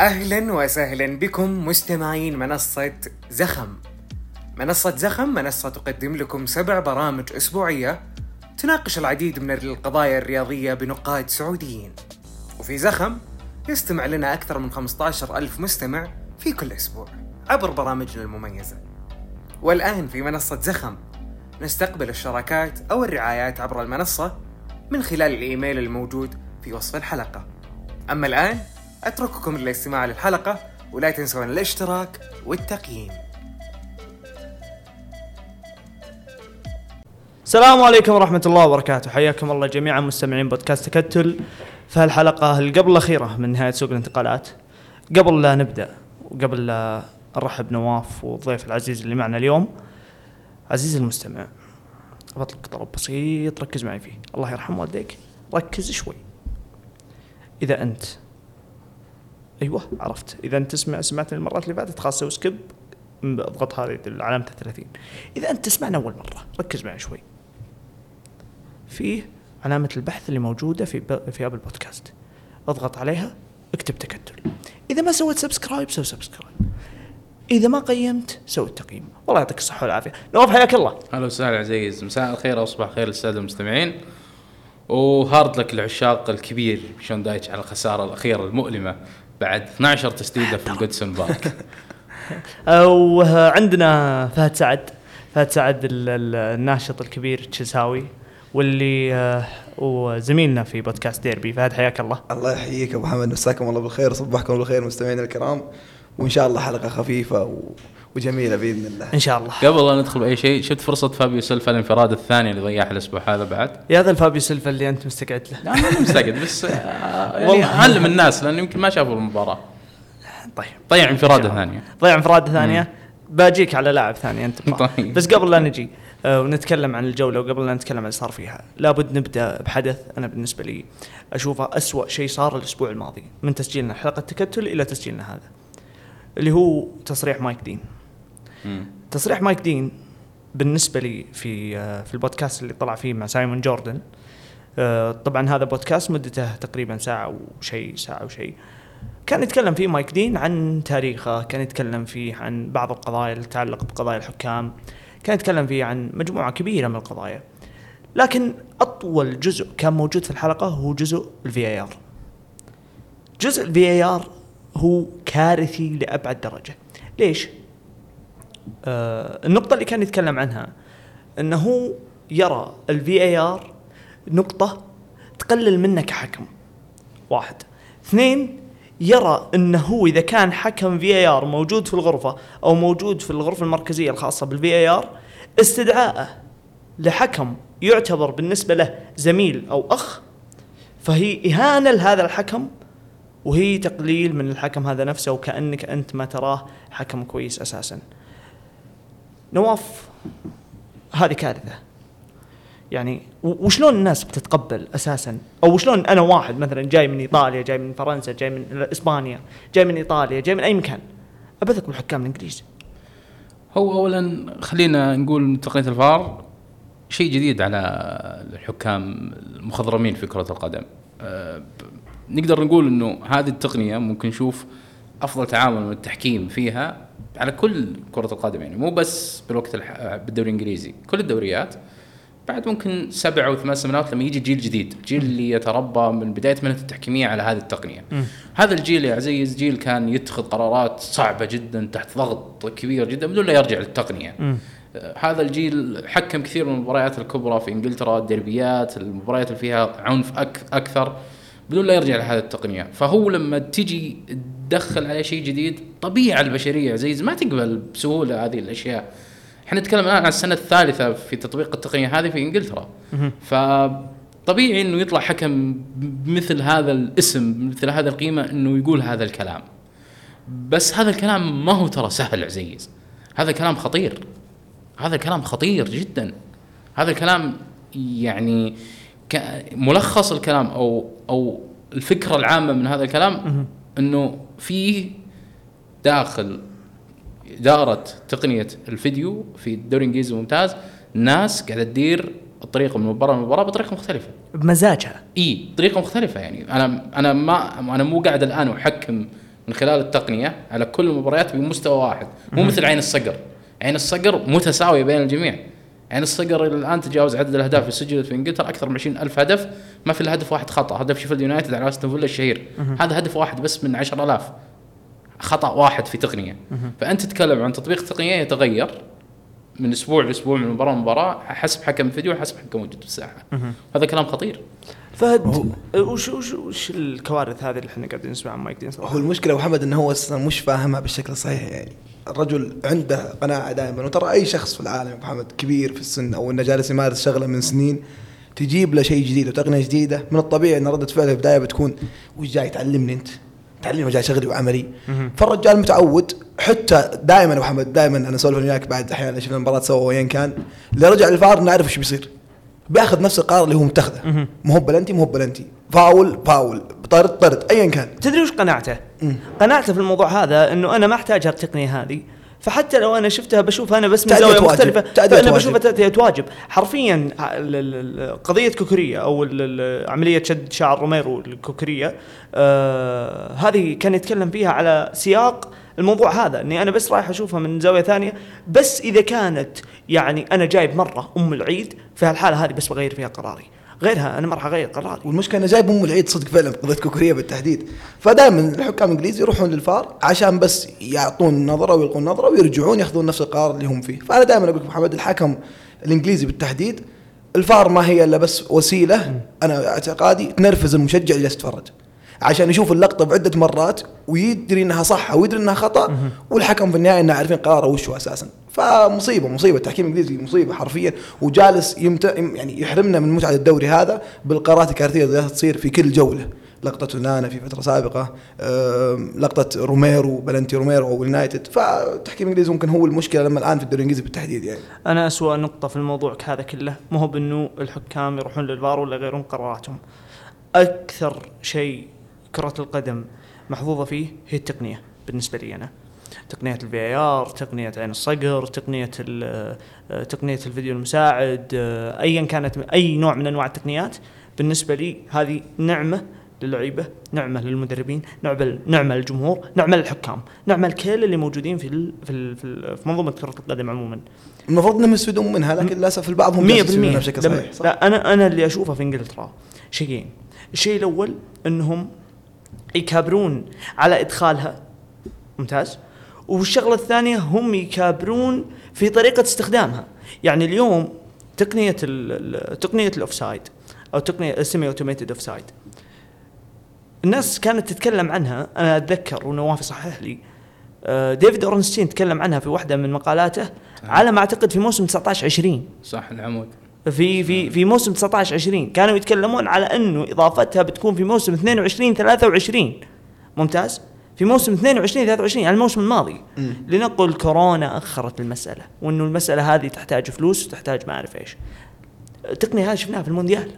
أهلا وسهلا بكم مستمعين منصة زخم. منصة زخم منصة تقدم لكم سبع برامج أسبوعية تناقش العديد من القضايا الرياضية بنقاد سعوديين. وفي زخم يستمع لنا أكثر من 15 ألف مستمع في كل أسبوع عبر برامجنا المميزة. والآن في منصة زخم نستقبل الشراكات أو الرعايات عبر المنصة من خلال الإيميل الموجود في وصف الحلقة. أما الآن أترككم للاستماع للحلقة ولا تنسون الاشتراك والتقييم. السلام عليكم ورحمة الله وبركاته. حياكم الله جميعا مستمعين بودكاست تكتل. في هالحلقة اللي قبل الأخيرة من نهاية سوق الانتقالات؟ قبل لا نبدأ وقبل لا أرحب نواف والضيف العزيز اللي معنا اليوم. عزيزي المستمع بطلب طلب بسيط ركز معي فيه. الله يرحم والديك. ركز شوي. إذا أنت أيوه عرفت. إذا أنت تسمع سمعتني المرات اللي فاتت خلاص سوي skip أضغط هذه علامة 30 إذا أنت تسمعنا أول مرة ركز معي شوي. فيه علامة البحث اللي موجودة في. في Apple Podcast أضغط عليها اكتب تكتل. إذا ما سويت subscribe سوي subscribe إذا ما قيمت سوي التقييم. والله يعطيك الصحة والعافية. نواف حياك الله. أهلا وسهلا عزيز. مساء الخير أو صباح الخير للساده المستمعين. و hard luck لعشاق الكبير شون دايتش على الخسارة الأخيرة المؤلمة. بعد 12 تسديدة في الجودسون بارك. وعندنا فهد سعد. فهد سعد الناشط الكبير تشيلساوي واللي آه، وزميلنا في بودكاست ديربي. فهد حياك الله. الله يحييك أبو محمد مساكم الله بالخير صبحكم بالخير مستمعينا الكرام وإن شاء الله حلقة خفيفة و... وجميلة بإذن الله. إن شاء الله. قبل لا ندخل بأي شيء شفت فرصة فابيو سيلفا الانفراد الثاني اللي ضيعها الأسبوع هذا بعد؟ يا هذا الفابيو سيلفا اللي أنت مستقعد له. لا أنا مستقعد بس آه، يعني علم الناس لأن يمكن ما شافوا المباراة. طيب. ضيع انفراده ثانية. ضيع انفراده ثانية. باجيك على لاعب ثاني أنت طيب. بس قبل لا نجي آه ونتكلم عن الجولة وقبل لا نتكلم عن اللي صار فيها لابد نبدأ بحدث. أنا بالنسبة لي أشوفه أسوأ شيء صار الأسبوع الماضي من تسجيلنا حلقة تكتل إلى تسجيلنا هذا اللي هو تصريح مايك دين. تصريح مايك دين بالنسبة لي في آه، في البودكاست اللي طلع فيه مع سايمون جوردن. آه، طبعا هذا بودكاست مدته تقريبا ساعة وشيء ساعة وشيء كان يتكلم فيه مايك دين عن تاريخه كان يتكلم فيه عن بعض القضايا اللي تتعلق بقضايا الحكام كان يتكلم فيه عن مجموعة كبيرة من القضايا. لكن أطول جزء كان موجود في الحلقة هو جزء الفي اي ار جزء الفي اي ار هو كارثي لأبعد درجة. ليش؟ النقطة اللي كان يتكلم عنها إنه يرى الفي اي ار نقطة تقلل منه كحكم واحد. اثنين يرى إنه هو إذا كان حكم في اي ار موجود في الغرفة أو موجود في الغرفة المركزية الخاصة بالفي اي ار استدعائه لحكم يعتبر بالنسبة له زميل أو أخ فهي إهانة لهذا الحكم وهي تقليل من الحكم هذا نفسه وكأنك أنت ما تراه حكم كويس أساساً. نواف هذه كارثة. يعني وشلون الناس بتتقبل أساسا؟ أو شلون أنا واحد مثلا جاي من إيطاليا جاي من فرنسا جاي من إسبانيا جاي من إيطاليا جاي من أي مكان؟ ابثق بالحكام الإنجليز. هو اولا خلينا نقول تقنية الفار شيء جديد على الحكام المخضرمين في كرة القدم. أه نقدر نقول إنه هذه التقنية ممكن نشوف أفضل تعامل من التحكيم فيها على كل كرة القدم يعني مو بس بالوقت الح... بالدوري الإنجليزي كل الدوريات بعد ممكن سبع أو ثمان سنوات لما يجي جيل جديد الجيل اللي يتربى من بداية مهنه التحكيمية على هذه التقنية م. هذا الجيل يا عزيز جيل كان يتخذ قرارات صعبة جدا تحت ضغط كبير جدا بدون لا يرجع للتقنية م. آه، هذا الجيل حكم كثير من المباريات الكبرى في إنجلترا الدربيات المباريات اللي فيها عنف أك أكثر بدون لا يرجع لهذه التقنية فهو لما تجي تدخل عليه شيء جديد طبيعه البشرية. عزيز ما تقبل بسهولة هذه الأشياء. إحنا نتكلم الآن عن السنة الثالثة في تطبيق التقنية هذه في إنجلترا. فطبيعي إنه يطلع حكم بمثل هذا الاسم مثل هذا القيمة إنه يقول هذا الكلام. بس هذا الكلام ما هو ترى سهل عزيز. هذا كلام خطير. هذا الكلام خطير جدا. هذا الكلام يعني ملخص الكلام أو أو الفكرة العامة من هذا الكلام إنه في داخل إدارة تقنية الفيديو في الدوري الانجليزي الممتاز ناس قاعدة تدير الطريقة من مباراة لمباراه بطريقة مختلفة. بمزاجها. إي طريقة مختلفة يعني. أنا أنا ما أنا مو قاعد الآن أحكم من خلال التقنية على كل المباريات بمستوى واحد. مو مثل عين الصقر. عين الصقر متساوية بين الجميع. عين الصقر الآن تجاوز عدد الأهداف اللي سجلت في إنجلترا أكثر من 20 ألف هدف ما في إلا هدف واحد خطأ هدف شيفيلد يونايتد على أستون فيلا الشهير. هذا هدف واحد بس من 10000 خطأ واحد في تقنية. فأنت تتكلم عن تطبيق تقنية يتغير من أسبوع لأسبوع من مباراة لمباراة حسب حكم الفيديو وحسب حكم موجود في الساحه هذا كلام خطير. فهد وش وش وش الكوارث هذه اللي إحنا قاعدين نسمعها؟ عن مايك دين؟ هو المشكلة ابو محمد إنه هو أصلا مش فاهمها بالشكل الصحيح يعني. الرجل عنده قناعة دائما. وترى أي شخص في العالم يا محمد كبير في السن أو إنه جالس يمارس شغلة من سنين تجيب له شيء جديد وتقنية جديدة من الطبيعي إن ردة فعله في البداية بتكون وش جاي تعلمني أنت؟ تعلمني جاي شغلي وعملي. فالرجال متعود حتى دائما محمد دائما أنا أسولف وياك بعد أحيانا شفنا المباراة سوا وين كان اللي رجع للفار نعرف إيش بيصير. بياخذ نفس القرار اللي هو متخذه. مو هو بلنتي مو هو penalty foul foul طرد طرد ايا كان. تدري وش قناعته؟ قناعته في الموضوع هذا إنه أنا ما أحتاج هالتقنيه هذه فحتى لو أنا شفتها بشوفها أنا بس من زاوية. مختلفة تأدية فأنا. بشوفها تأدية واجب حرفيا قضية كوكوريا أو عملية شد شعر روميرو الكوكوريا آه هذه كان يتكلم فيها على سياق الموضوع هذا إني أنا بس رايح أشوفها من زاوية ثانية بس إذا كانت يعني أنا جايب مرة أم العيد في هالحالة هذه بس بغير فيها قراري غيرها أنا ما راح أغير قراري. والمشكلة انه جايب أم العيد صدق فعلا قضية كوكوريا بالتحديد. فدائما الحكام الإنجليزي يروحون للفار عشان بس يعطون نظرة ويلقون نظرة ويرجعون يأخذون نفس القرار اللي هم فيه. فأنا دائما أقول لك محمد الحكم الإنجليزي بالتحديد الفار ما هي إلا بس وسيلة. أنا اعتقادي تنرفز المشجع اللي يتفرج. عشان يشوف اللقطة بعدة مرات ويدري إنها صح أو يدري إنها خطأ والحكم في النهاية انه عارفين قراره وش هو أساسا. فمصيبة مصيبة. التحكيم الإنجليزي مصيبة حرفيا وجالس يمت... يعني يحرمنا من متعة الدوري هذا بالقرارات الكارثية اللي تصير في كل جولة. لقطة نانا في فترة سابقة لقطة روميرو بلنتي روميرو أو اليونايتد فالتحكيم الإنجليزي ممكن هو المشكلة لما الآن في الدوري الإنجليزي بالتحديد يعني. أنا أسوأ نقطة في الموضوع هذا كله مو هو بأنه الحكام يروحون للفار ولا يغيرون قراراتهم. أكثر شيء كرة القدم محظوظة فيه هي التقنية بالنسبة لي أنا. تقنية الفي اي ار تقنية عين الصقر تقنية ال- آه، تقنية الفيديو المساعد آه، ايا كانت أي نوع من أنواع التقنيات بالنسبة لي هذه نعمة للعيبة نعمة للمدربين نعمة نعمة للجمهور نعمة للحكام نعمة لكل اللي موجودين في ال في ال في, في منظومة كرة القدم عموما. المفروض إنهم يستفيدون منها لكن للأسف البعض هم 100% جالس يستفيدون منها بشكل صحيح. صح؟ لا أنا أنا اللي أشوفه في إنجلترا شيئين. الشيء الأول إنهم يكابرون على إدخالها. ممتاز. والشغلة الثانية هم يكابرون في طريقة استخدامها. يعني اليوم تقنية ال- ال- تقنية ال offside أو تقنية ال semi-automated offside الناس كانت تتكلم عنها. أنا أتذكر ونواف صحح لي. آه، ديفيد أورنستين تكلم عنها في واحدة من مقالاته على ما أعتقد في موسم 19 20 صح العمود. في في في موسم 19 20 كانوا يتكلمون على إنه إضافتها بتكون في موسم 22 23 ممتاز؟ في موسم 22 23 يعني الموسم الماضي. لنقل كورونا أخرت المسألة وإنه المسألة هذه تحتاج فلوس وتحتاج ما أعرف إيش. التقنيه هذه شفناها في المونديال.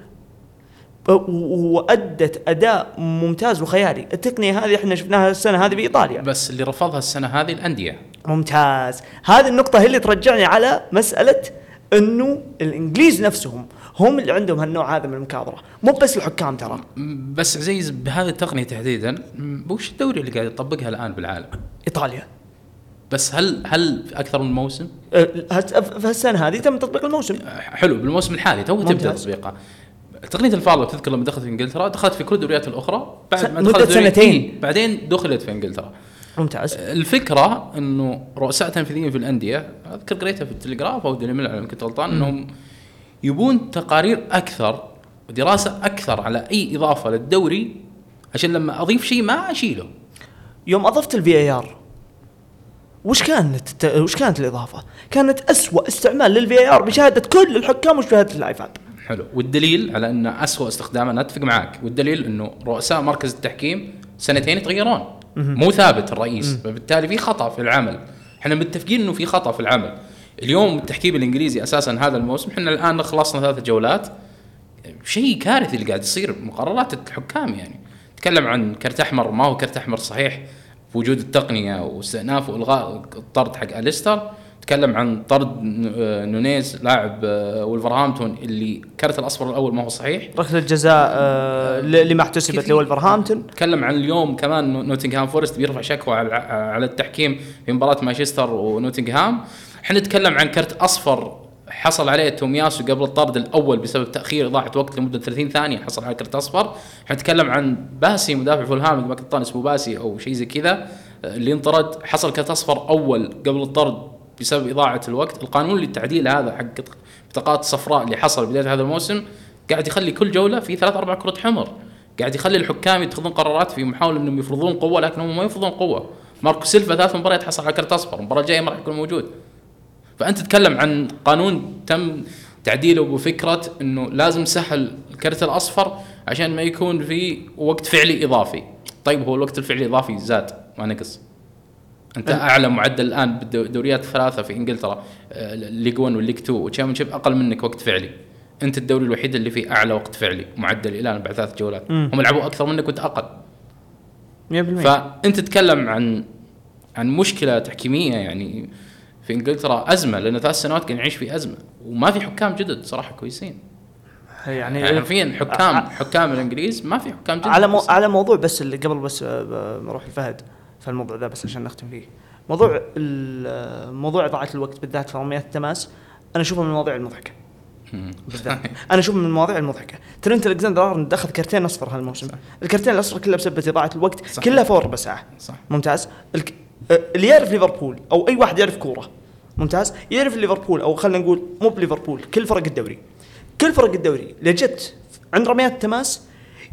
وأدت أداء ممتاز وخيالي. التقنية هذه إحنا شفناها السنة هذه بإيطاليا. بس اللي رفضها السنة هذه الأندية. ممتاز. هذه النقطة هي اللي ترجعني على مسألة انه الانجليز نفسهم هم اللي عندهم هالنوع هذا من المكابرة مو بس الحكام ترى بس عزيز بهذه التقنية تحديدا وش الدوري اللي قاعد يطبقها الآن بالعالم؟ إيطاليا بس هل هل في أكثر من موسم؟ أه، في السنة هذه تم تطبيق الموسم حلو بالموسم الحالي تو تبدا ممتاز. تطبيقها تقنية الفار لو تذكر لما دخلت في إنجلترا دخلت في كل الدوريات الأخرى بعد ما دخلت دوري- سنتين. إيه، بعدين دخلت في إنجلترا ممتاز. الفكرة إنه رؤساء تنفيذيين في الأندية أذكر قريتها في التلغراف أو ديلي ميل على ما كنت غلطان إنهم يبون تقارير أكثر ودراسه أكثر على أي إضافة للدوري عشان لما أضيف شيء ما أشيله. يوم أضفت الفي اي ار وش كانت الت- وش كانت الإضافة؟ كانت أسوأ استعمال للفي اي آر بشهادة كل الحكام وشهادة الايفاب حلو. والدليل على أن اسوء استخدام أنا أتفق معك والدليل إنه رؤساء مركز التحكيم سنتين يتغيرون. مو ثابت الرئيس. فبالتالي في خطأ في العمل. إحنا متفقين إنه في خطأ في العمل. اليوم التحكيم الإنجليزي أساسا هذا الموسم إحنا الآن خلصنا ثلاث جولات. شيء كارثي اللي قاعد يصير مقررات الحكام يعني. تكلم عن كرت أحمر ما هو كرت أحمر صحيح. بوجود التقنية واستئناف والغاء الطرد حق أليستر. تكلم عن طرد آه، نونيز لاعب آه، ولفرهامبتون اللي كرت الأصفر الأول ما هو صحيح. ركلة الجزاء آه، اللي ما احتسبت. لولفرهامبتون. تكلم عن اليوم كمان نو- نوتنغهام فورست بيرفع شكوى على على التحكيم في مباراة مانشستر ونوتنغهام. إحنا نتكلم عن كرت أصفر حصل عليه تومياسو قبل الطرد الأول بسبب تأخير إضاعة وقت لمدة 30 ثانية حصل على كرت أصفر. إحنا نتكلم عن باسي مدافع فولهام ما كنت طالع اسمه باسي أو شيء زي كذا آه، اللي انطرد. حصل كرت أصفر أول قبل الطرد بسبب إضاعة الوقت. القانون للتعديل هذا حق بطاقات صفراء اللي حصل بداية هذا الموسم قاعد يخلي كل جولة في ثلاث أربع كرات حمر. قاعد يخلي الحكام يتخذون قرارات في محاوله إنهم يفرضون قوة لكن هم ما يفرضون قوة. ماركو سيلفا ثلاث مباريات حصل على كرت أصفر المباراه الجايه ما راح يكون موجود. فأنت تتكلم عن قانون تم تعديله بفكرة إنه لازم سهل الكرت الأصفر عشان ما يكون في وقت فعلي إضافي. طيب هو الوقت الفعلي الإضافي زاد ما نقص. أنت أعلى معدل الآن بالدوريات الثلاثه في إنجلترا آه، ال League 1 وال League 2 وال Championship أقل منك وقت فعلي. أنت الدوري الوحيد اللي فيه أعلى وقت فعلي معدل الان بعد ثلاث جولات. مم. هم لعبوا أكثر منك وأنت أقل. 100% فأنت تتكلم عن عن مشكلة تحكيمية يعني في إنجلترا أزمة لأن ثلاث سنوات قاعد نعيش في أزمة. وما في حكام جدد صراحة كويسين. يعني يعني حرفيا حكام ع- حكام الإنجليز ما في حكام جدد على مو. على موضوع بس اللي قبل بس آه، ب- بروح لفهد. في الموضوع ذا بس عشان نختم فيه. موضوع موضوع إضاعة الوقت بالذات في رميات التماس أنا أشوفه من المواضيع المضحكه. بالذات. أنا أشوفه من المواضيع المضحكه ترنت الكسندر ارنولد اخذ كرتين أصفر هالموسم. الكرتين الأصفر كلها بسبب إضاعة الوقت صح. كلها فور ربع ساعه صح. ممتاز. الك... اللي يعرف ليفربول أو أي واحد يعرف كورة. ممتاز. يعرف ليفربول أو خلينا نقول مو بليفربول كل فرق الدوري. كل فرق الدوري لا جت عند رميات التماس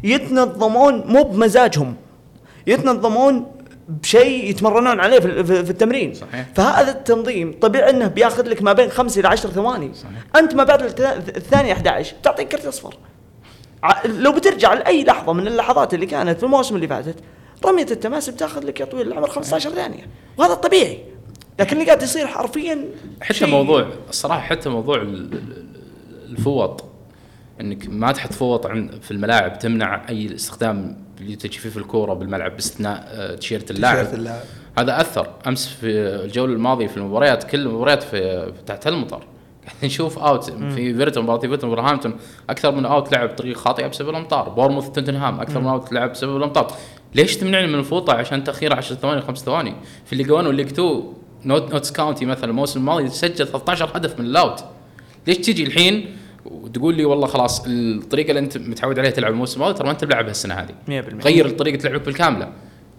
يتنظمون مو بمزاجهم. يتنظمون بشيء يتمرنون عليه في, في, في التمرين. صحيح. فهذا التنظيم طبيعي إنه بياخذ لك ما بين خمس إلى عشر ثواني. صحيح. أنت ما بعد الثانية 11 تعطيك كرت أصفر. لو بترجع لأي لحظة من اللحظات اللي كانت في المواسم اللي فاتت رمية التماس بتاخذ لك يا طويل العمر 15 ثانية. وهذا الطبيعي لكن اللي قاعد يصير حرفيا حتى شيء- موضوع الصراحه حتى موضوع ال- ال- الفوط. إنك ما تحط فوط عند في الملاعب تمنع أي استخدام لتجفيف الكورة بالملعب باستثناء آه، تيشيرت اللاعب. تيشيرت اللاعب. هذا أثر. أمس في الجولة الماضية في المباريات كل المباريات في تحت المطر قاعد نشوف out في ايفرتون مباراه ايفرتون ولفرهامبتون أكثر من out لعب بطريقة خاطئة بسبب الأمطار. بورنموث توتنهام. أكثر من out لعب بسبب الأمطار. ليش تمنعني من الفوطه عشان تأخير 10 ثواني 5 ثواني. في ال League 1 وال League 2 نوت نوتس كاونتي مثلا الموسم الماضي سجل 13 هدف من ال out ليش تجي الحين وتقول لي والله خلاص الطريقة اللي أنت متعود عليها تلعب الموسم الماضي ترى ما أنت بلعبها السنة هذه. 100% غير طريقة لعبك بالكاملة.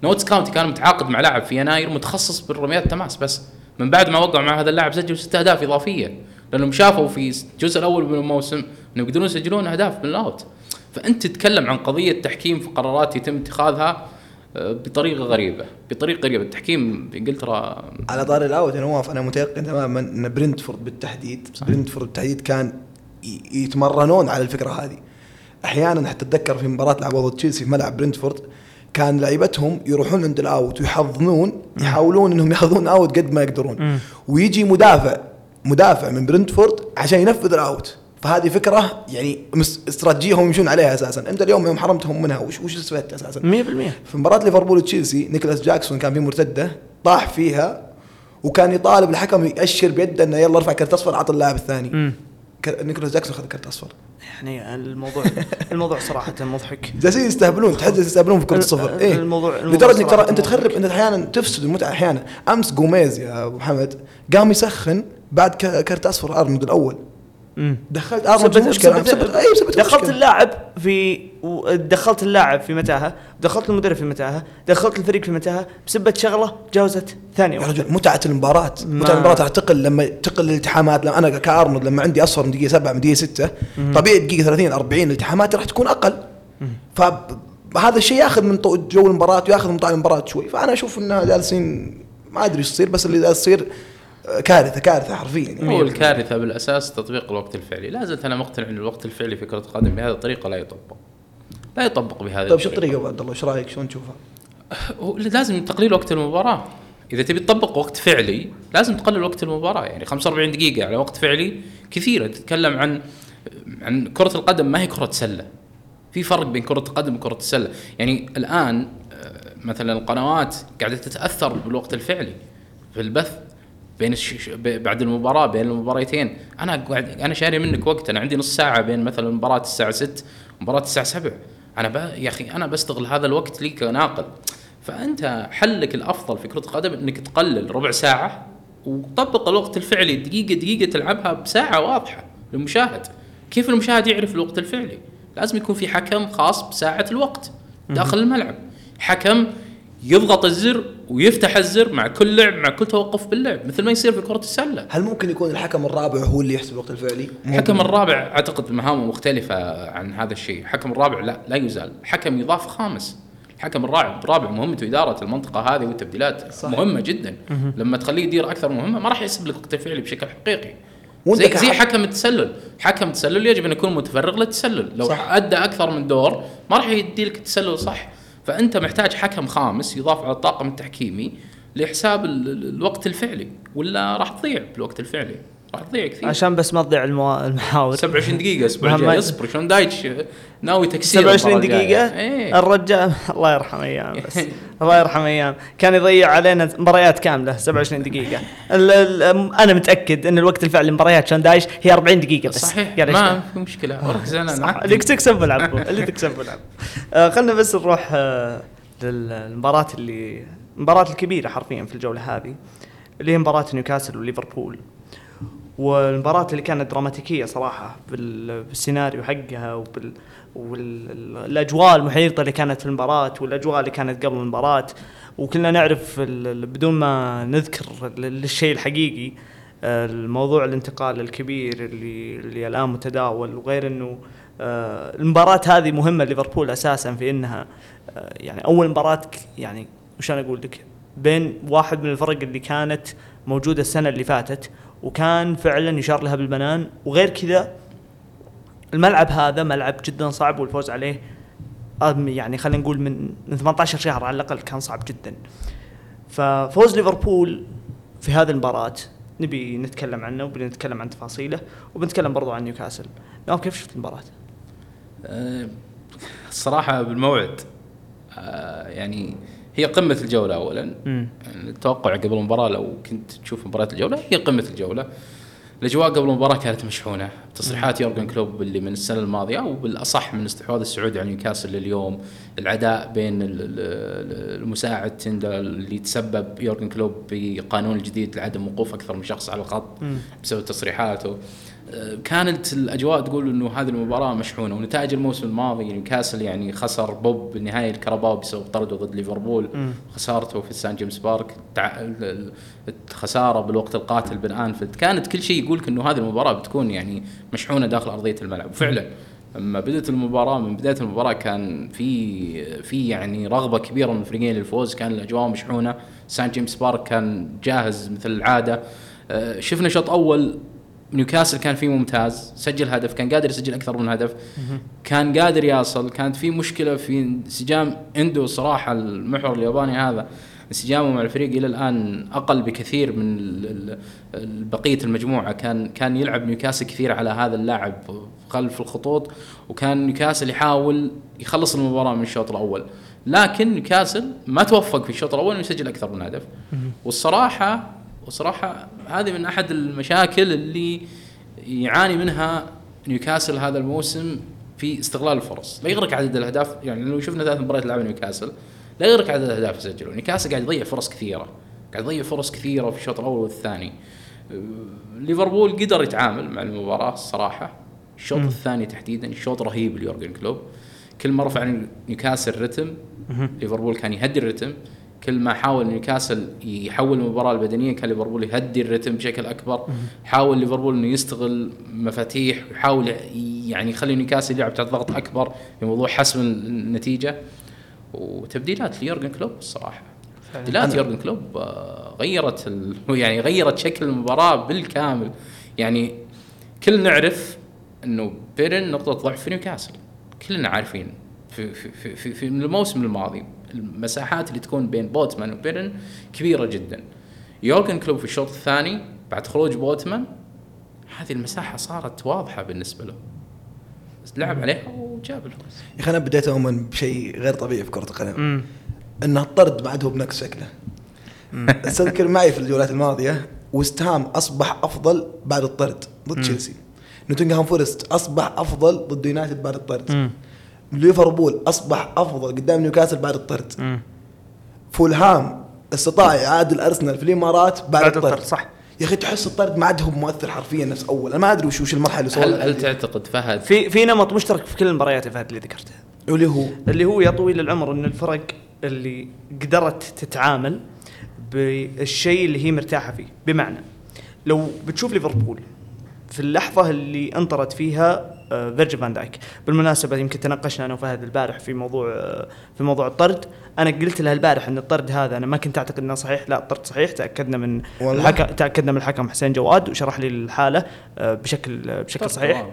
نوتس كاونتي كان متعاقد مع لاعب في يناير متخصص بالرميات التماس بس. من بعد ما وقع مع هذا اللاعب سجل ست أهداف إضافية. لأنهم شافوا في الجزء الأول من الموسم انهم يقدرون يسجلون أهداف من ال out فأنت تتكلم عن قضية تحكيم في قرارات يتم اتخاذها آه، بطريقة غريبة. بطريقة غريبة. التحكيم في انجلترا على طاري ال out أنا واقف أنا متيقن تماما إن برنتفورد بالتحديد صحيح. برنتفورد بالتحديد كان يتمرنون على الفكرة هذه. أحيانا حتى أتذكر في مباراة لعبوا ضد تشيلسي في ملعب برنتفورد كان لعيبتهم يروحون عند ال out ويحضنون يحاولون إنهم ياخذون out قد ما يقدرون. ويجي مدافع مدافع من برنتفورد عشان ينفذ ال out. فهذه فكرة يعني استراتيجيه هم يمشون عليها أساسا. أنت اليوم يوم حرمتهم منها وش وش استفدت أساسا؟ 100% في مباراة ليفربول وتشيلسي نيكولاس جاكسون كان في مرتدة طاح فيها وكان يطالب الحكم يأشر بيده إنه يلا ارفع كرت أصفر عطى اللاعب الثاني. مم. نيكولاس جاكسون اخذ كرت أصفر. يعني الموضوع الموضوع صراحة مضحك. جالسين يستهبلون تحس يستهبلون في الكروت الصفر. إيه. الموضوع- لدرجة إنك ترى أنت. تخرب أنت أحيانا تفسد المتعة أحيانا. أمس جوميز يا أبو محمد قام يسخن بعد كرت أصفر ارنولد الأول. مم. دخلت ارنولد في بسبب- مشكلة بسبب أي بسبب دخلت مشكلة. اللاعب في و- دخلت اللاعب في متاهة دخلت المدرب في متاهة دخلت الفريق في متاهة بسبة شغلة جاوزت ثانية يا. رجل متعة المباراة. ما- متعة المباراة راح تقل لما تقل الالتحامات. لما أنا كأرنولد لما عندي اصفر من دقيقة 7 من دقيقة 6 طبيعي دقيقة 30 40 الالتحامات راح تكون أقل. فهذا الشيء ياخذ من طو- جو المباراة وياخذ من طعم المباراة شوي. فأنا أشوف إنها جالسين ما أدري إيش يصير بس اللي جالس يصير كارثة كارثة حرفيا. يعني هو الكارثة بالأساس تطبيق الوقت الفعلي. لا زلت أنا مقتنع إن الوقت الفعلي في كرة القدم بهذه الطريقة لا يطبق. لا يطبق بهذه طيب شو الطريقة ابو عبد الله؟ إيش رأيك؟ شلون تشوفها؟ هو لازم تقليل وقت المباراة. إذا تبي تطبق وقت فعلي لازم تقلل وقت المباراة. يعني 45 دقيقة على وقت فعلي كثيرة. تتكلم عن عن كرة القدم ما هي كرة سلة. في فرق بين كرة القدم وكرة السلة. يعني الآن آه، مثلا القنوات قاعدة تتأثر بالوقت الفعلي. في البث بين الش... بعد المباراة بين المباراتين أنا قاعد أنا شاري منك وقت. أنا عندي نص ساعة بين مثلا مباراة الساعة 6 ومباراه الساعة 7 أنا ب... يا أخي أنا بستغل هذا الوقت لي كناقل. فأنت حلك الأفضل في كرة القدم إنك تقلل ربع ساعة وطبق الوقت الفعلي. دقيقة دقيقة تلعبها بساعة واضحة للمشاهد. كيف المشاهد يعرف الوقت الفعلي؟ لازم يكون في حكم خاص بساعة الوقت داخل الملعب. حكم يضغط الزر ويفتح الزر مع كل لعب مع كل توقف باللعب مثل ما يصير في كرة السلة هل ممكن يكون الحكم الرابع هو اللي يحسب الوقت الفعلي؟ الحكم الرابع أعتقد مهامه مختلفة عن هذا الشيء، الحكم الرابع لا لا يزال، حكم يضاف خامس. الحكم الرابع الرابع مهمته إدارة المنطقة هذه والتبديلات صحيح. مهمة جدا لما تخليه يدير أكثر مهمة ما راح يحسب لك وقت الفعلي بشكل حقيقي زي, زي حكم التسلل حكم التسلل يجب أن يكون متفرغ للتسلل لو صح. صح. أدى أكثر من دور ما راح يدي لك التسلل صح فأنت محتاج حكم خامس يضاف على الطاقم التحكيمي لحساب ال- ال- الوقت الفعلي ولا راح تضيع بالوقت الفعلي؟ راح تضيع كثير. عشان بس ما تضيع الموا- المحاور. 27 دقيقة مهما- الجاي أصبر شلون دايتش؟ ناوي تكسير 27 المباراة الجاية. دقيقة؟ إيه. الرجال الله يرحم أيام بس. الله يرحم أيام. كان يضيع علينا مباريات كاملة 27 دقيقة. ال ال أنا متأكد إن الوقت الفعلي لمباريات شاندايش هي 40 دقيقة بس. صحيح. إيش ما؟ في مشكلة. وركز أنا. اللي تكسب العب اللي تكسب العب آه خلينا بس نروح آه للمباراة اللي المباراة الكبيرة حرفيا في الجولة هذه اللي هي مباراة نيوكاسل وليفربول. والمباراة اللي كانت دراماتيكية صراحة بال- بالسيناريو حقها وبال والأجواء المحيطة اللي كانت في المباراة والأجواء اللي كانت قبل المباراة. وكلنا نعرف بدون ما نذكر ال- الشيء الحقيقي الموضوع الانتقال الكبير اللي اللي الآن متداول وغير إنه آه، المباراة هذه مهمة ليفربول أساسا في إنها آه، يعني أول مباراة ك- يعني وش أنا أقول لك؟ بين واحد من الفرق اللي كانت موجودة السنة اللي فاتت وكان فعلا يشار لها بالبنان وغير كذا الملعب هذا ملعب جدا صعب والفوز عليه أم- يعني خلينا نقول من من 18 شهر على الأقل كان صعب جدا. ففوز ليفربول في هذه المباراة نبي نتكلم عنه وبنتكلم نتكلم عن تفاصيله وبنتكلم برضو عن نيوكاسل. نواف كيف شفت المباراة؟ آه، الصراحة بالموعد آه، يعني هي قمة الجولة أولا. امم يعني التوقع قبل المباراة لو كنت تشوف مباراة الجولة هي قمة الجولة. الأجواء قبل المباراة كانت مشحونة. تصريحات يورجن كلوب اللي من السنة الماضية أو بالأصح من استحواذ السعودي على نيوكاسل لليوم العداء بين ال- ال- المساعد تندر اللي تسبب يورجن كلوب بقانون الجديد لعدم وقوف أكثر من شخص على الخط بسبب تصريحاته. كانت الأجواء تقول إنه هذه المباراة مشحونة ونتائج الموسم الماضي نيوكاسل يعني خسر بوب بالنهايه الكرباو بسبب طرده ضد ليفربول خسارته في سان جيمس بارك الخساره بالوقت القاتل بالأنفيلد. كانت كل شيء يقول لك إنه هذه المباراة بتكون يعني مشحونة داخل أرضية الملعب. وفعلا لما بدأت المباراة من بداية المباراة كان في في يعني رغبة كبيرة من الفريقين للفوز كان الأجواء مشحونة. سان جيمس بارك كان جاهز مثل العادة. آه، شفنا شوط أول نيوكاسل كان فيه ممتاز سجل هدف كان قادر يسجل أكثر من هدف. كان قادر يصل كانت في مشكلة في انسجام عنده صراحة المحور الياباني هذا. انسجامه مع الفريق إلى الآن أقل بكثير من بقية المجموعة. كان كان يلعب نيوكاسل كثير على هذا اللاعب خلف الخطوط وكان نيوكاسل يحاول يخلص المباراة من الشوط الأول. لكن نيوكاسل ما توفق في الشوط الأول إنه يسجل أكثر من هدف. والصراحة والصراحه هذه من أحد المشاكل اللي يعاني منها نيوكاسل هذا الموسم في استغلال الفرص. لا يغرك عدد الأهداف يعني لو شفنا ثلاث مباريات لعب نيوكاسل لا يغرك عدد الأهداف يسجلوا نيوكاسل قاعد يضيع فرص كثيرة قاعد يضيع فرص كثيرة في الشوط الأول والثاني. ليفربول قدر يتعامل مع المباراة الصراحه الشوط الثاني تحديدا الشوط رهيب ليورجن كلوب. كل ما رفع نيوكاسل رتم ليفربول كان يهدي الرتم. كل ما حاول نيوكاسل يحول المباراة البدنية كان ليفربول يهدي الرتم بشكل أكبر. حاول ليفربول إنه يستغل مفاتيح ويحاول يعني يخلي نيوكاسل يلعب تحت ضغط أكبر في موضوع حسم النتيجة. وتبديلات ليورجن كلوب الصراحة. تبديلات يورجن كلوب آه، غيرت ال... يعني غيرت شكل المباراة بالكامل. يعني كل نعرف إنه بيرن نقطة ضعف في نيوكاسل. كلنا عارفين في في في, في, الموسم الماضي. المساحات اللي تكون بين بوتمان وبيرن كبيرة جدا. يورجن كلوب في الشوط الثاني بعد خروج بوتمان هذه المساحة صارت واضحة بالنسبة له. بس لعب عليها وجاب الفوز. يا أخي أنا بديت أؤمن بشيء غير طبيعي في كرة القدم. امم إنه الطرد بعد هو بنفس شكله. أستذكر معي في الجولات الماضية ويست هام أصبح أفضل بعد الطرد ضد تشيلسي. نوتنغهام فورست أصبح أفضل ضد يونايتد بعد الطرد. مم. ليفربول أصبح أفضل قدام نيوكاسل بعد الطرد. فولهام استطاع يعادل ارسنال في الإمارات بعد, بعد الطرد. الطرد، صح. يا أخي تحس الطرد ما عاد هو مؤثر حرفيا نفس أول. أنا ما أدري وش وش المرحلة اللي هل, هل تعتقد فهد؟ في في نمط مشترك في كل المباريات يا فهد اللي ذكرتها اللي هو؟ اللي هو يا طويل العمر إن الفرق اللي قدرت تتعامل بالشيء اللي هي مرتاحة فيه. بمعنى لو بتشوف ليفربول في اللحظة اللي أنطرت فيها آه، فيرجي فان دايك بالمناسبة يمكن تناقشنا أنا وفهد البارح في موضوع آه، في موضوع الطرد أنا قلت له البارح إن الطرد هذا أنا ما كنت أعتقد إنه صحيح لا الطرد صحيح تأكدنا من والله؟ الحكم تأكدنا من الحكم حسين جواد وشرح لي الحالة آه، بشكل بشكل صحيح.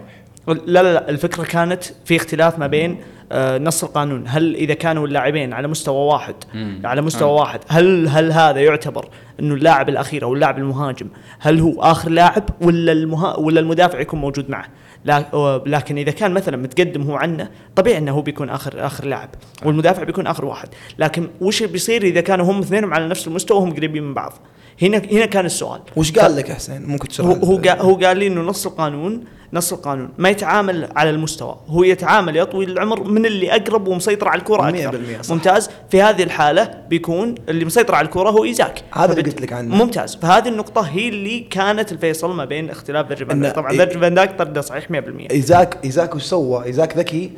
لا لا لا الفكرة كانت في اختلاف ما بين آه، نص القانون هل إذا كانوا اللاعبين على مستوى واحد مم. على مستوى آه. واحد هل هل هذا يعتبر إنه اللاعب الأخير أو اللاعب المهاجم هل هو آخر لاعب ولا المها ولا المدافع يكون موجود معه لكن إذا كان مثلا متقدم هو عنه طبيعي إنه هو بيكون اخر آخر لاعب والمدافع بيكون آخر واحد. لكن وش بيصير إذا كانوا هم اثنينهم على نفس المستوى وهم قريبين من بعض؟ هنا هنا كان السؤال. وش قال لك حسين؟ ممكن تشرح هو قال هو قال لي إنه نص القانون نص القانون ما يتعامل على المستوى. هو يتعامل يا طويل العمر من اللي أقرب ومسيطر على الكره أكثر. 100% صح. ممتاز. في هذه الحالة بيكون اللي مسيطر على الكره هو إيزاك. هذا اللي قلت لك عنه. ممتاز. فهذه النقطة هي اللي كانت الفيصل ما بين اختلاف فيرجل فان طبعا فيرجل فان طرده صحيح 100% ايزاك إيزاك وش سوى؟ إيزاك ذكي.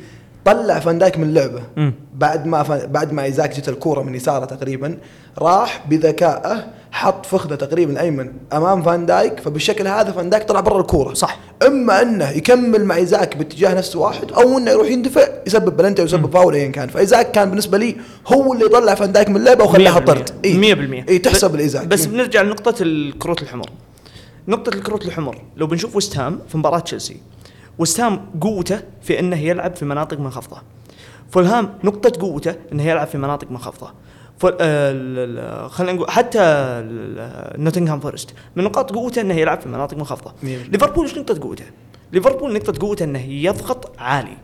طلع فان دايك من اللعبه. بعد ما فان بعد ما إيزاك جت الكورة من يساره تقريبا راح بذكائه حط فخذه تقريبا اليمين أمام فان دايك فبالشكل هذا فان دايك طلع برا الكورة. صح. إما إنه يكمل مع إيزاك باتجاه نفس واحد أو إنه يروح يندفع يسبب بلنتي أو يسبب فاول ايا كان. فإيزاك كان بالنسبة لي هو اللي طلع فان دايك من اللعبه وخلاها 100% طرد. 100% اي تحسب ب- لإيزاك. بس. بنرجع لنقطة الكروت الحمر. نقطة الكروت الحمر. لو بنشوف وست هام في مباراة تشيلسي وست هام قوته في إنه يلعب في مناطق منخفضة. فولهام نقطة قوته إنه يلعب في مناطق منخفضة. آه خلينا نقول حتى نوتنغهام فورست من نقاط قوته إنه يلعب في مناطق منخفضة. ليفربول إيش نقطة قوته؟ ليفربول نقطة قوته إنه يضغط عالي.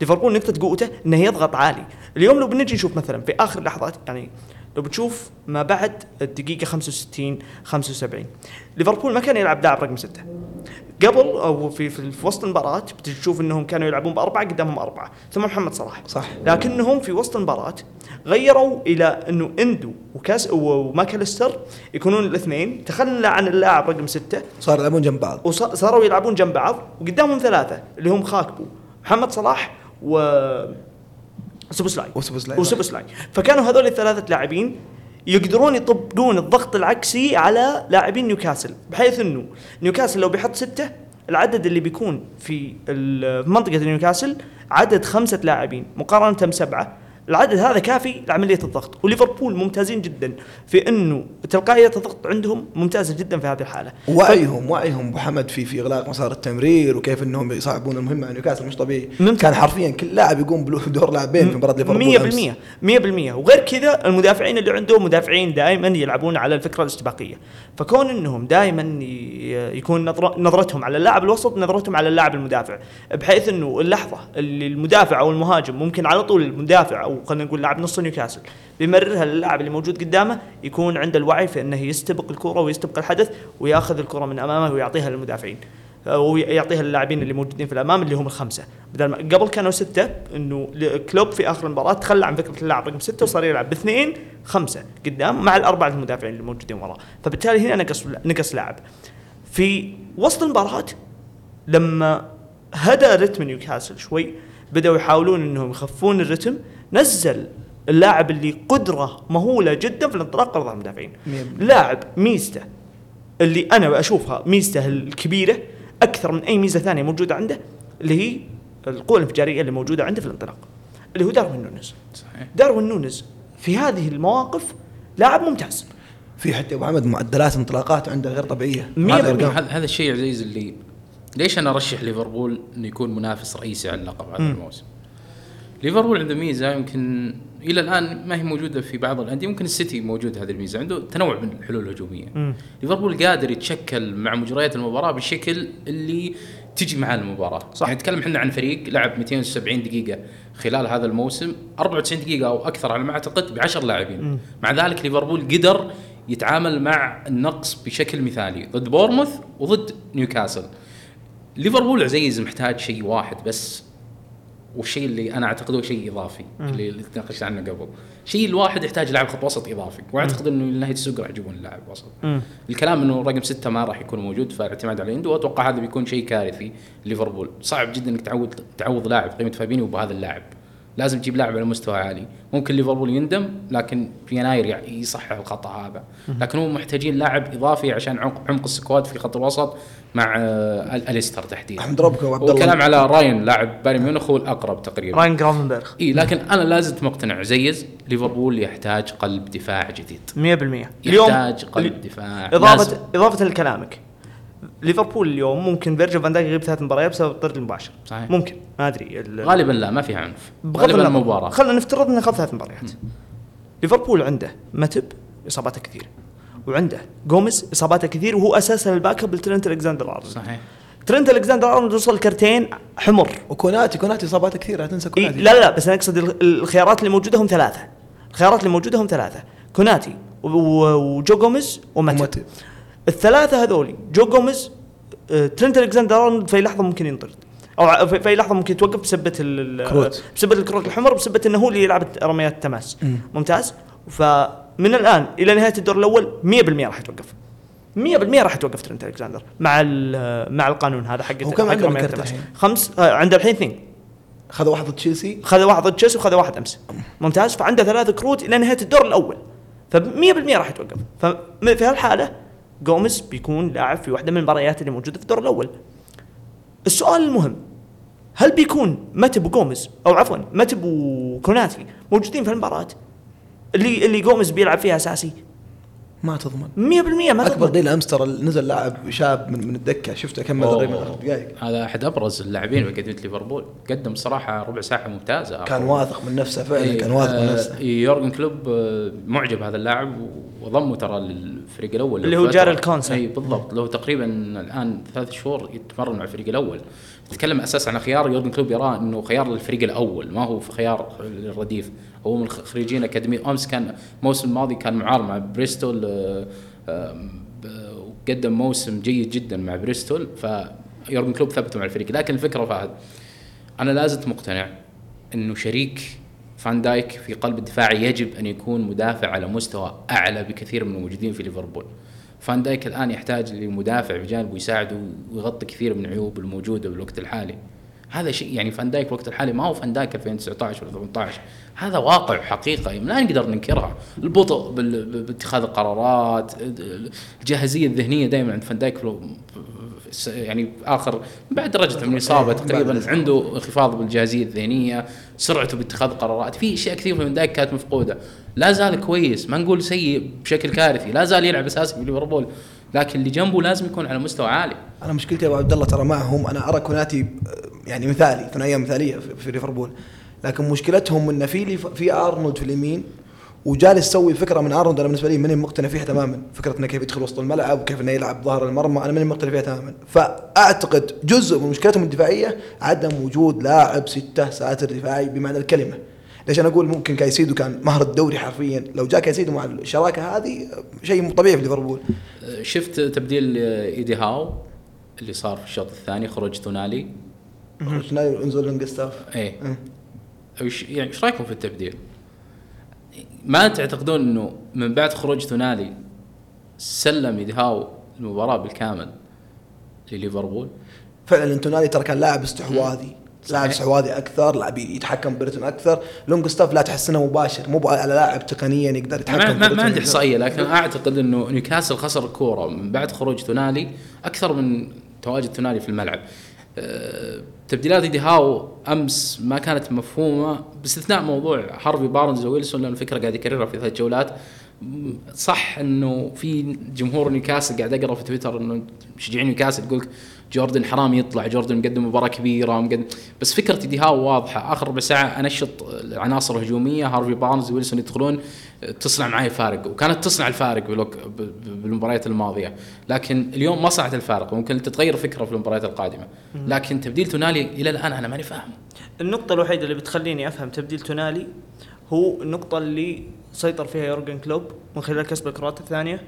ليفربول نقطة قوته إنه يضغط عالي، اليوم لو بنجي نشوف مثلا في آخر لحظات يعني لو بتشوف ما بعد الدقيقة 65 75 ليفربول ما كان يلعب لاعب رقم ستة قبل أو في في, وسط المباراة بتشوف إنهم كانوا يلعبون بأربعة قدامهم أربعة. ثم محمد صلاح. صح. لكنهم في وسط المباراة غيروا إلى إنه إندو وماكاليستر يكونون الاثنين. تخلى عن اللاعب رقم ستة. صار يلعبون جنب بعض. وصاروا يلعبون جنب بعض. وقدامهم ثلاثة اللي هم خاكبو محمد صلاح و سوبوسلاي وسوبوسلاي. وسوبوسلاي. فكانوا هذول الثلاثة لاعبين يقدرون يطبقون الضغط العكسي على لاعبين نيوكاسل بحيث إنه نيوكاسل لو بيحط ستة العدد اللي بيكون في منطقة نيوكاسل عدد خمسة لاعبين مقارنة بسبعة. العدد هذا كافي لعملية الضغط. وليفربول ممتازين جدا في إنه تلقائية الضغط عندهم ممتازة جدا في هذه الحالة. وعيهم وعيهم أبو حمد في في إغلاق مسار التمرير وكيف إنهم يصعبون المهمة على نيوكاسل مش طبيعي. كان حرفيا كل لاعب يقوم بدور لاعبين في مباراة ليفربول أمس. 100% 100% وغير كذا المدافعين اللي عندهم مدافعين دائما يلعبون على الفكرة الاستباقيه فكون إنهم دائما يكون نظر- نظرتهم على اللاعب الوسط نظرتهم على اللاعب المدافع. بحيث إنه اللحظة اللي المدافع أو المهاجم ممكن على طول المدافع أو خلينا نقول لاعب نص نيوكاسل. بيمررها للاعب اللي موجود قدامه يكون عنده الوعي في إنه يستبق الكرة ويستبق الحدث ويأخذ الكرة من أمامه ويعطيها للمدافعين. ويعطيها للاعبين اللي موجودين في الأمام اللي هم الخمسة. بدل ما قبل كانوا ستة إنه كلوب في آخر المباراة تخلى عن فكرة اللاعب رقم ستة وصار يلعب باثنين خمسة قدام مع الأربعة المدافعين اللي موجودين وراه. فبالتالي هنا نقص نقص لاعب. في وسط المباراة لما هدى رتم نيوكاسل شوي بدأوا يحاولون إنهم يخفون الرتم نزل اللاعب اللي قدرة مهولة جدا في الانطلاق قرض المدافعين. لاعب ميزته اللي أنا أشوفها ميزته الكبيرة أكثر من أي ميزة ثانية موجودة عنده اللي هي القوة الانفجارية اللي موجودة عنده في الانطلاق اللي هو داروين نونز صحيح. داروين نونز في هذه المواقف لاعب ممتاز. في حتى أبو حمد معدلات انطلاقات عنده غير طبيعية. هذا الشيء عزيز اللي ليش أنا أرشح ليفربول إنه يكون منافس رئيسي على اللقب هذا. الموسم؟ ليفربول عنده ميزة يمكن إلى الآن ما هي موجودة في بعض الأندية ممكن السيتي موجود هذه الميزة عنده تنوع من الحلول الهجومية. ليفربول قادر يتشكل مع مجريات المباراة بالشكل اللي تجي مع المباراة. صح. يعني نتكلم إحنا عن فريق لعب 270 دقيقة خلال هذا الموسم 94 دقيقة أو أكثر على ما أعتقد ب 10 لاعبين مع ذلك ليفربول قدر يتعامل مع النقص بشكل مثالي ضد بورموث وضد نيوكاسل. ليفربول عزيز محتاج شيء واحد بس والشيء اللي أنا أعتقده شيء إضافي اللي اللي تناقشت عنه قبل. شيء الواحد يحتاج لاعب خط وسط إضافي وأعتقد إنه لنهايه السوق راح يجيبون لاعب وسط. مم. الكلام إنه رقم ستة ما راح يكون موجود فالاعتماد على إندو أتوقع هذا بيكون شيء كارثي ليفربول. صعب جدا إنك تعود تعوض لاعب قيمة فابينيو بهذا اللاعب. لازم تجيب لاعب على مستوى عالي. ممكن ليفربول يندم لكن في يناير يع- يصحح الخطا هذا. لكن هم محتاجين لاعب إضافي عشان عمق, عمق ال squad في خط الوسط مع آه، ال- أليستر تحديدا. أحمد ربك وعبد الله. والكلام على رايان لاعب بايرن ميونخ هو الأقرب تقريبا. رايان جرافنبرغ. إي لكن أنا لا زلت مقتنع. زيز ليفربول يحتاج قلب دفاع جديد. 100% يحتاج قلب دفاع. لازم. اضافه إضافة لكلامك. ليفربول اليوم ممكن فيرجل فان دايك يغيب ثلاث مباريات بسبب الطرد المباشر. صحيح. ممكن. ما أدري. ال- غالبا لا ما في عنف. بغض غالبا النظر. المباراه خلينا نفترض إنه خذ ثلاث مباريات. ليفربول عنده ماتيب إصاباته كثيره وعنده جوميز إصاباته كثير وهو أساسا ال backup لترنت الكساندر أرنولد. صحيح. ترنت الكساندر أرنولد وصل كرتين حمر. وكوناتي كوناتي إصاباته كثيره لا تنسى إيه كوناتي لا لا بس أنا أقصد ال- الخيارات اللي موجودة هم ثلاثة. الخيارات اللي موجودة هم ثلاثة. كوناتي وجو جوميز وماتيب وماتيب. الثلاثة هذولي جو جوميز آه، ترنت الكساندر أرنولد في لحظة ممكن ينطرد. أو في أي لحظة ممكن يتوقف بسبة ال- ال- كروت. بسبة الكروت الحمر بسبة إنه هو اللي يلعب رميات التماس ممتاز. فمن الآن إلى نهاية الدور الأول 100% راح يتوقف. 100% راح يتوقف ترنت الكساندر مع مع القانون هذا حق هو كم عنده كرت. الحين؟ خمس آه، عنده الحين اثنين. خذ واحد ضد تشيلسي؟ خذ واحد ضد تشيلسي وخذ واحد أمس. ممتاز. فعنده ثلاث كروت إلى نهاية الدور الأول. ف 100% راح يتوقف. ففي هالحالة جوميز بيكون لاعب في واحدة من المباريات اللي موجودة في الدور الأول. السؤال المهم هل بيكون ماتب وجوميز أو عفوا ماتب وكوناتي موجودين في المباراة؟ اللي اللي جوميز بيلعب فيها أساسي ما تضمن. 100% ما أكبر تضمن. دليل أمس ترى نزل لاعب شاب من, من الدكة. شفته كمل أوه. تقريبا ثلاث دقائق هذا أحد أبرز اللاعبين في أكاديمية ليفربول. قدم صراحة ربع ساعة ممتازة. كان واثق من نفسه فعلا إيه، كان واثق من آه، نفسه. يورجن كلوب آه، معجب هذا اللاعب وضمه ترى للفريق الأول. اللي هو فترة. جاريل كوانسا. اي بالضبط. له تقريبا الآن ثلاث شهور يتمرن مع الفريق الأول. تتكلم أساسا عن خيار يورجن كلوب يراه إنه خيار للفريق الأول ما هو في خيار للرديف هو من خريجين أكاديمية أمس كان الموسم الماضي كان معار مع بريستول آه، آه، ب- وقدم موسم جيد جدا مع بريستول فيورجن كلوب ثبته مع الفريق لكن الفكرة فهد أنا لا زلت مقتنع إنه شريك فان دايك في قلب الدفاع يجب أن يكون مدافع على مستوى أعلى بكثير من الموجودين في ليفربول. فان دايك الآن يحتاج لمدافع بجانبه يساعده ويغطي كثير من العيوب الموجودة بالوقت الحالي. هذا شيء يعني فان دايك الوقت الحالي ما هو فان دايك 2019 ولا 18 هذا واقع وحقيقه لا نقدر ننكرها. البطء باتخاذ القرارات الجاهزية الذهنية دائما عند فان دايك يعني آخر بعد درجة من الاصابه تقريبا عنده انخفاض بالجاهزية الذهنية سرعته باتخاذ القرارات. في أشياء كثير من دايك كانت مفقودة. لا زال كويس. ما نقول سيء بشكل كارثي. لا زال يلعب أساسي في ليفربول. لكن اللي جنبه لازم يكون على مستوى عالي. أنا مشكلتي يا أبو عبد الله ترى معهم. أنا أرى كوناتي يعني مثالي ثنائية مثالية في, ليفربول. لكن مشكلتهم انه في في أرنولد في اليمين وجالس يسوي فكرة من أرنولد أنا بالنسبة لي ماني مقتنع فيها تماما. فكرة إنه كيف يدخل وسط الملعب وكيف إنه يلعب ظهر المرمى أنا ماني مقتنع فيها تماما. فأعتقد جزء من مشكلتهم الدفاعية عدم وجود لاعب ستة ساتر دفاعي بمعنى الكلمة. ليش أنا أقول ممكن كايسيدو كان مهر الدوري حرفيا؟ لو جاء كايسيدو مع الشراكة هذه شيء طبيعي في ليفربول. شفت تبديل إيدي هاو اللي صار في الشوط الثاني خروج تونالي؟ شناير نزول لونجستاف إيه وش يعني إيش رايكم في التبديل؟ ما تعتقدون إنه من بعد خروج تونالي سلم إيدي هاو المباراة بالكامل لليفربول؟ فعلا تونالي ترى كان لاعب استحواذي لاعب استحواذي أكثر لاعب يتحكم برتم أكثر لونج ستاف لا تحسه مباشر مو على لاعب تقنيا يقدر يتحكم ما, ما, عندي. إحصائية لكن أعتقد إنه نيوكاسل خسر الكورة من بعد خروج تونالي أكثر من تواجد تونالي في الملعب. تبديلات ايدي هاو أمس ما كانت مفهومة باستثناء موضوع هارفي بارنز وويلسون لأن الفكرة قاعد يكررها في ثلاث جولات. صح إنه في جمهور نيوكاسل قاعد اقرا في تويتر إنه مشجعين نيوكاسل يقول جوردن حرام يطلع جوردن مقدم مباراة كبيرة مقدم. بس فكره ايدي هاو واضحة. آخر ربع ساعة أنشط العناصر الهجومية هارفي بارنز ويلسون يدخلون تصنع معي فارق. وكانت تصنع الفارق بالمباريات الماضية. لكن اليوم ما صنعت الفارق. ممكن تتغير فكرة في المباريات القادمة. لكن تبديل تونالي إلى الآن أنا ماني فاهم. النقطة الوحيدة اللي بتخليني أفهم تبديل تونالي هو النقطة اللي سيطر فيها يورجن كلوب من خلال كسب الكرات الثانية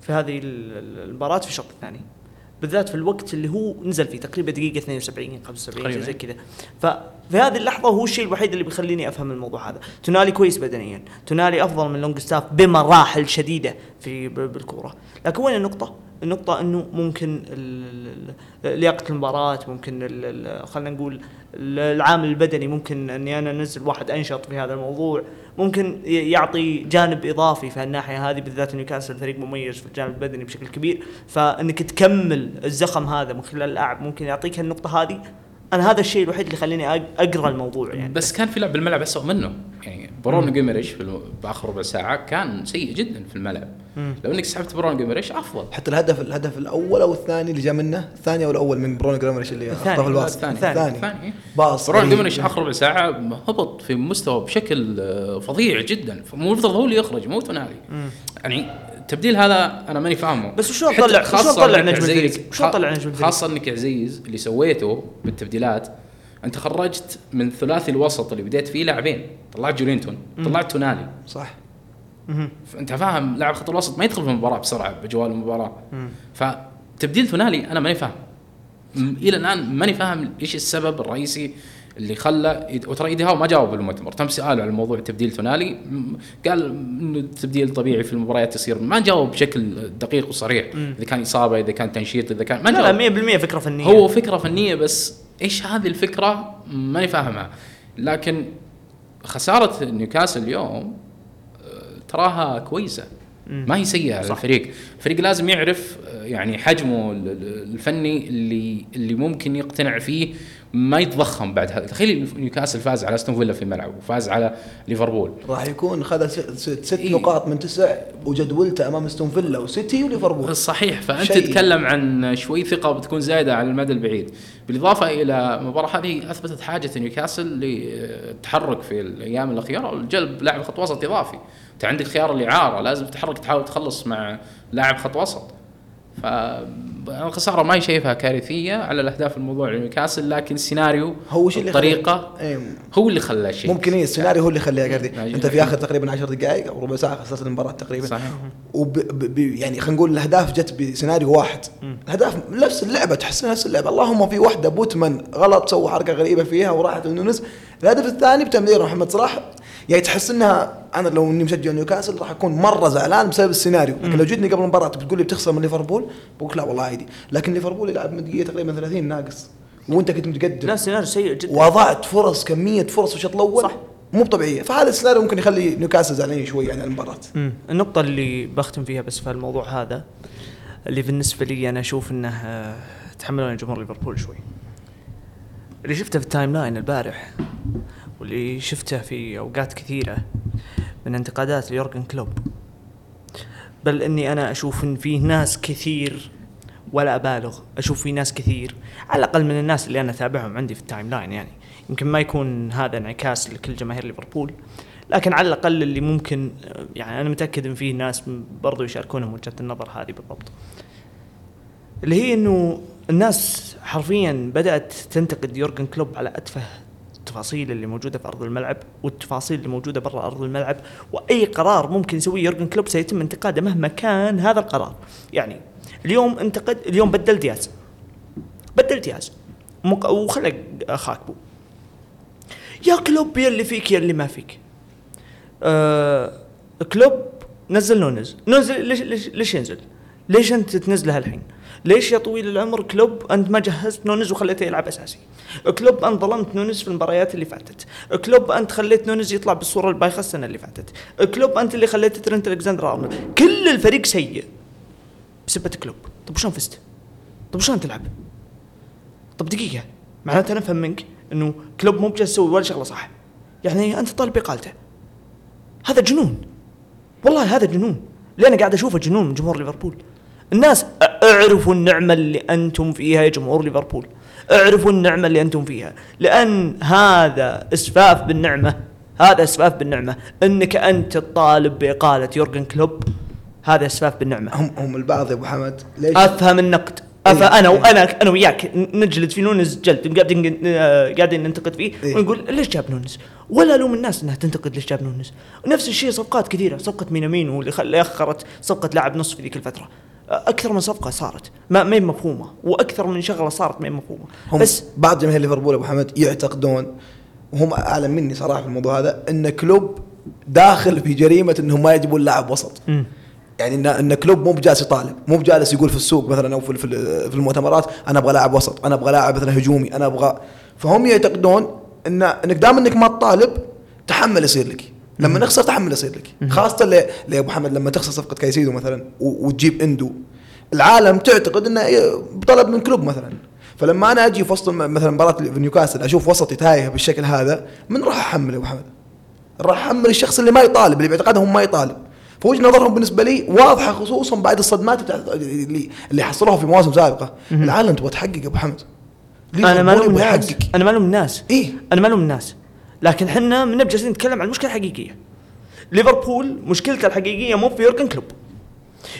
في هذه ال- ال- المباراة في الشوط الثاني. بالذات في الوقت اللي هو نزل فيه تقريبا دقيقة 72 75 شيء تقريباً. زي كذا. ففي هذه اللحظة هو الشيء الوحيد اللي بيخليني أفهم الموضوع هذا. تونالي كويس بدنيا. تونالي أفضل من لونج ستاف بمراحل شديدة في بالكورة. لكن وين النقطة؟ النقطة إنه ممكن لياقة المباراة ممكن خلينا نقول ال- العامل البدني ممكن إني أنا أنزل واحد أنشط في هذا الموضوع. ممكن يعطي جانب إضافي في الناحية هذه بالذات نيوكاسل فريق مميز في الجانب البدني بشكل كبير. فإنك تكمل الزخم هذا من خلال اللاعب ممكن يعطيك النقطة هذه. أنا هذا الشيء الوحيد اللي يخليني أق- أقرأ الموضوع يعني. بس كان في لعب بالملعب اسوء منه. يعني برونو جيمريش في بآخر ربع ساعة كان سيء جدا في الملعب. لو إنك سحبت برونو جيمريش أفضل. حتى الهدف الهدف الأول أو الثاني اللي جاء منه الثاني أو الأول من برونو جيمريش اللي الثاني. أخطأ في الوسط الثاني. الثاني. الثاني. باص برونو. جيمريش آخر ربع ساعة هبط في مستوى بشكل آه، فظيع جدا. المفترض هو اللي يخرج مو تونالي يعني التبديل هذا أنا ماني فاهمه. بس وشلون حتى طلع- خاصة وشلون طلع إنك نجم عزيز- الفريق؟ وشلون طلع نجم الفريق؟ خاصة إنك يا عزيز اللي سويته بالتبديلات أنت خرجت من ثلاثي الوسط اللي بديت فيه لاعبين. طلعت جولينتون طلعت تونالي. صح. فانت فاهم لاعب خط الوسط ما يدخل في المباراة بسرعة بجوال المباراة. فتبديل تونالي أنا ماني فاهم. إلى الآن ماني فاهم إيش السبب الرئيسي اللي خلى وترى إيدي هاو ما جاوب بالمؤتمر تم سؤاله على موضوع تبديل تونالي. قال إنه التبديل طبيعي في المباريات يصير ما جاوب بشكل دقيق وصريح. إذا كان إصابة إذا كان تنشيط إذا كان ما لا جاوب. لا 100% فكرة فنية. هو فكرة فنية بس إيش هذه الفكرة؟ ماني فاهمها. لكن خسارة نيوكاسل اليوم آه، تراها كويسة. ما هي سيئة على الفريق. الفريق لازم يعرف يعني حجمه ال- ال- الفني اللي اللي ممكن يقتنع فيه ما يتضخم بعد هذا. تخيل نيوكاسل فاز على أستون فيلا في ملعبه وفاز على ليفربول. راح يكون خذ ست, ست, ست إيه. نقاط من تسع وجدولته أمام أستون فيلا وسيتي وليفربول. صحيح فأنت شيء. تتكلم عن شوي ثقة بتكون زايدة على المدى البعيد. بالإضافة إلى المباراه هذه أثبتت حاجة نيوكاسل للتحرك في الأيام الأخيرة وجلب لاعب خط وسط إضافي. انت عندك خيار الإعارة لازم تتحرك تحاول تخلص مع لاعب خط وسط. فالخساره ما شايفها كارثية على الأهداف الموضوع لنيوكاسل لكن السيناريو هو اللي الطريقة خلى- إيه. هو اللي خلى شيء. ممكن إيه السيناريو هو اللي يخليها كذي ناجي. أنت في آخر تقريبا 10 دقائق أو ربع ساعة خسرت المباراة تقريبا. صحيح. وب ب ب يعني خلينا نقول الأهداف جت بسيناريو واحد. الأهداف نفس اللعبة تحس نفس اللعبة. اللهم في واحدة بوتمان غلط سوى حركة غريبة فيها وراحت لنونيز. الهدف الثاني بتمرير محمد صلاح. يعني تحس إنها أنا لو إني مشجع نيوكاسل راح أكون مرة زعلان بسبب السيناريو. لكن لو جيتني قبل المباراه بتقول لي بتخسر من ليفربول بقول لا والله عادي. لكن ليفربول يلعب من دقيقة تقريبا 30 ناقص. وأنت كنت متقدم. لا سيناريو سيء جدا. وضعت فرص كمية فرص في الشوط الأول صح. مو طبيعية. فهذا السيناريو ممكن يخلي نيوكاسل زعلانين شوي عن المباراة. مم. النقطة اللي بختم فيها بس في الموضوع هذا اللي بالنسبة لي أنا أشوف أنه آه، تحملون جمهور ليفربول شوي. اللي شفته في ال timeline البارح. واللي شفته في أوقات كثيرة من انتقادات ليورجن كلوب. بل إني أنا أشوف إن في ناس كثير ولا أبالغ. أشوف في ناس كثير على الأقل من الناس اللي أنا أتابعهم عندي في ال timeline يعني. يمكن ما يكون هذا انعكاس لكل جماهير ليفربول لكن على الأقل اللي ممكن يعني أنا متأكد إن في ناس برضو يشاركونهم وجهة النظر هذه بالضبط. اللي هي إنه الناس حرفيا بدأت تنتقد يورجن كلوب على أتفه التفاصيل اللي موجودة في أرض الملعب والتفاصيل اللي موجودة برا أرض الملعب وأي قرار ممكن يسويه يورجن كلوب سيتم انتقاده مهما كان هذا القرار يعني اليوم انتقد اليوم بدل دياز بدل دياز. وخلق خاكبو يا كلوب يا اللي فيك يا اللي ما فيك آه كلوب نزل نونز نزل ليش ليش, ليش ينزل؟ ليش أنت تنزله الحين؟ ليش يا طويل العمر كلوب أنت ما جهزت نونز وخليته يلعب أساسي؟ كلوب أنت ظلمت نونز في المباريات اللي فاتت، كلوب أنت خليت نونز يطلع بالصورة البايخة السنة اللي فاتت، كلوب أنت اللي خليت ترنت ألكسندر أرنولد، كل الفريق سيء بسبة كلوب، طب وشلون فزت؟ طب وشلون تلعب؟ طب دقيقة. معناته أنا افهم منك إنه كلوب مو بجالس يسوي ولا شغلة صح. يعني أنت طالب اقالته هذا جنون. والله هذا جنون. اللي أنا قاعد أشوفه جنون من جمهور ليفربول. الناس أعرفوا النعمة اللي أنتم فيها يا جمهور ليفربول أعرفوا النعمة اللي أنتم فيها لأن هذا إسفاف بالنعمة هذا إسفاف بالنعمة إنك أنت تطالب بإقالة يورجن كلوب هذا إسفاف بالنعمة هم هم البعض يا أبو حمد ليش أفهم النقد فانا إيه. وأنا أنا وياك نجلد في نونز جلد قاعدين قاعدين ننتقد فيه إيه. ونقول ليش جاب نونز؟ ولا الوم الناس إنها تنتقد ليش جاب نونز. نفس الشيء صفقات كثيرة صفقة مينامينو اللي أخرت صفقة لاعب نص في ذيك الفترة. أكثر من صفقة صارت. ما ما هي مفهومة. وأكثر من شغلة صارت ما هي مفهومة. هم بس بعض جماهير ليفربول أبو حمد يعتقدون وهم أعلم مني صراحة في الموضوع هذا إن كلوب داخل في جريمة إنهم ما يجيبون لاعب وسط. مم. يعني ان إن كلوب مو بجالس يطالب. مو بجالس يقول في السوق مثلا أو في في- في المؤتمرات أنا أبغى لاعب وسط أنا أبغى لاعب مثلا هجومي أنا أبغى. فهم يعتقدون ان إنك دام إنك ما تطالب تحمل يصير لك. لما نخسر تحمل يصير لك. خاصة لابو حمد لما تخسر صفقة كايسيدو مثلا وتجيب إندو. العالم تعتقد إنه بطلب من كلوب مثلا. فلما أنا أجي في وسط مثلا مباراة نيوكاسل أشوف وسطي تايه بالشكل هذا من راح أحمل ابو حمد؟ راح أحمل الشخص اللي ما يطالب اللي باعتقادهم ما يطالب. فوجهة نظرهم بالنسبة لي واضحة خصوصا بعد الصدمات اللي اللي حصلوها في مواسم سابقة. العالم تبغى تحقق ابو حمد أنا ما ليفربول لوم يبغى الناس. أنا ما لوم الناس إيه. أنا ما لوم الناس لكن إحنا من جالسين نتكلم عن المشكلة الحقيقيه ليفربول مشكلته الحقيقية مو في يورجن كلوب.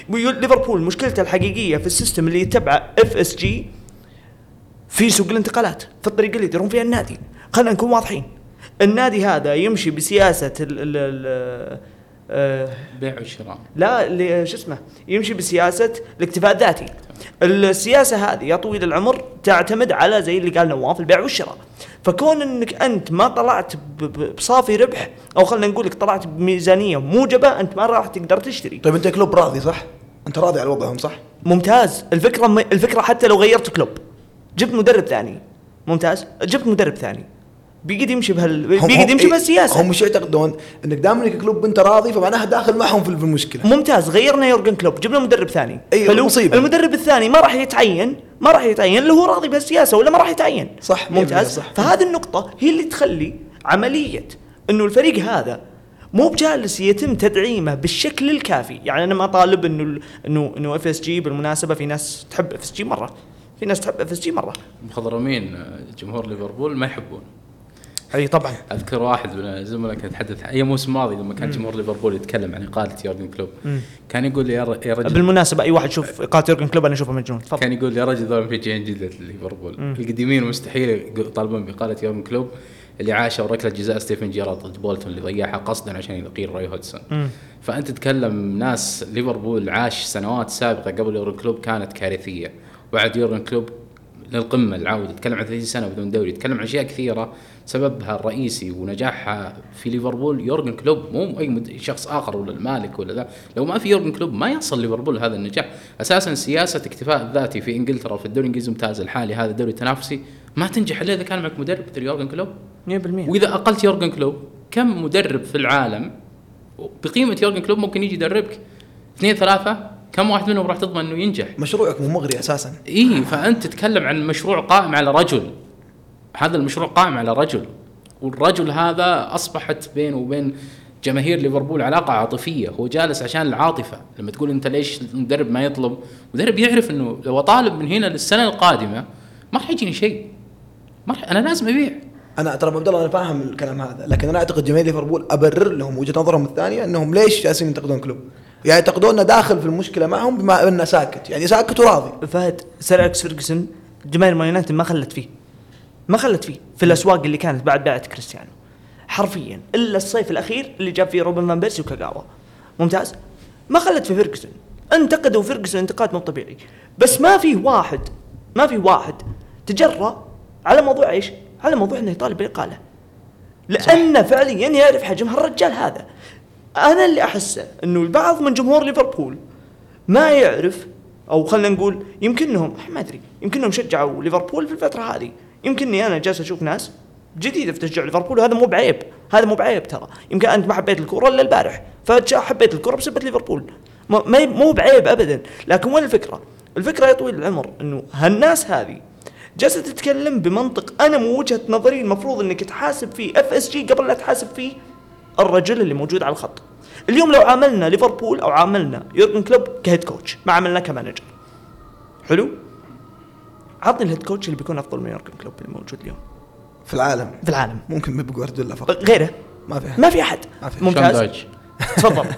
ليفربول مشكلته الحقيقية في ال system اللي يتبعه FSG في سوق الانتقالات في الطريقة اللي يديرون فيها النادي. خلينا نكون واضحين. النادي هذا يمشي بسياسة ال ال ال آه، بيع وشراء. لا اللي شو اسمه؟ يمشي بسياسة الاكتفاء الذاتي. السياسة هذه يا طويل العمر تعتمد على زي اللي قال نواف البيع والشراء. فكون إنك أنت ما طلعت بصافي ربح أو خلينا نقول لك طلعت بميزانية موجبة أنت ما راح تقدر تشتري. طيب أنت كلوب راضي صح؟ أنت راضي على وضعهم صح؟ ممتاز. الفكرة م... الفكرة حتى لو غيرت كلوب. جبت مدرب ثاني. ممتاز. جبت مدرب ثاني. بيقعد يمشي بهال بيقعد هم- يمشي إيه، بهالسياسة. هم مش يعتقدون إنك دام إنك كلوب انت راضي فمعناها داخل معهم في في المشكلة. ممتاز غيرنا يورجن كلوب جبنا مدرب ثاني. أيوة، حلو؟ مصيبة. المدرب الثاني ما راح يتعين ما راح يتعين اللي هو راضي بهالسياسة ولا ما راح يتعين. صح، ممتاز؟ صح. فهذه النقطة هي اللي تخلي عملية إنه الفريق هذا مو بجالس يتم تدعيمه بالشكل الكافي. يعني أنا ما طالب إنه إنه إنه F SG بالمناسبة في ناس تحب FSG مرة. في ناس تحب FSG مرة. مخضرمين جمهور ليفربول ما يحبون. أي طبعا. أذكر واحد من الزملاء كان يتحدث أي موسم ماضي لما كان جمهور ليفربول يتكلم عن إقالة يورجن كلوب. كان يقول يا رجل بالمناسبة أي واحد يشوف إقالة يورجن كلوب أنا أشوفه مجنون. تفضل. كان يقول يا رجل ذول مشجعين جدد ليفربول. القديمين مستحيل يطالبون بإقالة يورجن كلوب اللي عاشوا ركله جزاء ستيفن جيرارد ضد بولتون اللي ضيعها قصدا عشان يقيل روي هودسون. فأنت تتكلم ناس ليفربول عاش سنوات سابقة قبل يورجن كلوب كانت كارثية. بعد يورجن كلوب للقمة العودة تتكلم عن 30 سنة بدون دوري تتكلم عن أشياء كثيرة. سببها الرئيسي ونجاحها في ليفربول يورجن كلوب مو أي شخص آخر ولا المالك ولا ذا. لو ما في يورجن كلوب ما يصل ليفربول هذا النجاح. أساسا سياسة اكتفاء الذاتي في إنجلترا في الدوري الإنجليزي الممتاز الحالي هذا الدوري التنافسي ما تنجح إلا إذا كان معك مدرب مثل يورجن كلوب. 100% وإذا أقلت يورجن كلوب كم مدرب في العالم بقيمة يورجن كلوب ممكن يجي يدربك؟ اثنين ثلاثة كم واحد منهم راح تضمن إنه ينجح؟ مشروعك مو مغري أساسا. اي فأنت تتكلم عن مشروع قائم على رجل. هذا المشروع قائم على رجل. والرجل هذا أصبحت بينه وبين جماهير ليفربول علاقة عاطفية. هو جالس عشان العاطفة. لما تقول أنت ليش المدرب ما يطلب؟ مدرب يعرف إنه لو أطالب من هنا للسنة القادمة ما راح يجيني شيء. ما راح أنا لازم أبيع. أنا ترى عبد الله أنا فاهم الكلام هذا لكن أنا أعتقد جماهير ليفربول أبرر لهم وجهة نظرهم الثانية إنهم ليش جالسين ينتقدون كلوب. يعني يعتقدون انه داخل في المشكلة معهم بما انه ساكت. يعني ساكت وراضي. فهد سير أليكس فيرجسون جماهير مان يونايتد ما خلت فيه. ما خلت فيه. في الأسواق اللي كانت بعد بيعة كريستيانو. حرفيا. إلا الصيف الأخير اللي جاب فيه روبن فان بيرسي وكاغاوا. ممتاز؟ ما خلت في فيرجسون. انتقدوا فيرجسون انتقاد مو طبيعي. بس ما في واحد ما في واحد تجرأ على موضوع إيش؟ على موضوع إنه يطالب بالاقاله لأنه فعليا يعرف حجم هالرجال هذا. أنا اللي احسه إنه البعض من جمهور ليفربول ما يعرف أو خلينا نقول يمكنهم ما أدري يمكنهم شجعوا ليفربول في الفترة هذه. يمكنني أنا جالس أشوف ناس جديدة في تشجيع ليفربول وهذا مو بعيب هذا مو بعيب ترى. يمكن أنت ما حبيت الكورة إلا البارح فحبيت الكورة بسبه ليفربول. ما- مو بعيب ابدا. لكن وين الفكرة؟ الفكرة يا طويل العمر إنه هالناس هذه جالسة تتكلم بمنطق أنا من وجهة نظري المفروض إنك تحاسب فيه FSG قبل لا تحاسب فيه. الرجل اللي موجود على الخط. اليوم لو عاملنا ليفربول أو عاملنا يورجن كلوب ك head coach ما عملنا ك manager. حلو؟ عطني ال head coach اللي بيكون أفضل من يورجن كلوب اللي موجود اليوم. في العالم. في العالم. ممكن بيب جوارديولا فقط. غيره. ما في أحد. ما في أحد. ما في. شون ممتاز. تفضل.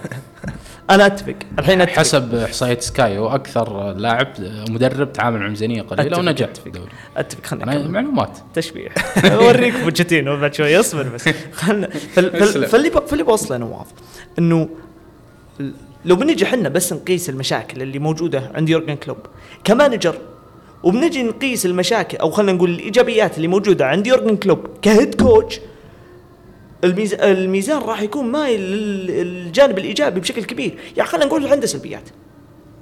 أنا أتفق الحين أتفق حسب احصائيه سكاي هو أكثر لاعب مدرب تعامل مع ميزانية قليلة أتفق، ونجح أتفق. أتفق خلنا أنا نكمل. معلومات تشبيح أوريك بوتشيتينو بعد شوي اصبر بس خلنا فال- فال- اسلم. فاللي فاللي بوصله نواف إنه لو بنجي إحنا بس نقيس المشاكل اللي موجودة عند يورجن كلوب ك manager وبنجي نقيس المشاكل أو خلينا نقول الإيجابيات اللي موجودة عند يورجن كلوب ك head coach. الميزان راح يكون مايل للجانب الإيجابي بشكل كبير. يعني خلينا نقول عنده سلبيات.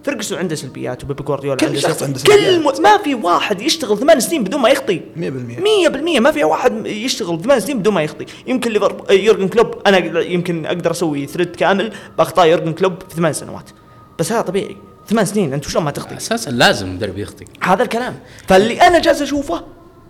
فرقسون عنده سلبيات وبيب جوارديولا كل عنده شخص سلبيات. عنده كل سلبيات. م... ما في واحد يشتغل ثمان سنين بدون ما يخطي. 100% 100% ما في واحد يشتغل ثمان سنين بدون ما يخطي. يمكن ليفربول يورجن كلوب أنا يمكن أقدر أسوي thread كامل بأخطاء يورجن كلوب في ثمان سنوات. بس هذا طبيعي. ثمان سنين انت شلون ما تخطي؟ أساسا لازم المدرب يخطي. هذا الكلام. فاللي أنا جالس أشوفه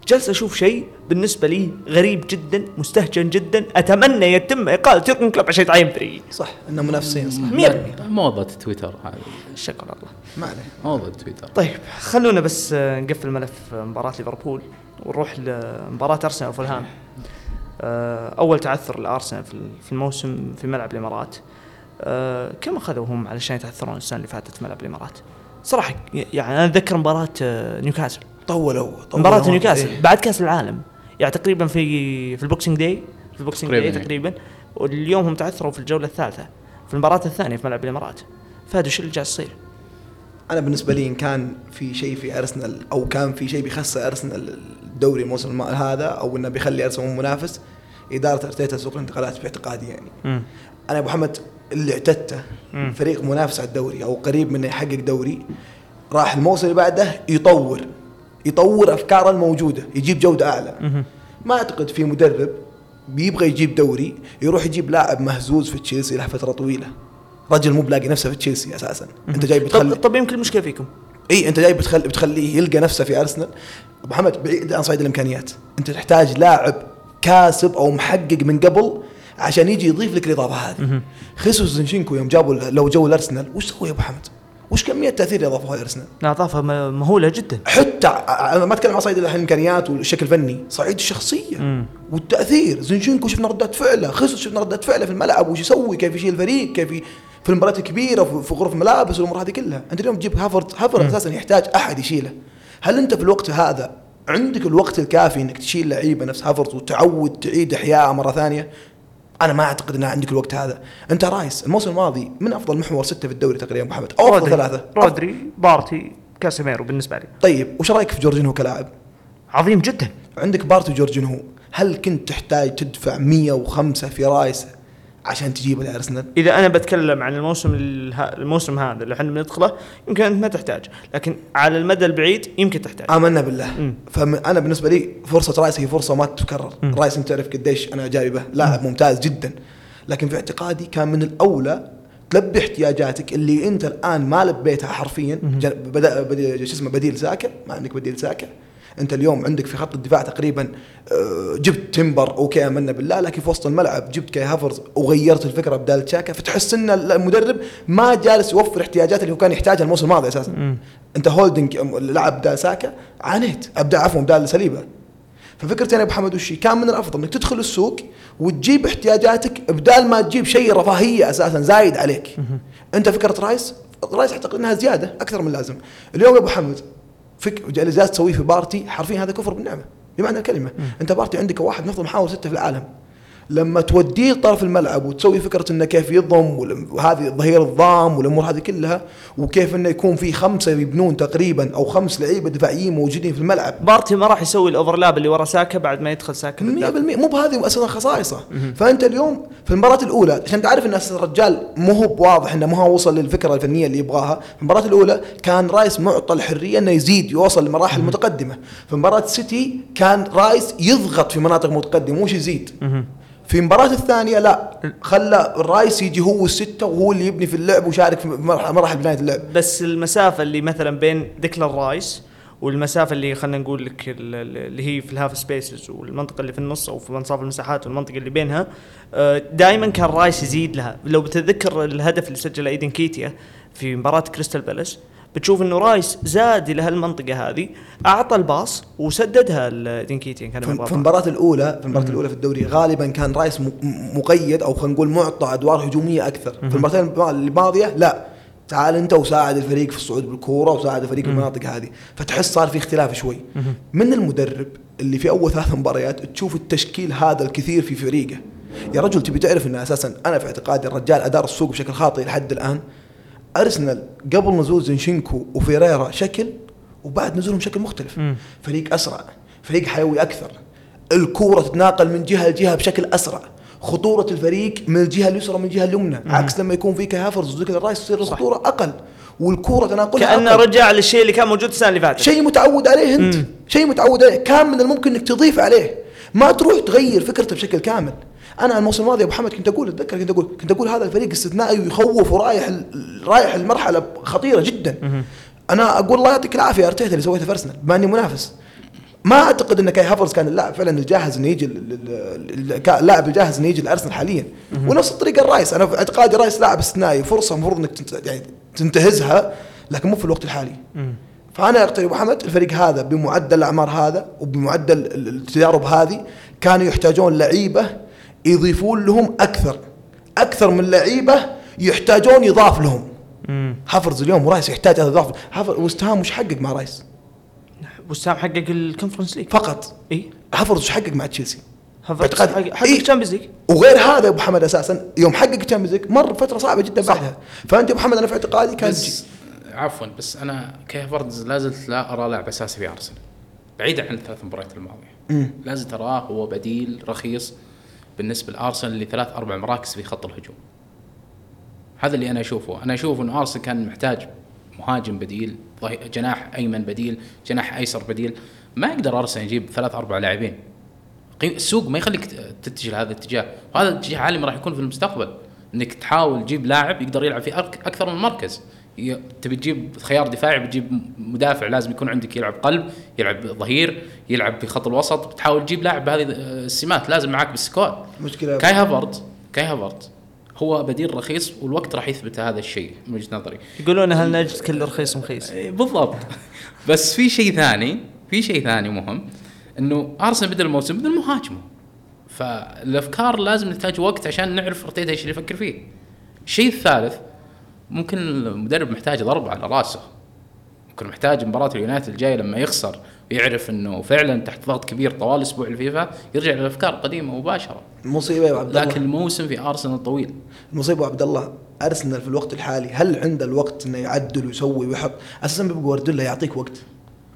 جالس أشوف شيء بالنسبة لي غريب جدا مستهجن جدا. أتمنى يتم إقالة يورجن كلوب عشان يتعين فريقي صح إنه منافسين صح. 100% موضة تويتر هذه. شكرا الله. ما عليه. موضة تويتر. طيب خلونا بس نقفل ملف مباراة ليفربول ونروح لمباراة أرسنال وفولهام. آه، أول تعثر لأرسنال في في الموسم في ملعب الإمارات. آه، كم أخذوا هم علشان يتعثرون السنة اللي فاتت في ملعب الإمارات؟ صراحة يعني أنا اتذكر مباراة آه، نيوكاسل. طولوا طولوا مباراة نيوكاسل إيه. بعد كاس العالم يعني تقريبا في في ال Boxing Day في ال Boxing Day تقريباً. تقريبا واليوم هم تعثروا في الجولة الثالثة في المباراة الثانية في ملعب الإمارات. فهذا شو اللي جالس يصير؟ أنا بالنسبة لي إن كان في شيء في أرسنال أو كان في شيء بيخسر أرسنال الدوري الموسم الم- هذا أو إنه بيخلي أرسنال مو منافس إدارة أرتيتا سوق الانتقالات باعتقادي يعني مم. أنا أبو محمد اللي اعتدته. فريق منافس على الدوري أو قريب منه يحقق دوري راح الموسم اللي بعده يطور يطور أفكاره الموجودة يجيب جودة أعلى. ما أعتقد في مدرب بيبغى يجيب دوري يروح يجيب لاعب مهزوز في تشيلسي له فترة طويلة. رجل مو بلاقي نفسه في تشيلسي أساسا. أنت جاي طب بتخلي طب يمكن المشكلة فيكم. إي أنت جاي بتخلي بتخليه يلقى نفسه في أرسنال. أبو محمد بعيد عن صعيد الإمكانيات. أنت تحتاج لاعب كاسب أو محقق من قبل عشان يجي يضيف لك الإضافة هذه. خيسوس زنشينكو يوم جابوا لو جو لارسنال وش سوى يا أبو محمد؟ وش كمية التاثير اللي اضافوها الارسنال؟ اضافه مهولة جدا حتى أنا ما أتكلم عن صعيد الامكانيات والشكل الفني، صعيد الشخصية مم. والتأثير، زنشينكو شفنا ردات فعله، خيسوس شفنا ردات فعله في الملعب وش يسوي، كيف يشيل الفريق، كيف ي... في المباريات الكبيرة في- غرف الملابس والأمور هذه كلها، أنت اليوم تجيب هافرد، هافرد أساسا يحتاج أحد يشيله. هل أنت في الوقت هذا عندك الوقت الكافي إنك تشيل لعيبة نفس هافرد وتعود تعيد احيائها مرة ثانية؟ أنا ما أعتقد ان عندك الوقت هذا، أنت رايس الموسم الماضي من أفضل محور ستة في الدوري تقريبا محمد، أو أفضل رودري ثلاثة. رودري بارتي كاسيميرو بالنسبة لي. طيب وش رأيك في جورجينهو كلاعب؟ عظيم جدا. عندك بارتي وجورجينهو هل كنت تحتاج تدفع 105 في رايس عشان تجيبه لارسنال؟ إذا أنا بتكلم عن الموسم الموسم هذا اللي إحنا بندخله يمكن أنت ما تحتاج. لكن على المدى البعيد يمكن تحتاج. آمنا بالله. مم. فانا بالنسبة لي فرصة رايس هي فرصة ما تتكرر. رايس أنت تعرف قديش أنا اعجابي به لاعب ممتاز جدا. لكن في اعتقادي كان من الأولى تلبي احتياجاتك اللي أنت الآن ما لبيتها حرفيا. بدا- شو اسمه بديل ساكا ما عندك بديل ساكا انت اليوم عندك في خط الدفاع تقريبا آه، جبت تمبر أوكي آمنا بالله لكن في وسط الملعب جبت كاي هافرز وغيرت الفكرة بدال تشاكا فتحس إن المدرب ما جالس يوفر احتياجات اللي هو كان يحتاجها الموسم الماضي أساسا. أنت هولدنج لعب بدال ساكا عانيت ابدا عفوا بدال صليبا. ففكرتي أنا يا ابو حمد وشي كان من الأفضل إنك تدخل السوق وتجيب احتياجاتك بدال ما تجيب شيء رفاهية أساسا زايد عليك. أنت فكرة رايس؟ رايس أعتقد إنها زيادة أكثر من اللازم اليوم يا أبو حمد فك اللي جالس تسويه في بارتي حرفيا هذا كفر بالنعمة. بمعنى الكلمة أنت بارتي عندك واحد من افضل محاور ستة في العالم. لما توديه لطرف الملعب وتسوي فكرة إنه كيف يضم وهذه ظهير الضام والامور هذه كلها وكيف إنه يكون في خمسة يبنون تقريبا أو خمس لعيبة دفاعيين موجودين في الملعب. بارتي ما راح يسوي ال overlap اللي ورا ساكا بعد ما يدخل ساكا 100% قدام. مو بهذه أساسا خصائصه. فأنت اليوم في المباراة الأولى عشان تعرف إن الرجال مو هو بواضح إنه هو وصل للفكرة الفنية اللي يبغاها في المباراة الأولى كان رايس معطى الحريه إنه يزيد يوصل لمراحل متقدمة. في مباراة سيتي كان رايس يضغط في مناطق متقدمة مش يزيد. في المباراة الثانية لا خلى الرايس يجي هو الستة وهو اللي يبني في اللعب ويشارك في مراحل بناية اللعب. بس المسافة اللي مثلا بين ديكلان رايس والمسافة اللي خلينا نقول لك ال- ال- اللي هي في ال half spaces والمنطقة اللي في النص أو في أنصاف المساحات والمنطقة اللي بينها دائما كان رايس يزيد لها. لو بتتذكر الهدف اللي سجله إيدي نكيتياه في مباراة كريستال بالاس بتشوف إنه رايس زاد إلى هالمنطقه هذه أعطى الباص وسددها لدينكيتيان كان في المباراة الأولى في المباراة الأولى في الدوري غالبا كان رايس مقيد أو خلينا نقول معطى أدوار هجومية أكثر. في المباراتين الماضية لا. تعال أنت وساعد الفريق في الصعود بالكورة وساعد الفريق في المناطق هذه. فتحس صار في اختلاف شوي. من المدرب اللي في أول ثلاث مباريات تشوف التشكيل هذا الكثير في فريقه؟ يا رجل تبي تعرف أن أساسا أنا في اعتقادي الرجال أدار السوق بشكل خاطئ لحد الآن. أرسنال قبل نزول زينشينكو وفيريرا شكل وبعد نزولهم شكل مختلف. مم. فريق أسرع فريق حيوي أكثر. الكورة تتناقل من جهة لجهة بشكل أسرع. خطورة الفريق من الجهة اليسرى من الجهة اليمنى. عكس لما يكون في كاي هافرز وزي رايس تصير الخطورة أقل والكورة تناقلها كأنه أقل. رجع للشيء اللي كان موجود السنة اللي فاتت. شيء متعود عليه أنت. شيء متعود عليه. كان من الممكن إنك تضيف عليه. ما تروح تغير فكرته بشكل كامل. أنا الموسم الماضي أبو محمد كنت أقول أتذكر كنت أقول كنت أقول هذا الفريق استثنائي ويخوف ورايح رايح المرحلة خطيرة جدا. أنا أقول الله يعطيك العافية أرتيتا اللي سويته في أرسنال بما إني منافس. ما أعتقد إن كاي هافرز كان اللاعب فعلا الجاهز إنه يجي اللاعب الجاهز إنه يجي الارسنال حاليا. ونفس الطريقة الرايس أنا في اعتقادي رايس لاعب استثنائي فرصة المفروض إنك يعني تنتهزها لكن مو في الوقت الحالي. فأنا اقتنع أبو حمد الفريق هذا بمعدل الأعمار هذا وبمعدل ال- التجارب هذه كانوا يحتاجون لعيبة يضيفون لهم أكثر. أكثر من لعيبة يحتاجون يضاف لهم. هافرز اليوم ورايس يحتاج هذا إضافة. هافرز وست هام وش حقق مع رايس؟ وست هام حقق ال Conference League فقط. إي. هافرز وش حقق مع تشيلسي؟ باعتقاد- حقق حقق إيه. ال Champions League. وغير هذا يا أبو حمد أساسا يوم حقق Champions League مر فترة صعبة جدا بعدها. فأنت يا أبو محمد أنا في اعتقادي كان بس عفوا بس أنا كي هافرتز لا زلت لا أرى لاعب أساسي في أرسنال بعيدا عن الثلاث مباريات الماضية. مم. لا زلت أراه هو بديل رخيص. بالنسبة لأرسنال لثلاث أربع مراكز في خط الهجوم. هذا اللي أنا أشوفه. أنا أشوف انه أرسنال كان محتاج مهاجم بديل جناح أيمن بديل جناح أيسر بديل. ما يقدر أرسنال يجيب ثلاث أربع لاعبين. السوق ما يخليك تتجه لهذا الاتجاه. وهذا الاتجاه عالمي راح يكون في المستقبل. إنك تحاول تجيب لاعب يقدر يلعب في أكثر من مركز. تبي تجيب خيار دفاعي بتجيب مدافع لازم يكون عندك يلعب قلب يلعب ظهير يلعب في خط الوسط بتحاول تجيب لاعب بهذه السمات لازم معك بال squad. مشكلة كاي هافرت كاي هافرت هو بديل رخيص والوقت راح يثبت هذا الشيء من وجهة نظري. يقولون أهل نجد كل رخيص مخيس إيه، بالضبط. بس في شيء ثاني في شيء ثاني مهم إنه أرسنال بدا الموسم بدون مهاجم. فالأفكار لازم نحتاج وقت عشان نعرف أرتيتا إيش اللي يفكر فيه. الشيء الثالث ممكن المدرب محتاج ضربة على راسه. ممكن محتاج مباراة اليونايتد الجاية لما يخسر ويعرف إنه فعلا تحت ضغط كبير طوال أسبوع الفيفا يرجع للأفكار القديمة مباشرة. مصيبه يا عبد الله. لكن الموسم في أرسنال طويل. المصيبه يا عبد الله أرسنال في الوقت الحالي هل عنده الوقت إنه يعدل ويسوي ويحط؟ أساسا بيب جوارديولا يعطيك وقت.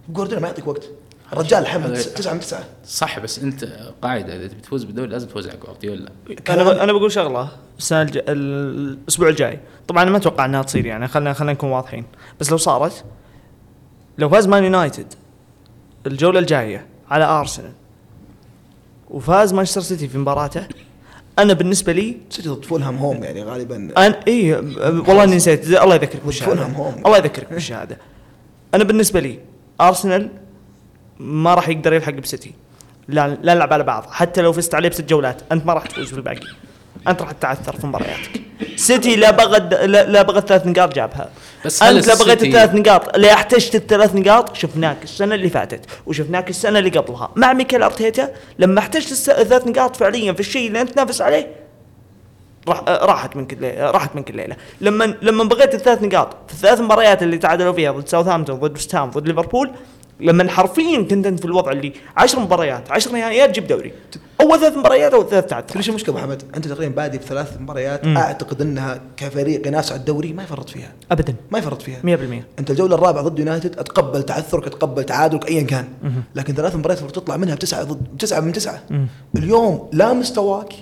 جوارديولا ما يعطيك وقت. الرجال حمد هذا- تسعة من تسعة. صح بس أنت قاعدة إذا تبي تفوز بالدوري لازم تفوز على جوارديولا أنا أنا بقول شغلة السنة الج... الأسبوع الجاي. طبعا أنا ما أتوقع إنها تصير يعني خلينا خلينا نكون واضحين. بس لو صارت لو فاز مان يونايتد الجولة الجاية على أرسنال وفاز مانشستر سيتي في مباراته أنا بالنسبة لي سيتي ضد فولهام home يعني غالبا. أنا إي والله إني نسيت الله يذكرك بالشهادة. فولهام home. الله يذكرك بالشهادة. أنا بالنسبة لي أرسنال ما راح يقدر يلحق بسيتي. لا لا نلعب على بعض. حتى لو فزت عليه بست جولات أنت ما راح تفوز في الباقي أنت راح تتعثر في مبارياتك. سيتي لا بغى لا, بغى الثلاث نقاط جابها. بس أنت لا بغيت الثلاث نقاط. لا احتجت الثلاث نقاط شفناك السنة اللي فاتت وشفناك السنة اللي قبلها. مع ميكيل أرتيتا لما احتجت الثلاث نقاط فعليا في الشيء اللي أنت تنافس عليه راح راحت منك راحت منك الليلة. لما لما بغيت الثلاث نقاط في الثلاث مباريات اللي تعادلوا فيها ضد ساوثهامبتون ضد وست هام ضد ليفربول لما حرفيا كنت انت في الوضع اللي 10 مباريات 10 نهائيات جيب دوري. أول ثلاث مباريات أو ثلاث تعادل تدري شو المشكلة أبو حمد؟ أنت تقريبا بادي بثلاث مباريات أعتقد إنها كفريق ينافس على الدوري ما يفرط فيها. ابدا. ما يفرط فيها. 100% أنت الجولة الرابعة ضد يونايتد أتقبل تعثرك أتقبل تعادلك ايا كان. لكن ثلاث مباريات تطلع منها بتسعة ضد بتسعه من تسعة. اليوم لا مستواك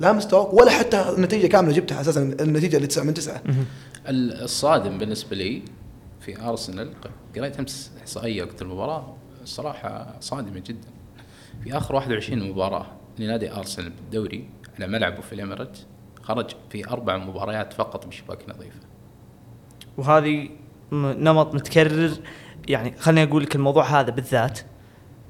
لا مستواك ولا حتى نتيجة كاملة جبتها أساسا النتيجة اللي تسعة من تسعة. ال- الصادم بالنسبة لي في أرسنال قريت أمس إحصائية وقت المباراة الصراحه صادمة جدا. في آخر 21 مباراة لنادي أرسنال بالدوري على ملعبه في الاميريت خرج في أربع مباريات فقط بشباك نظيفة. وهذه نمط متكرر. يعني خليني أقول لك الموضوع هذا بالذات.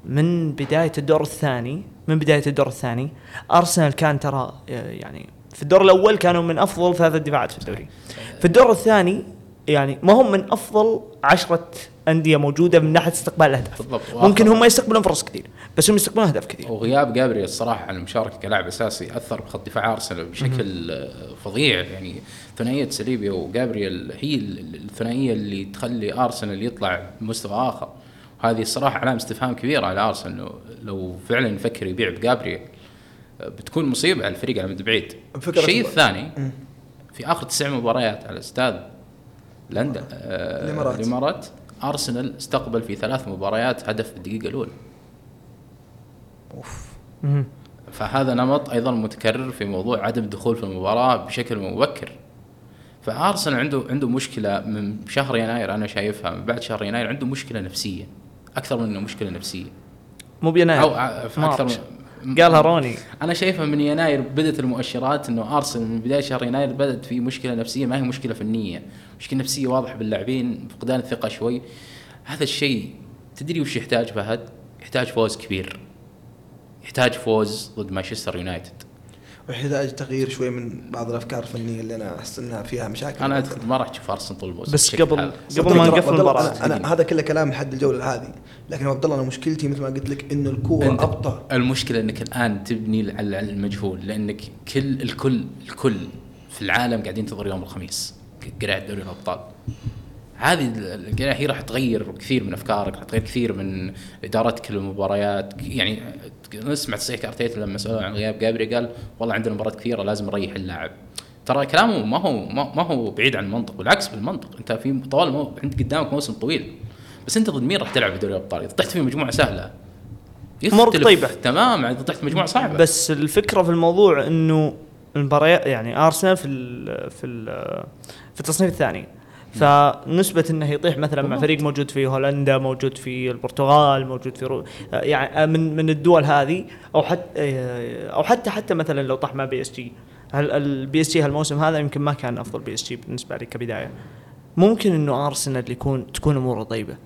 من بداية الدور الثاني من بداية الدور الثاني أرسنال كان ترى آه، يعني في الدور الأول كانوا من أفضل ثلاثة دفاعات في الدوري. في الدور الثاني يعني ما هم من أفضل عشرة أندية موجودة من ناحية استقبال الأهداف. بالضبط. ممكن هم يستقبلون فرص كثير بس هم يستقبلون أهداف كثير. وغياب جابريل الصراحة عن المشاركة كلاعب أساسي أثر بخط دفاع أرسنال بشكل فظيع. يعني ثنائية سليبيا وجابريل هي ال- ال- الثنائية اللي تخلي أرسنال يطلع بمستوى آخر. هذه الصراحة علامة استفهام كبيرة على أرسنال. لو, لو فعلا يفكر يبيع بجابريل بتكون مصيبة على الفريق على المدى بعيد الشيء الثاني في آخر تسع مباريات على أستاذ لندن آه، الإمارات. الإمارات أرسنال استقبل في ثلاث مباريات هدف بالدقيقه الأولى. مهم. فهذا نمط أيضا متكرر في موضوع عدم الدخول في المباراة بشكل مبكر. فأرسنال عنده عنده مشكلة من شهر يناير أنا شايفها من بعد شهر يناير عنده مشكلة نفسية أكثر من إنه مشكلة نفسية. مو بيناير. أو في أكثر مارش. من قالها روني أنا شايفها من يناير بدأت المؤشرات إنه أرسنال من بداية شهر يناير بدأت في مشكلة نفسية ما هي مشكلة فنية، مشكلة نفسية واضحة باللاعبين فقدان الثقة شوي. هذا الشيء تدري وش يحتاج فهد؟ يحتاج فوز كبير. يحتاج فوز ضد مانشستر يونايتد. ويحتاج تغيير شوي من بعض الأفكار الفنية اللي أنا أحس إنها فيها مشاكل. أنا أعتقد ما راح تشوف أرسنال طول الموسم بس قبل. قبل ما نقفل المباراة. أنا, أنا هذا كله كلام لحد الجولة هذه لكن عبد الله أنا مشكلتي مثل ما قلت لك إنه الكورة أبطأ. المشكلة إنك الآن تبني على على المجهول لأنك كل الكل الكل في العالم قاعدين ينتظر يوم الخميس قرعه دوري الأبطال. هذه ال- القرعة هي راح تغير كثير من أفكارك راح تغير كثير من إدارتك للمباريات يعني نسمع تصريح ارتيتا لما سألوه عن غياب جابري قال والله عندنا مباريات كثيرة لازم نريح اللاعب. ترى كلامه ما هو ما هو بعيد عن المنطق بالعكس بالمنطق. أنت في طوال مو... عندك قدامك موسم طويل بس أنت ضد مين راح تلعب في دوري الأبطال؟ إذا طحت في مجموعة سهلة. أمورك يختلف طيبة. تمام إذا طحت مجموعة صعبة. بس الفكرة في الموضوع إنه المباريات يعني أرسنال في ال في ال في التصنيف الثاني فنسبة إنه يطيح مثلا مع فريق موجود في هولندا، موجود في البرتغال، موجود في رو... يعني من من الدول هذه أو حتى أو حتى حتى مثلا لو طاح مع بي إس جي، البي إس جي هالموسم هذا يمكن ما كان أفضل بي إس جي بالنسبة لي كبداية. ممكن إنه أرسنال يكون تكون أموره طيبة،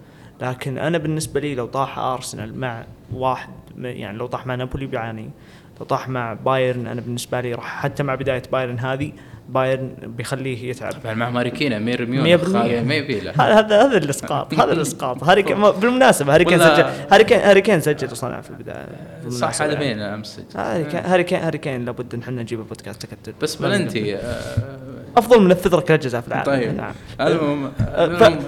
لكن أنا بالنسبة لي لو طاح أرسنال مع واحد يعني لو طاح مع نابولي بيعاني لو طاح مع بايرن أنا بالنسبة لي راح حتى مع بداية بايرن هذه بايرن بيخليه يتعب. مع ماريكينا امير 100% ميونخ. ما يبي له. هذا هذا الإسقاط هذا الإسقاط. هاري كين بالمناسبة هاري كين سجل هاري كين هاري كين سجل وصنع في البداية. صح هذا. مين أمس كين هاري كين هاري كين لابد إن إحنا نجيبه بودكاست تكتل. بس بلنتي آه، أفضل من سجل ركل الجزاء في العالم. طيب. نعم. المهم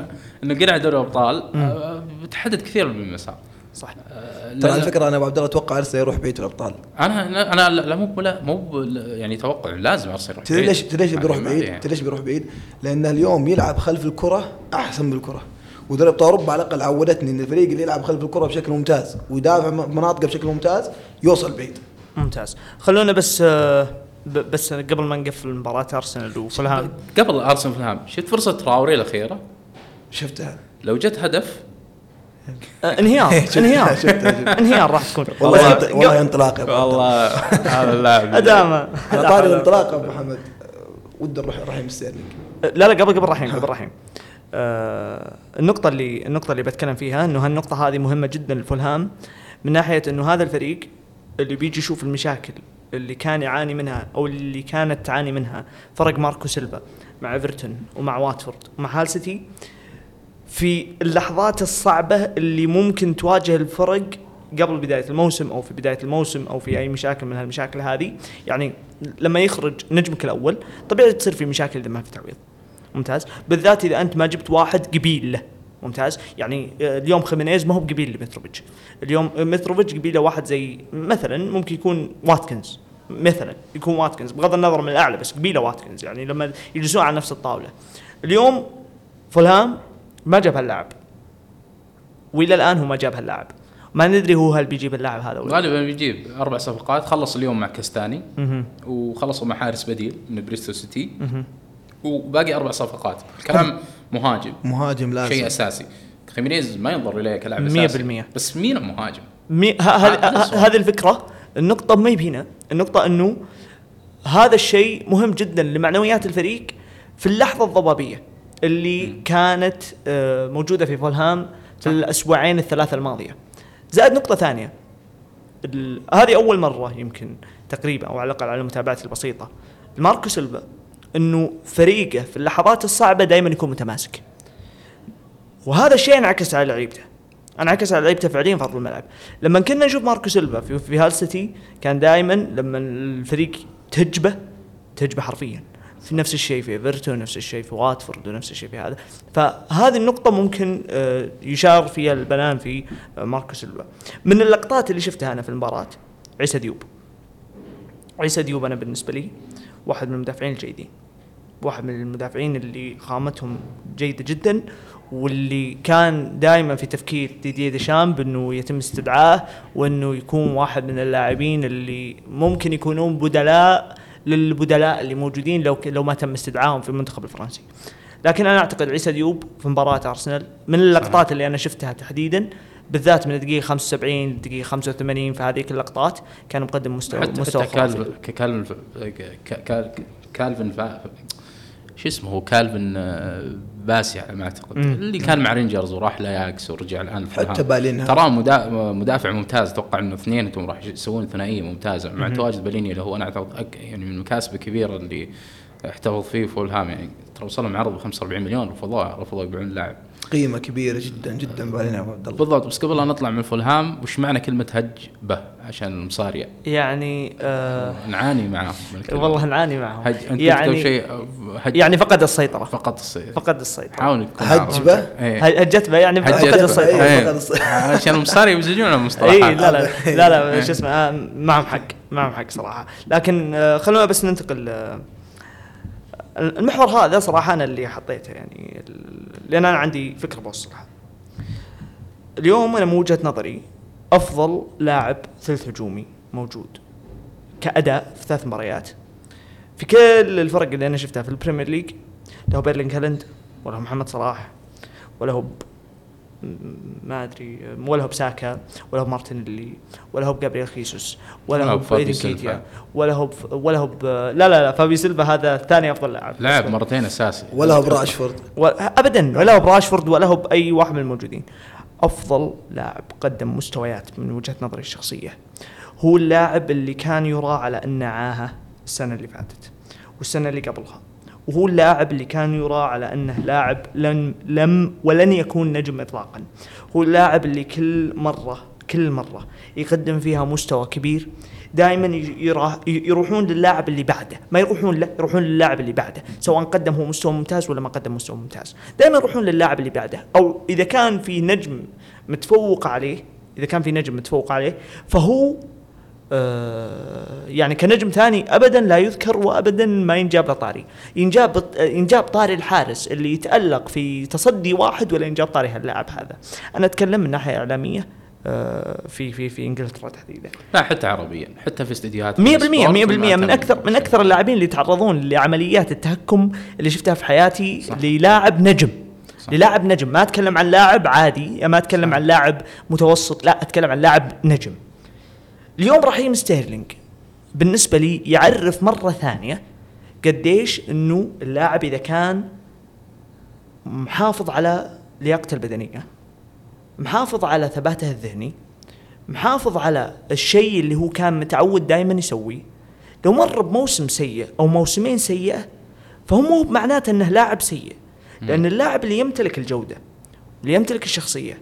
إنه قرعة دوري الأبطال آه، بتحدد كثير من المسار صح. آه، ترى على فكرة أنا أبو عبد الله أتوقع ارسنال يروح بعيد في الابطال أنا أنا لا مو لا مو يعني توقع لازم ارسنال يروح تدري بعيد. ليش تدري ليش يعني بيروح بعيد؟ ليش بيروح بعيد؟ لأنه اليوم يلعب خلف الكرة أحسن بالكره ودوري ابطال اوروبا على الأقل عودتني إن الفريق اللي يلعب خلف الكرة بشكل ممتاز ويدافع مناطقه بشكل ممتاز يوصل بعيد ممتاز. خلونا بس آه، ب- بس قبل ما نقفل مباراه أرسنال وفولهام قبل أرسنال فلهام شفت فرصة تراوري الأخيرة؟ شفتها. لو جت هدف انهيار انهيار شفتها انهيار راح تكون. والله والله انطلاق يا أبو عبد الله. والله هذا اللاعب أدامة. على طاري الانطلاق أبو محمد ودي نروح رحيم ستيرلينج لا لا قبل قبل رحيم قبل رحيم آه النقطة اللي النقطة اللي بتكلم فيها إنه هالنقطة هذه مهمة جدا لفولهام من ناحية إنه هذا الفريق اللي بيجي يشوف المشاكل اللي كان يعاني منها أو اللي كانت تعاني منها فرق ماركو سيلفا مع إيفرتون ومع واتفورد ومع هال سيتي. في اللحظات الصعبة اللي ممكن تواجه الفرق قبل بداية الموسم أو في بداية الموسم أو في أي مشاكل من هالمشاكل هذه. يعني لما يخرج نجمك الأول طبيعي تصير في مشاكل إذا ما في تعويض. ممتاز؟ بالذات إذا أنت ما جبت واحد قبيل له. ممتاز؟ يعني آه، اليوم خيمينيز ما هو بقبيل لمتروفيتش اليوم متروفيتش قبيله واحد زي مثلا ممكن يكون واتكنز. مثلا يكون واتكنز بغض النظر من الأعلى بس قبيله واتكنز. يعني لما يجلسون على نفس الطاولة. اليوم فولهام ما جاب هاللاعب. وإلى الآن هو ما جاب هاللاعب. ما ندري هو هل بيجيب اللاعب هذا ولا لا. غالبا بيجيب أربع صفقات. خلص اليوم مع كستاني. وخلصوا مع حارس بديل من بريستول سيتي. وباقي أربع صفقات. الكلام مهاجم. مهاجم لازم. شيء أساسي. خيمينيز ما ينظر اليه كلاعب مية اساسي بالمية. بس مين مهاجم؟ مي ه- هذه الفكرة. النقطة ما هنا النقطة إنه هذا الشيء مهم جدا لمعنويات الفريق في اللحظة الضبابية. اللي كانت آه، موجودة في فولهام في الأسبوعين الثلاثة الماضية. زائد نقطة ثانية. هذه أول مرة يمكن تقريبا أو على الأقل على متابعتي البسيطة. ماركو سيلفا إنه فريقه في اللحظات الصعبة دائما يكون متماسك. وهذا الشيء انعكس على لعيبته. انعكس على لعيبته فعليا في ارض الملعب. لما كنا نشوف ماركو سيلفا في, في هال سيتي كان دائما لما الفريق تهجبه تهجبه حرفيا. في نفس الشيء في إيفرتون نفس الشيء في واتفورد ونفس الشيء في هذا. فهذه النقطة ممكن آه، يشار فيها البنان في آه، ماركو سيلفا من اللقطات اللي شفتها أنا في المباراة عيسى ديوب. عيسى ديوب أنا بالنسبة لي واحد من المدافعين الجيدين. واحد من المدافعين اللي خامتهم جيدة جدا واللي كان دائما في تفكير ديدي ديشام بانه يتم استدعائه وإنه يكون واحد من اللاعبين اللي ممكن يكونون بدلاء للبدلاء اللي موجودين لو لو ما تم استدعائهم في المنتخب الفرنسي. لكن أنا أعتقد عيسى ديوب في مباراة أرسنال من اللقطات اللي أنا شفتها تحديدا بالذات من الدقيقة 75 للدقيقة 85 في هذيك اللقطات كان مقدم مستوى حتى مستوى حتى خرافي. كالفن كالفن شو اسمه هو كالفن آه، باسي على ما أعتقد مم. اللي كان مع رينجرز وراح لاياكس ورجع الآن. حتى بالينها. تراه مدا- مدافع ممتاز أتوقع إنه اثنينهم راح يسوون ثنائية ممتازة مع تواجد بالينها اللي هو أنا أعتقد أك- يعني من المكاسب الكبيرة اللي احتفظ فيه فولهام يعني ترى وصل لهم عرض ب 45 مليون رفضوه رفضوا يبيعون اللاعب قيمة كبيرة جدا جدا بالينا ابو عبد الله. بالضبط. بس قبل لا نطلع من فولهام وش معنى كلمة هج به عشان المصاريه يعني آه نعاني معاهم. والله نعاني معهم. هج أنت يعني يعني شيء هج. يعني فقد السيطرة. فقط الصيد فقد السيطرة. حاول تكون هجبة؟ إيه. ه- هجت به يعني فقد هجت به. السيطرة. إيه، إيه. فقد الصيد. عشان المصاري يمزجون المصطلحات. اي لا لا لا لا شو اسمه آه، معهم حق معهم حق صراحة. لكن آه، خلونا بس ننتقل آه، المحور هذا صراحة أنا اللي حطيته يعني لأن أنا عندي فكرة بوصلها اليوم أنا من وجهة نظري أفضل لاعب ثلث هجومي موجود كأداء في ثلاث مباريات. في كل الفرق اللي أنا شفتها في البريمير ليج لا هو بيرلينغ هالاند ولا هو محمد صلاح ولا هو ما أدري ولا هو بساكا ولا هو مارتينيلي ولا هو بجابرييل خيسوس ولا هو هو بفابي بإيدن سيلفا. نكيتيا ولا هو ولا هو. لا لا لا فابي سيلفا هذا ثاني أفضل لاعب لعب مرتين أساسي ولا هو براشفورد. ابدا ولا هو براشفورد ولا هو بأي واحد من الموجودين أفضل لاعب قدم مستويات من وجهة نظري الشخصية هو اللاعب اللي كان يرى على أنه عاهه السنة اللي فاتت والسنة اللي قبلها وهو اللاعب اللي كان يرى على أنه لاعب لن لم ولن يكون نجم اطلاقا. هو اللاعب اللي كل مره كل مرة يقدم فيها مستوى كبير. دائما يروحون للاعب اللي بعده. ما يروحون له يروحون للاعب اللي بعده. سواء قدم هو مستوى ممتاز ولا ما قدم مستوى ممتاز. دائما يروحون للاعب اللي بعده. أو إذا كان في نجم متفوق عليه إذا كان في نجم متفوق عليه فهو يعني كنجم ثاني ابدا لا يذكر وابدا ما ينجاب له طاري ينجاب ينجاب طاري الحارس اللي يتألق في تصدي واحد ولا ينجاب طاري هاللاعب هذا أنا أتكلم من ناحية إعلامية آه في في في إنجلترا تحديدا لا حتى عربيا حتى في استديوهات 100% 100% السبورت ما من أكثر من. أكثر اللاعبين اللي يتعرضون لعمليات التهكم اللي شفتها في حياتي صح. للاعب نجم صح. للاعب نجم ما أتكلم عن لاعب عادي ما أتكلم صح. عن لاعب متوسط لا أتكلم عن لاعب نجم اليوم رحيم ستيرلينج بالنسبة لي يعرف مرة ثانية قديش إنه اللاعب إذا كان محافظ على لياقته البدنية محافظ على ثباته الذهني محافظ على الشيء اللي هو كان متعود دائما يسويه. لو مر بموسم سيء أو موسمين سيئة فهو مو معناته إنه لاعب سيء لأن اللاعب اللي يمتلك الجودة اللي يمتلك الشخصية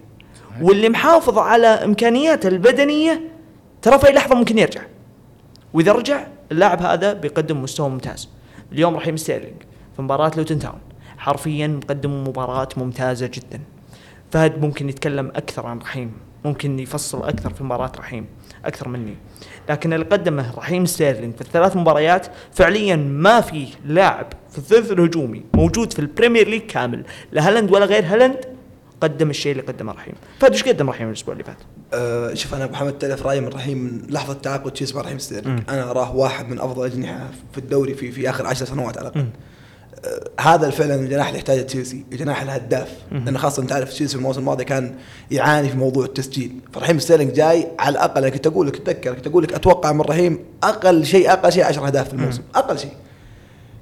واللي محافظ على إمكانياته البدنية ترى في أي لحظة ممكن يرجع. وإذا رجع اللاعب هذا بيقدم مستوى ممتاز. اليوم رحيم ستيرلينج في مباراة لوتن تاون. حرفيا مقدم مباراة ممتازة جدا. فهد ممكن يتكلم أكثر عن رحيم. ممكن يفصل أكثر في مباراة رحيم. أكثر مني. لكن اللي قدمه رحيم ستيرلينج في الثلاث مباريات فعليا ما في لاعب في الثلث الهجومي موجود في البريمير ليج كامل. لا هالاند ولا غير هالاند قدم الشيء اللي قدمه رحيم. فهد إيش قدم رحيم الأسبوع اللي فات؟ أه شوف أنا أبو محمد تعرف رأيي من رحيم من لحظة تعاقد تشيلسي مع رحيم ستيرلينج أنا اراه واحد من أفضل الاجنحه في الدوري في في آخر عشر سنوات على الأقل. أه هذا فعلا الجناح اللي يحتاجه تشيلسي الجناح الهداف. لأن خاصة انت عارف تشيلسي الموسم الماضي كان يعاني في موضوع التسجيل. فرحيم ستيرلينج جاي على الأقل أنا كنت أقول لك اتذكر كنت أقول لك أتوقع من رحيم أقل شيء أقل شيء 10 أهداف في الموسم. أقل شيء.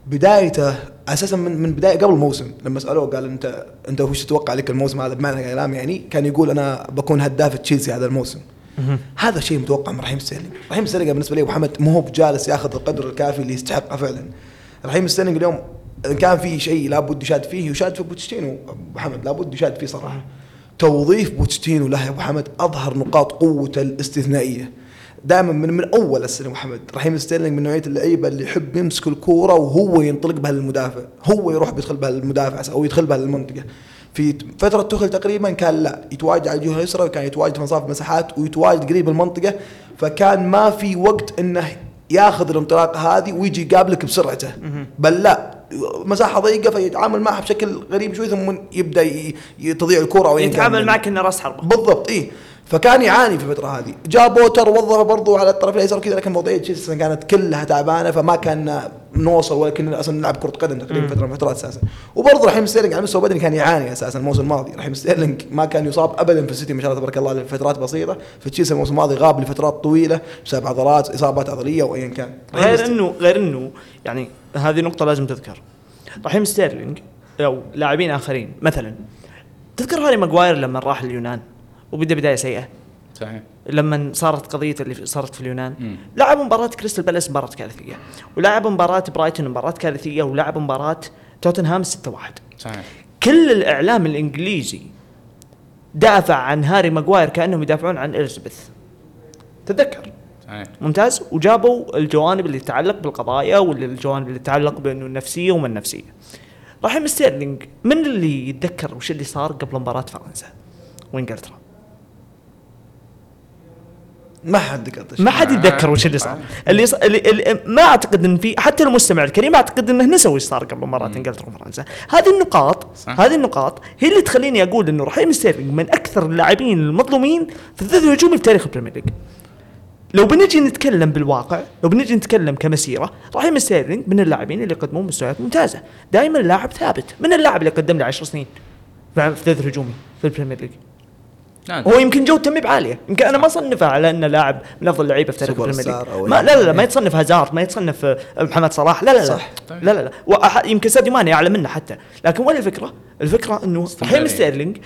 بدايته أساسا من من بداية قبل الموسم. لما سألوه قال انت أنت وش تتوقع لك الموسم هذا؟ بمعنى كلام يعني كان يقول أنا بكون هداف تشيلسي هذا الموسم. هذا شيء متوقع من رحيم ستيرلينج. رحيم ستيرلينج بالنسبة لي أبو محمد مو هو بجالس ياخذ القدر الكافي اللي يستحقه فعلا. رحيم ستيرلينج اليوم كان في شيء لابد يشاد فيه يشاد في بوتشيتينو أبو حمد لابد يشاد فيه صراحة. توظيف بوتشيتينو له يا أبو حمد أظهر نقاط قوته الاستثنائية. دائما من من أول السنة محمد. رحيم ستيرلينج من نوعية اللعيبة اللي يحب يمسك الكورة وهو ينطلق بها للمدافع. هو يروح بيدخل بها للمدافع أو يدخل بها للمنطقة. في فترة توخيل تقريبا كان لا. يتواجد على الجهة اليسرى وكان يتواجد في أنصاف مساحات ويتواجد قريب المنطقة. فكان ما في وقت إنه ياخذ الانطلاقة هذه ويجي يقابلك بسرعته. بل لا. مساحة ضيقة فيتعامل معها بشكل غريب شوي ثم يبدأ تضيع الكرة أو أيا كان يتعامل من- معه كأنه راس حربة. بالضبط اي فكان يعاني في الفترة هذه. جاء بوتر وظفه برضو على الطرف الأيسر كذا لكن وضعية تشيلسي كانت كلها تعبانة فما كنا نوصل ولا كنا أصلا نلعب كرة قدم تقريبا فترة من الفترات أساسا. وبرضه رحيم ستيرلينج على المستوى البدني كان يعاني أساسا الموسم الماضي. رحيم ستيرلينج ما كان يصاب ابدا في السيتي ما شاء الله تبارك الله لفترات بسيطة. في تشيلسي الموسم الماضي غاب لفترات طويلة بسبب عضلات إصابات عضلية وايا كان. غير انه غير إنه يعني هذه نقطة لازم تذكر. رحيم ستيرلينج أو لاعبين آخرين مثلا تذكر هاري ماجواير لما راح اليونان؟ وبدأ بداية سيئة. صحيح. لما صارت قضية اللي صارت في اليونان. مم. لعب مباراة كريستال بالاس مباراة كارثية ولعب مباراة برايتون مباراة كارثية ولعب مباراة توتنهام 6-1 صحيح. كل الإعلام الإنجليزي دافع عن هاري ماجواير كأنهم يدافعون عن إليزابيث. تتذكر صحيح. ممتاز. وجابوا الجوانب اللي تتعلق بالقضايا والجوانب اللي تتعلق بأنه النفسية وما النفسية. رحيم ستيرلينج من اللي يتذكر وش اللي صار قبل مباراة فرنسا وإنجلترا؟ ما حد قطش ما حد يتذكر وش اللي صار. اللي, ص... اللي, اللي ما أعتقد إن في حتى المستمع الكريم أعتقد إنه نسى وش صار قبل مباراه انجلترا وفرنسا هذه النقاط صح. هذه النقاط هي اللي تخليني أقول إنه رحيم ستيرلينج من أكثر اللاعبين المظلومين في الثلث الهجومي في تاريخ البريمير ليج. لو بنجي نتكلم بالواقع لو بنجي نتكلم كمسيرة رحيم ستيرلينج من اللاعبين اللي يقدمون مستويات ممتازة. دائما اللاعب ثابت. من اللاعب اللي قدم لي 10 سنين في الثلث الهجومي في البريمير ليج؟ لا هو يمكن جودته ما هي بعاليه. يمكن أنا ما أصنفه على أنه لاعب من أفضل اللعيبه في تاريخ البريمير ما يعني- لا لا لا ما يتصنف هازارد ما يتصنف آه، محمد صلاح. لا لا لا. صح. لا لا لا. وأح- يمكن ساديو ماني أعلى منه حتى. لكن وين الفكرة؟ الفكرة إنه رحيم. ستيرلينج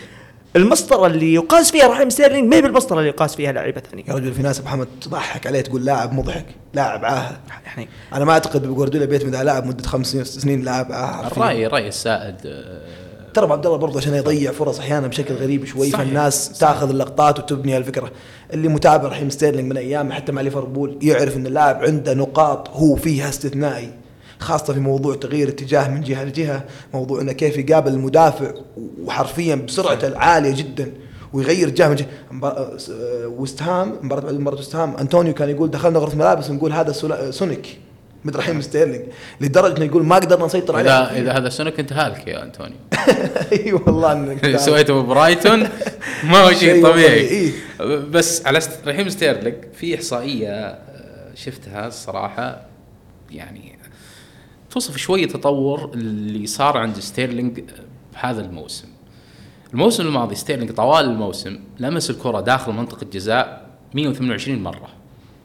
المسطرة اللي يقاس فيها رحيم ستيرلينج ما هي بالمسطرة اللي يقاس فيها لعيبة ثانية. يا رجل في ناس محمد تضحك عليه تقول لاعب مضحك لاعب عاهه يعني أنا ما أعتقد بجوارديولا بيعتمد على لاعب مدة خمس سنين ست سنين لاعب عاهه الراي راي السائد آه، ترى ابو عبد الله برضه عشان يضيع فرص أحيانا بشكل غريب شوي صحيح. فالناس تاخذ اللقطات وتبني الفكرة. اللي متابع رحيم ستيرلينج من أيام حتى مع ليفربول يعرف إن اللاعب عنده نقاط هو فيها استثنائي خاصة في موضوع تغيير اتجاه من جهة لجهة موضوع إنه كيف يقابل المدافع وحرفيا بسرعته العالية جدا ويغير اتجاه من س- آه، وست هام مباراة بعد مباراة وست هام أنطونيو كان يقول دخلنا غرفة ملابس ونقول هذا سونيك. رحيم ستيرلينج لدرجة إنه يقول ما قدرنا نسيطر عليه اذا إذا هذا سونيك أنت هالك يا انتونيو إي والله إنك اللي سويته ببرايتون ما هو شيء طبيعي. بس على رحيم ستيرلينج في إحصائية آه، شفتها الصراحة يعني توصف شوية تطور اللي صار عند ستيرلينج بهذا الموسم. الموسم الماضي ستيرلينج طوال الموسم لمس الكرة داخل منطقة جزاء 128 مرة.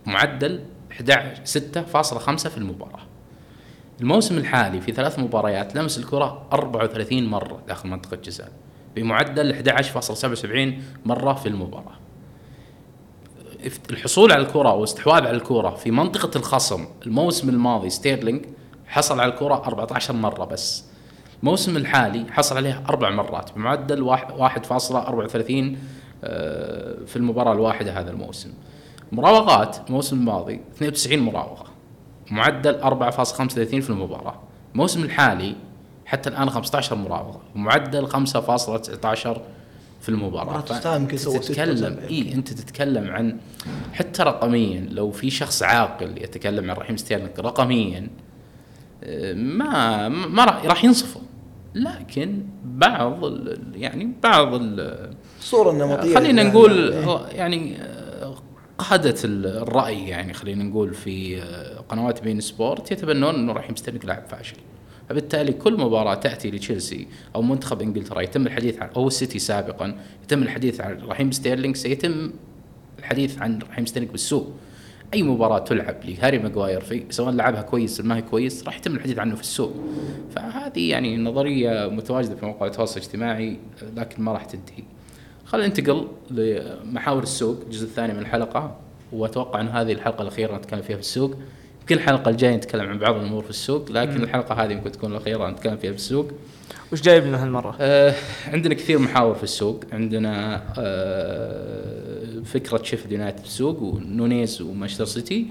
معدل 11 6.5 في المباراة. الموسم الحالي في ثلاث مباريات لمس الكرة 34 مرة داخل منطقة جزاء بمعدل 11.77 مرة في المباراة. الحصول على الكرة واستحواذ على الكرة في منطقة الخصم الموسم الماضي ستيرلينج حصل على الكرة 14 مرة بس. الموسم الحالي حصل عليها أربع مرات بمعدل واحد- 1.34 آه، في المباراة الواحدة هذا الموسم. مراوغات الموسم الماضي 92 مراوغة. معدل 4.35 في المباراة. الموسم الحالي حتى الآن 15 مراوغة. ومعدل 5.19 في يمكن ستة تتكلم اي أنت تتكلم عن حتى رقميا لو في شخص عاقل يتكلم عن رحيم ستيرلينج رقميا آه، ما ما راح ينصفه. لكن بعض يعني بعض ال- الصورة النمطية خلينا نقول إيه. يعني آه، قادة ال- الرأي يعني خلينا نقول في آه، قنوات بين سبورت يتبنون إنه رحيم ستيرلينج لاعب فاشل. فبالتالي كل مباراة تأتي لتشيلسي أو منتخب إنجلترا يتم الحديث عن أو السيتي سابقا يتم الحديث عن رحيم ستيرلينج سيتم الحديث عن رحيم ستيرلينج بالسوء أي مباراة تلعب لهاري ماجواير في سواء لعبها كويس ما هي كويس راح يتم الحديث عنه في السوء. فهذه يعني نظرية متواجدة في مواقع التواصل الاجتماعي لكن ما راح تنتهي. خلينا ننتقل لمحاور السوق الجزء الثاني من الحلقة. وأتوقع ان هذه الحلقة الأخيرة نتكلم فيها في السوق. يمكن الحلقة الجاية نتكلم عن بعض الأمور في السوق لكن الحلقة هذه ممكن تكون الأخيرة نتكلم فيها في السوق. وش جايب لنا هالمرة؟ آه عندنا كثير محاور في السوق. عندنا آه فكرة شيفيلد يونايتد في السوق ونونيز ومانشستر سيتي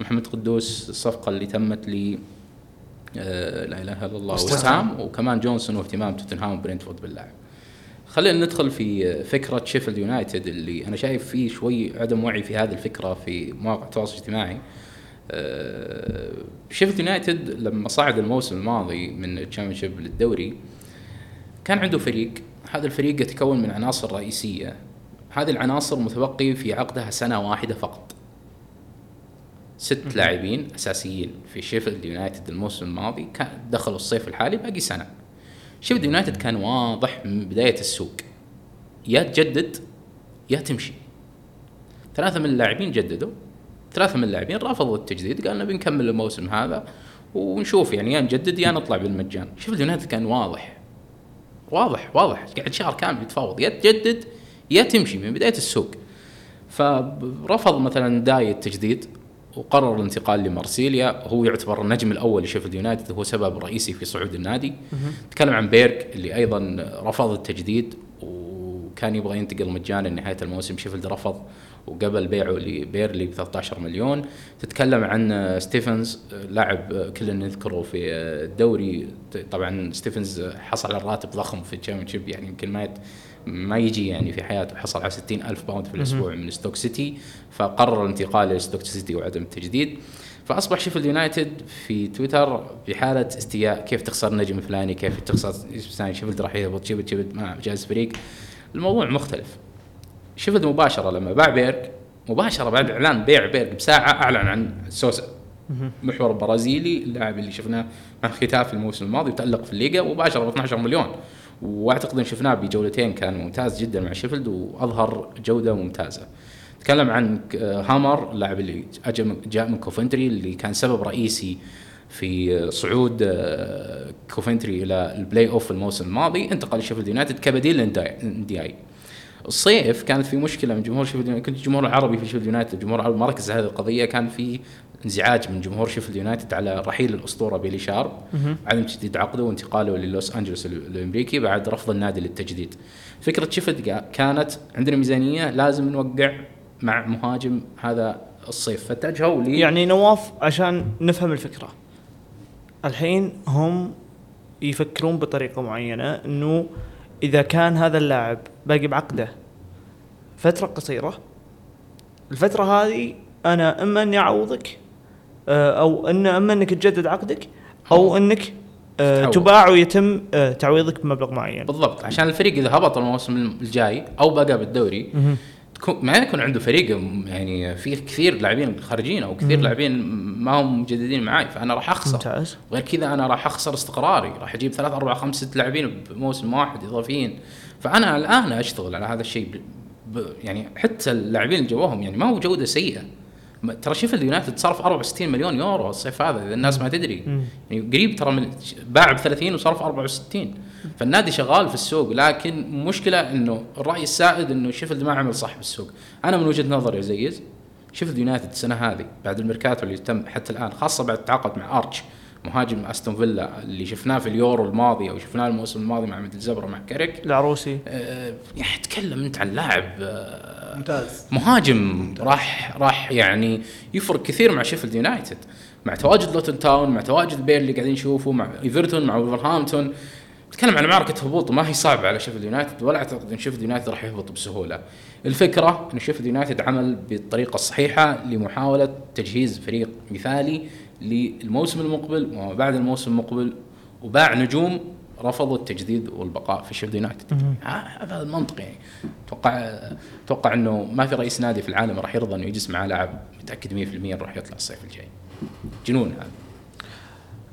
ومحمد قدوس الصفقه اللي تمت ل آه لا إله إلا الله وست هام وبرينان جونسون واهتمام توتنهام وبرنتفورد باللاعب. خلينا ندخل في فكرة شيفيلد يونايتد اللي أنا شايف فيه شوي عدم وعي في هذه الفكرة في مواقع التواصل الاجتماعي. آه، شيفيلد يونايتد لما صعد الموسم الماضي من الشامبيونشيب للدوري كان عنده فريق هذا الفريق يتكون من عناصر رئيسية. هذه العناصر متبقي في عقدها سنة واحدة فقط. ست لاعبين أساسيين في شيفيلد يونايتد الموسم الماضي كان دخلوا الصيف الحالي باقي سنة. شيفيلد يونايتد كان واضح من بداية السوق. يا تجدد يا تمشي. ثلاثة من اللاعبين جددوا. ثلاثة من اللاعبين رفضوا التجديد قالوا نبي نكمل الموسم هذا ونشوف يعني يا نجدد يا نطلع بالمجان. شيفيلد يونايتد كان واضح. واضح واضح. قاعد شهر كامل يتفاوض. يا تجدد يا تمشي من بداية السوق. فرفض مثلا اندياي التجديد. وقرر الانتقال لمارسيليا. هو يعتبر النجم الأول لشيفيلد يونايتد هو سبب رئيسي في صعود النادي. تكلم عن بيرك اللي أيضا رفض التجديد وكان يبغى ينتقل مجانا نهايه الموسم. شيفيلد رفض وقبل بيعه لبيرنلي ب 13 مليون. تتكلم عن ستيفنز لاعب كلنا نذكره في الدوري. طبعا ستيفنز حصل على راتب ضخم في الشامبيونشيب يعني يمكن ما يت ما يجي يعني في حياته حصل على 60 ألف باوند في الأسبوع من ستوك سيتي فقرر الانتقال لستوك سيتي وعدم التجديد فأصبح شيفيلد يونايتد في تويتر بحالة استياء كيف تخسر نجم فلاني كيف تخسر شيفيلد راح يهبط شيفيلد شيفيلد ما جاهز فريق. الموضوع مختلف. شيفيلد مباشرة لما باع بيرك مباشرة بعد إعلان بيع بيرك بساعة أعلن عن سوسا محور برازيلي اللاعب اللي شفناه مع خيتافي الموسم الماضي وتألق في الليغا مباشرة ب 12 مليون. واعتقد إن شفناه بجولتين كان ممتاز جدا مع شيفيلد وأظهر جودة ممتازة. تكلم عن هامر اللاعب اللي جاء من كوفنتري اللي كان سبب رئيسي في صعود كوفنتري إلى البلاي أوف الموسم الماضي انتقل لشيفيلد يونايتد كبديل لاندياي. الصيف كانت في مشكلة من جمهور شيفيلد كنت الجمهور العربي في شيفيلد يونايتد الجمهور العربي ما ركز على هذه القضية كان في انزعاج من جمهور شيفيلد يونايتد على رحيل الأسطورة بيلي شارب. عدم تجديد عقده وانتقاله للوس أنجلوس الأمريكي بعد رفض النادي للتجديد. فكرة شيفيلد كانت عندنا ميزانية لازم نوقع مع مهاجم هذا الصيف. فاتجهوا لي يعني نواف عشان نفهم الفكرة. الحين هم يفكرون بطريقة معينة إنه إذا كان هذا اللاعب باقي بعقده فترة قصيرة الفترة هذه أنا إما إني أعوضك أو إن أما إنك تجدد عقدك أو إنك آه، تتعوض. تباع ويتم آه، تعويضك بمبلغ معين. بالضبط عشان الفريق إذا هبط الموسم الجاي أو بقى بالدوري. تكون ما يكون عنده فريق يعني في كثير لاعبين خارجين أو كثير لاعبين ما هم مجددين معي فأنا راح أخسر. ممتاز. غير كذا أنا راح أخسر استقراري راح أجيب ثلاث أربع خمس ست لاعبين بموسم واحد إضافيين. فأنا الآن أشتغل على هذا الشيء ب... ب... يعني حتى اللاعبين اللي جواهم يعني ما هو جودة سيئة. ترى شيفيلد يونايتد صرف 64 مليون يورو الصيف هذا إذا الناس ما تدري. يعني قريب ترى من باع ب 30 وصرف 64 فالنادي شغال في السوق لكن مشكلة إنه الرأي السائد إنه شيفيلد ما عمل صح بالسوق أنا من وجهة نظري عزيز شيفيلد يونايتد السنة هذه بعد الميركاتو اللي تم حتى الآن خاصة بعد التعاقد مع آرتشر. مهاجم أستون فيلا اللي شفناه في اليورو الماضي أو شفناه الموسم الماضي مع ميدلزبرة مع كاريك العروسي آه، يعني تكلم أنت عن لاعب آه، ممتاز. مهاجم راح راح يعني يفرق كثير مع شيفيلد يونايتد مع تواجد لوتن تاون مع تواجد بيرنلي اللي قاعدين نشوفه مع إيفرتون مع ولفرهامبتون نتكلم عن معركة هبوط ما هي صعبة على شيفيلد يونايتد ولا أعتقد إن شيفيلد يونايتد راح يهبط بسهولة. الفكرة إن شيفيلد يونايتد عمل بالطريقة الصحيحة لمحاولة تجهيز فريق مثالي للموسم المقبل وما بعد الموسم المقبل وباع نجوم رفضوا التجديد والبقاء في شيفيلد يونايتد. هذا المنطق يعني. أتوقع أتوقع إنه ما في رئيس نادي في العالم راح يرضى إنه يجلس مع لاعب متأكد 100% انه راح يطلع الصيف الجاي. جنون هذا.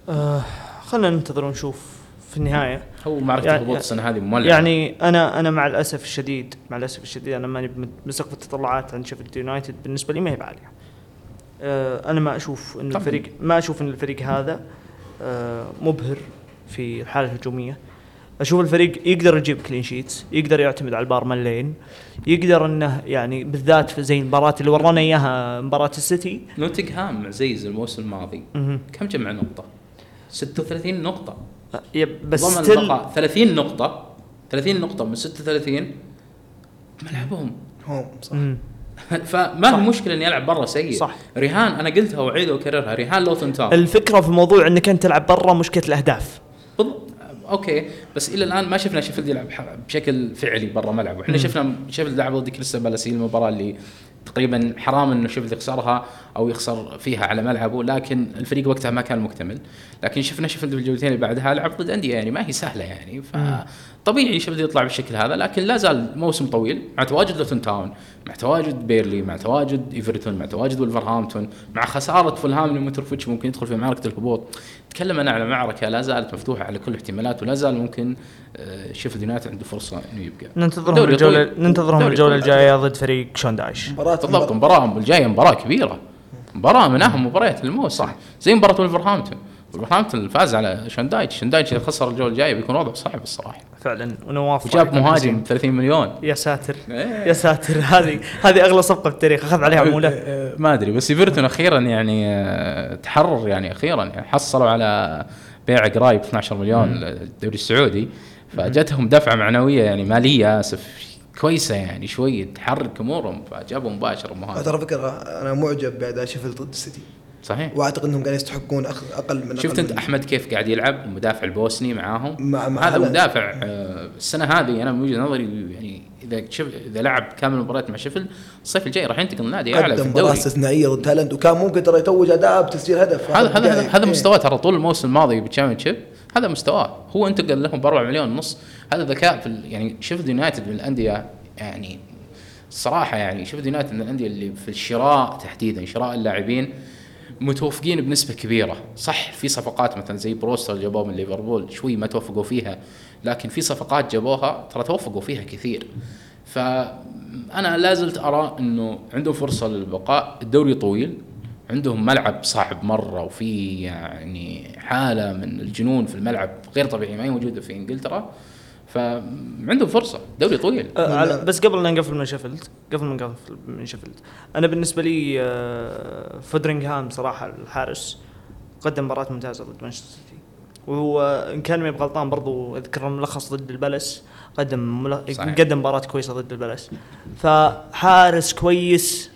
آه خلينا ننتظر ونشوف في النهاية هو معركة يعني- الهبوط السنة هذه مولعة. يعني أنا أنا مع الأسف الشديد مع الأسف الشديد أنا ماني بسقف التطلعات عن شيفيلد يونايتد بالنسبة لي ما هي بعالية. آه أنا ما أشوف إن. الفريق ما أشوف إن الفريق هذا آه مبهر في الحالة الهجومية. أشوف الفريق يقدر يجيب clean sheets يقدر يعتمد على البار ملين يقدر إنه يعني بالذات في زي المباراة اللي ورانا إياها مباراة السيتي. نوتنغهام عزيز الموسم الماضي. كم جمع نقطة؟ 36 نقطة. yep بس ضمن البقاء. 30 نقطة. 30 نقطة من 36 ملعبهم home صح. فما في مشكلة اني العب برا سيء. صح. ريهان أنا قلتها وأعيدها وأكررها. ريهان لوتون تاون الفكرة في موضوع إنك أنت تلعب برا مشكلة الأهداف. بالضبط okay. بس إلى الآن ما شفنا شيفيلد يلعب بشكل فعلي برا ملعبه، إحنا شفنا شيفيلد لعب ضد كريستال بالاس المباراة اللي تقريبا حرام إنه شيفيلد يخسرها أو يخسر فيها على ملعبه لكن الفريق وقتها ما كان مكتمل، لكن شفنا شيفيلد بالجولتين اللي بعدها لعب ضد أندية يعني ما هي سهلة يعني. فطبيعي شيفيلد يطلع بالشكل هذا لكن لا زال موسم طويل مع تواجد لوتون تاون، مع تواجد بيرنلي، مع تواجد إيفرتون، مع تواجد ولفرهامبتون، مع خسارة فولهام لميتروفيتش ممكن يدخل في معركة الهبوط، تكلم أنا على معركة لا زالت مفتوحة على كل الاحتمالات ولا زال ممكن آه، شيفيلد يونايتد عنده فرصة إنه يبقى. ننتظرهم الجوله طويل. ننتظرهم الجولة طويل. الجاية ضد فريق شون دايش مباراة بالضبط مباراه الجايه مباراة كبيرة. مباراة من أهم مباريات الموسم. صح زي مباراة ولفرهامبتون ولفرهامبتون فاز على شون دايش. شون دايش إذا خسر الجولة الجاية بيكون وضعه صعب الصراحة. فعلا. ونواف وجاب مهاجم حسين. 30 مليون. يا ساتر. إيه. يا ساتر. هذه هذه أغلى صفقة في التاريخ. أخذ عليها عموله آه، ما أدري. بس إيفرتون أخيرا يعني آه، تحرر يعني أخيرا. يعني حصلوا على بيع قرايب 12 مليون الدوري السعودي. فجتهم دفعة معنوية يعني مالية. آسف كويسة يعني شوي. تحرك أمورهم. فجابوا مباشر مهاجم. ترى فكرة أنا معجب باداء شيفيلد ضد السيتي. صحيح. وأعتقد إنهم قاعدين يستحقون أقل من شفت أقل أنت من- أحمد كيف قاعد يلعب؟ المدافع البوسني معاهم. مع- مع هذا. مدافع آه، السنة هذه أنا من وجهة نظري يعني إذا شف إذا لعب كامل المباريات مع شيفيلد الصيف الجاي راح ينتقل النادي أعلى في قدم مباراة الدوري استثنائية ضد هالاند وكان ممكن ترى يتوج أداء بتسجيل هدف. هذا هذا يعني- هذا إيه. مستواه ترى طول الموسم الماضي بالتشامبيونشيب هذا مستواه. هو انتقل لهم ب 4 مليون ونص. هذا ذكاء في ال- يعني شيفيلد يونايتد من الأندية يعني الصراحه يعني شيفيلد يونايتد من الأندية اللي في الشراء تحديدا شراء اللاعبين. متوفقين بنسبة كبيرة. صح في صفقات مثلا زي بريوستر جابوه من ليفربول شوي ما توفقوا فيها لكن في صفقات جابوها ترى توفقوا فيها كثير. فأنا لا زلت أرى إنه عندهم فرصة للبقاء الدوري طويل عندهم ملعب صعب مرة وفي يعني حالة من الجنون في الملعب غير طبيعيه ما هي موجودة في إنجلترا. فعندهم فرصة دوري طويل. على- بس قبل لا نقفل من شيفيلد قبل ما نقفل من شيفيلد أنا بالنسبة لي آه، فوديرينغهام صراحة الحارس قدم مباراة ممتازة ضد مانشستر سيتي. وهو إن كان ما غلطان برضو أذكر الملخص ضد البالاس قدم مل... صحيح. قدم مباراة كويسة ضد البالاس. فحارس كويس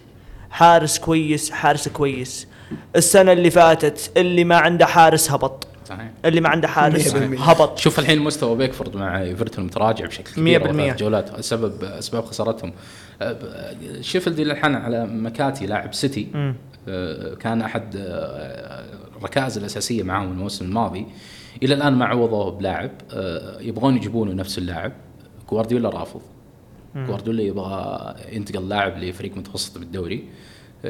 حارس كويس حارس كويس. السنة اللي فاتت اللي ما عنده حارس هبط. صحيح. اللي ما عنده حارس 100%. هبط. شوف الحين مستوى بيكفورد مع إيفرتون متراجع بشكل كبير 100%. ثلاث جولات سبب اسباب خسارتهم. أه، شيفيلد إلى الحين على مكاتي لاعب سيتي. أه، كان أحد أه، الركائز الأساسية معاهم الموسم الماضي. إلى الآن ما عوضوه بلاعب. يبغون يجيبونه نفس اللاعب. جوارديولا رافض. جوارديولا يبغى ينتقل لاعب لفريق متوسط بالدوري.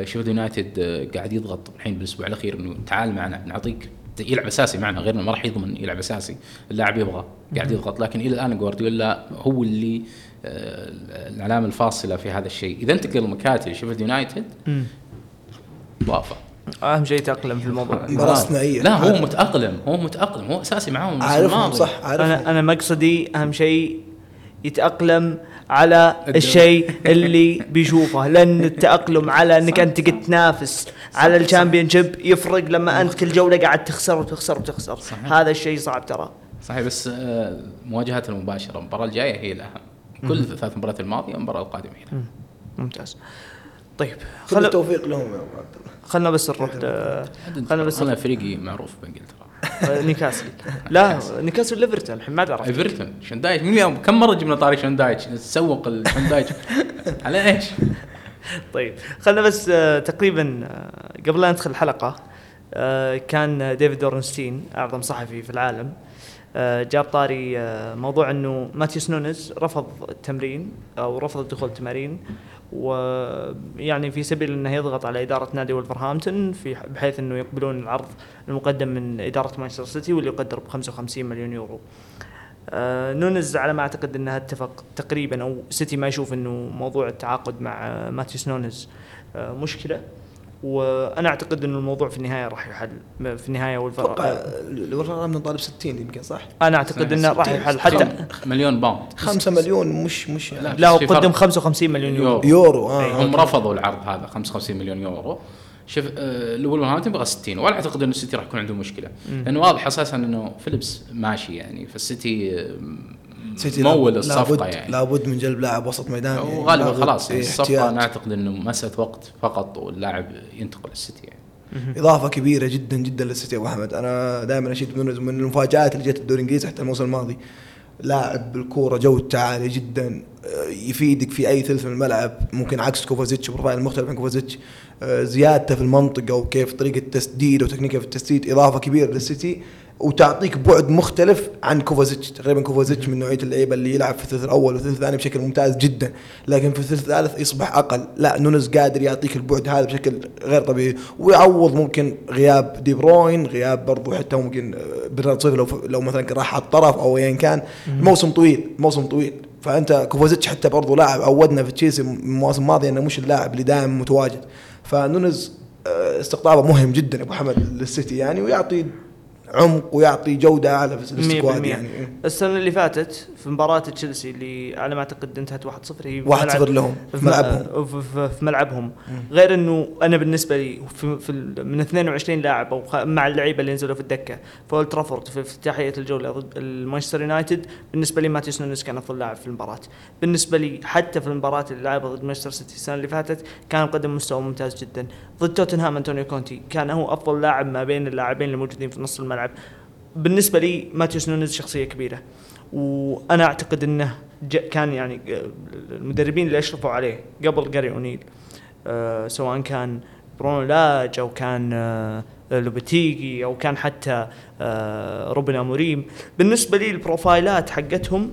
شيفيلد يونايتد قاعد يضغط الحين بالأسبوع الأخير إنه تعال معنا نعطيك يلعب أساسي معنا غير إنه ما راح يضمن يلعب أساسي اللاعب يبغى قاعد يضغط لكن إلى الآن جوارديولا هو اللي آه، العلامه الفاصلة في هذا الشيء إذا انتقل مكاتي لشيفيلد يونايتد. وافق أهم شيء تأقلم في الموضوع استثنائية. لا هو متأقلم هو متأقلم هو أساسي معاهم عارفهم الماضي. صح عارفهم أنا أنا مقصدي أهم شيء يتأقلم على. الشيء اللي بيشوفه. لأن التاقلم على إنك أنت قد تنافس على ال Championship يفرق لما أنت كل جولة قاعد تخسر وتخسر وتخسر. صحيح. هذا الشيء صعب ترى. صحيح بس آه، مواجهات المباشرة. المباراة الجاية هي الأهم. كل ثلاث مباريات الماضية المباراه القادمة هي الأهم. ممتاز. طيب كل خل... التوفيق لهم يا أبو عبد الله. خلنا بس نروح ل- خلنا بس أنا فريقي معروف بإنجلترا. نيوكاسل لا نيوكاسل لايفرتون الحين ما تعرف ايفرتون شندايتش من يوم كم مرة جبنا طاري شندايتش نسوق الشندايتش على إيش؟ طيب خلنا بس آه، تقريبا آه، قبل لا ندخل الحلقة آه، كان ديفيد أورنستين أعظم صحفي في العالم جاب طاري موضوع إنه ماتيوس نونز رفض التمرين أو رفض الدخول التمارين ويعني في سبيل إنه يضغط على إدارة نادي ولفرهامبتون في بحيث إنه يقبلون العرض المقدم من إدارة مانشستر سيتي واللي يقدر ب 55 مليون يورو. آه، نونز على ما أعتقد انها اتفق تقريبا أو سيتي ما يشوف إنه موضوع التعاقد مع آه، ماتيوس نونز آه، مشكلة وأنا أعتقد انه الموضوع في النهاية راح يحل في النهاية أتوقع والفرق الولفرهامبتون طالب 60 يمكن صح؟ أنا أعتقد إنه راح يحل حتى مليون pound 5 مليون مش مش لا. لا هو في فرق. قدم 55 مليون يورو يورو. يورو آه هم رفضوا العرض هذا 55 مليون يورو شوف آه، لولفرهامبتون بغى 60 ولا أعتقد إنه السيتي راح يكون عنده مشكلة لأنه واضح أساسا إنه فيليبس ماشي يعني فالسيتي آه، سيتي مول لابد- الصفقة لابد يعني. لابد من جلب لاعب وسط ميدان يعني وغالبا خلاص يعني الصفقة. أنا اعتقد إنه مسألة وقت فقط واللاعب ينتقل السيتي يعني. إضافة كبيرة جدا جدا للسيتي أبو أحمد. أنا دائما أشيد من من المفاجآت اللي جت الدوري الإنجليزي حتى الموسم الماضي. لاعب بالكورة جودته عاليه جدا آه، يفيدك في أي ثلث من الملعب. ممكن عكس كوفازيتش profile مختلف عن كوفازيتش. آه، زيادته في المنطقة وكيف طريقة تسديد وتكنيكه في التسديد. إضافة كبيرة للسيتي. وتعطيك بعد مختلف عن كوفازيتش. تقريبا كوفازيتش من نوعية اللعيبة اللي يلعب في الثلث الأول والثلث الثاني بشكل ممتاز جدا لكن في الثلث الثالث يصبح أقل. لا نونز قادر يعطيك البعد هذا بشكل غير طبيعي ويعوض ممكن غياب دي بروين غياب برضو حتى ممكن برنارد سيلفا لو لو مثلا راح على الطرف أو ايا كان. الموسم طويل موسم طويل. فأنت كوفازيتش حتى برضو لاعب عودنا في تشيلسي المواسم الماضية إنه مش اللاعب اللي دائما متواجد. فنونز آه، استقطابه مهم جدا أبو حمد للسيتي يعني ويعطي عمق ويعطي جودة أعلى في ال squad 100% يعني السنة اللي فاتت في مباراة تشيلسي اللي على ما أعتقد انتهت 1-0 هي في 1-0 ملعب- لهم في ملعبهم. في, ملعبهم. غير إنه أنا بالنسبة لي في, في من 22 لاعب أو مع اللعيبة اللي نزلوا في الدكة في أولد ترافورد في افتتاحية الجولة ضد المانشستر يونايتد بالنسبة لي ماتيوس نونيز كان أفضل لاعب في المباراة. بالنسبة لي حتى في المباراة اللي لعبها ضد مانشستر سيتي السنة اللي فاتت كان قدم مستوى ممتاز جدا. ضد توتنهام أنطونيو كونتي كان هو أفضل لاعب ما بين اللاعبين اللي موجودين في نص الملعب. بالنسبة لي ماتيوس نونيز شخصية كبيرة وأنا أعتقد إنه كان يعني آه، المدربين اللي أشرفوا عليه قبل جاري أونيل آه، سواء كان برونو لاج أو كان آه، لوبتيجي أو كان حتى روبن أموريم. بالنسبة لي البروفايلات حقتهم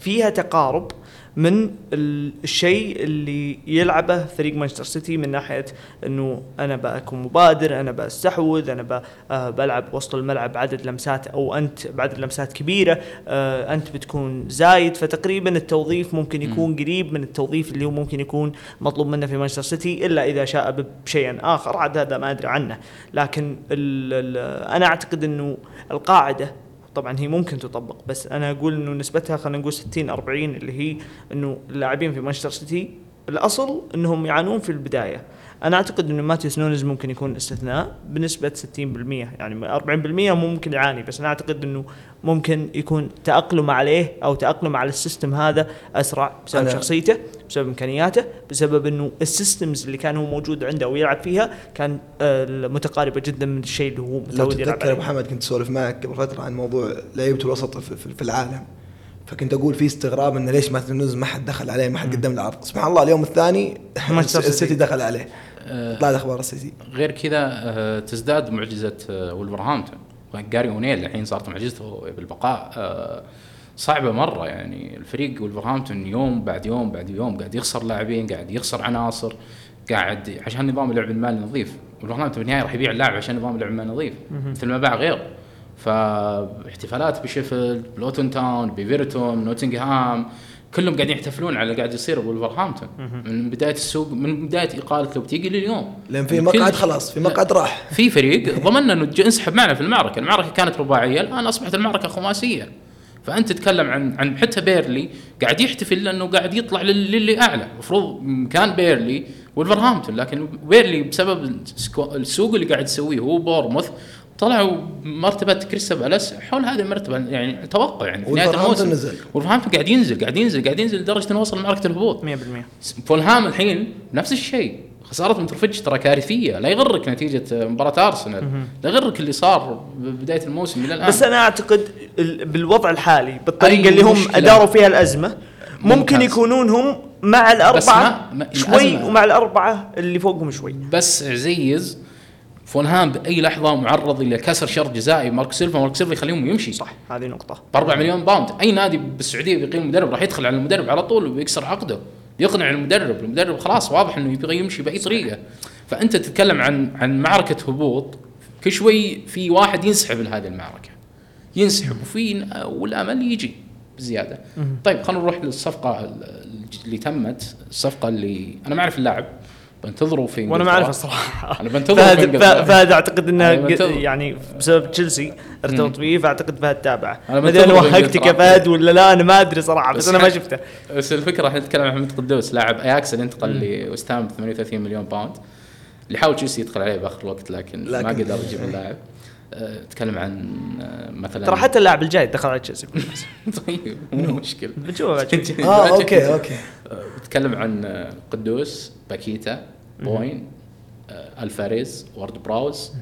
فيها تقارب من ال- الشيء اللي يلعبه فريق مانشستر سيتي من ناحية إنه أنا بكون مبادر أنا بستحوذ أنا آه، بلعب وسط الملعب عدد لمسات أو أنت بعدد لمسات كبيرة آه، أنت بتكون زايد. فتقريبا التوظيف ممكن يكون قريب من التوظيف اللي هو ممكن يكون مطلوب منه في مانشستر سيتي إلا إذا شاء بشيء آخر. عاد هذا ما أدري عنه. لكن ال ال أنا أعتقد إنه القاعدة طبعا هي ممكن تطبق بس أنا أقول إنه نسبتها خلينا نقول 60 40 اللي هي إنه اللاعبين في مانشستر سيتي الأصل إنهم يعانون في البداية. أنا أعتقد انه ماتيوس نونز ممكن يكون استثناء بنسبة 60% يعني 40% ممكن يعاني بس أنا أعتقد إنه ممكن يكون تأقلم عليه أو تأقلم على ال system هذا أسرع بسبب شخصيته بسبب إمكانياته بسبب إنه ال systems اللي كان هو موجود عنده ويلعب فيها كان آه، متقاربه جدا من الشيء اللي هو لو متعود يلعب تتذكر ابو محمد كنت اسولف معك قبل فترة عن موضوع لعيبة الوسط في العالم. فكنت أقول في استغراب انه ليش نونز ما حد دخل عليه ما حد قدم له عرض. سبحان الله اليوم الثاني. السيتي دخل عليه. آه، طلعت أخبار السيتي. غير كذا آه، تزداد معجزة آه، ولفرهامبتون جاري أونيل الحين صارت معجزته بالبقاء. صعبة مرة يعني. الفريق ولفرهامبتون يوم بعد يوم بعد يوم قاعد يخسر لاعبين قاعد يخسر عناصر قاعد عشان نظام اللعب المالي نظيف. ولفرهامبتون في النهاية راح يبيع اللاعب عشان نظام اللعب المالي نظيف. مثل ما باع غيره فاحتفالات بشيفيلد بلوتن تاون بإيفرتون نوتنغهام كلهم قاعدين يحتفلون على اللي قاعد يصير بولفرهامبتون من بداية السوق من بداية إقالة لوبيتيغي لليوم. لأن في مقعد خلاص في. مقعد راح. في فريق ضمننا إنه انسحب معنا في المعركة، المعركة كانت رباعية الآن أصبحت المعركة خماسية. فأنت تتكلم عن عن حتى بيرنلي قاعد يحتفل لأنه قاعد يطلع لل- للي أعلى، المفروض كان بيرنلي ولفرهامبتون لكن بيرنلي بسبب السكو- السوق اللي قاعد يسويه هو بورنموث طلعوا مرتبة كريستال بالاس حول هذه المرتبة يعني توقع يعني في نهاية الموسم. نزل. ولفرهامبتون قاعد ينزل قاعد ينزل قاعد ينزل لدرجة إنه وصل لمعركة الهبوط. 100% فولهام الحين نفس الشيء. خسارة متروفيتش ترى كارثية. لا يغرك نتيجة مباراة أرسنال. لا يغرك اللي صار ببدايه الموسم إلى الآن. بس أنا أعتقد ال- بالوضع الحالي بالطريقة اللي هم. أداروا فيها الأزمة ممكن. يكونون هم مع الأربعة ما- ما- شوي ومع الأربعة اللي فوقهم شوي. بس عزيز فولهام باي لحظة معرض إلى كسر شرط جزائي. ماركو سيلفا ماركو سيلفا يخليهم يمشي. صح هذه نقطة. ب 4 مليون باوند. أي نادي بالسعودية بيقيم المدرب راح يدخل على المدرب على طول ويكسر عقده. يقنع المدرب. المدرب خلاص واضح إنه يبغى يمشي بأي طريقة. فأنت تتكلم عن عن معركة هبوط. كل شوي في واحد ينسحب لهذه المعركة. ينسحب وفي والأمل يجي بزيادة. طيب خلينا نروح للصفقة اللي تمت. الصفقة اللي أنا ما أعرف اللاعب. بنتظره في وأنا ما. أعرف الصراحة. أنا بنتظره فهد. فهد أعتقد إنه. يعني بسبب تشيلسي ارتبط فيه فأعتقد فهد تابعه. أنا ما ادري أنا وهقتك يا. فهد ولا لا أنا ما أدري صراحة بس, بس أنا ما شفته. بس الفكرة إحنا نتكلم عن محمد قدوس لاعب اياكس اللي انتقل لوستهام ب 38 مليون باوند اللي حاول تشيلسي يدخل عليه بآخر الوقت لكن, لكن- ما قدر يجيب اللاعب. آه، تكلم عن آه، مثلا ترى حتى اللاعب الجاي دخل على تشيلسي. طيب مو مشكلة. بنشوفه. آه okay okay. بتكلم عن آه، قدوس باكيتا. بوين آه، ألفاريز وورد براوس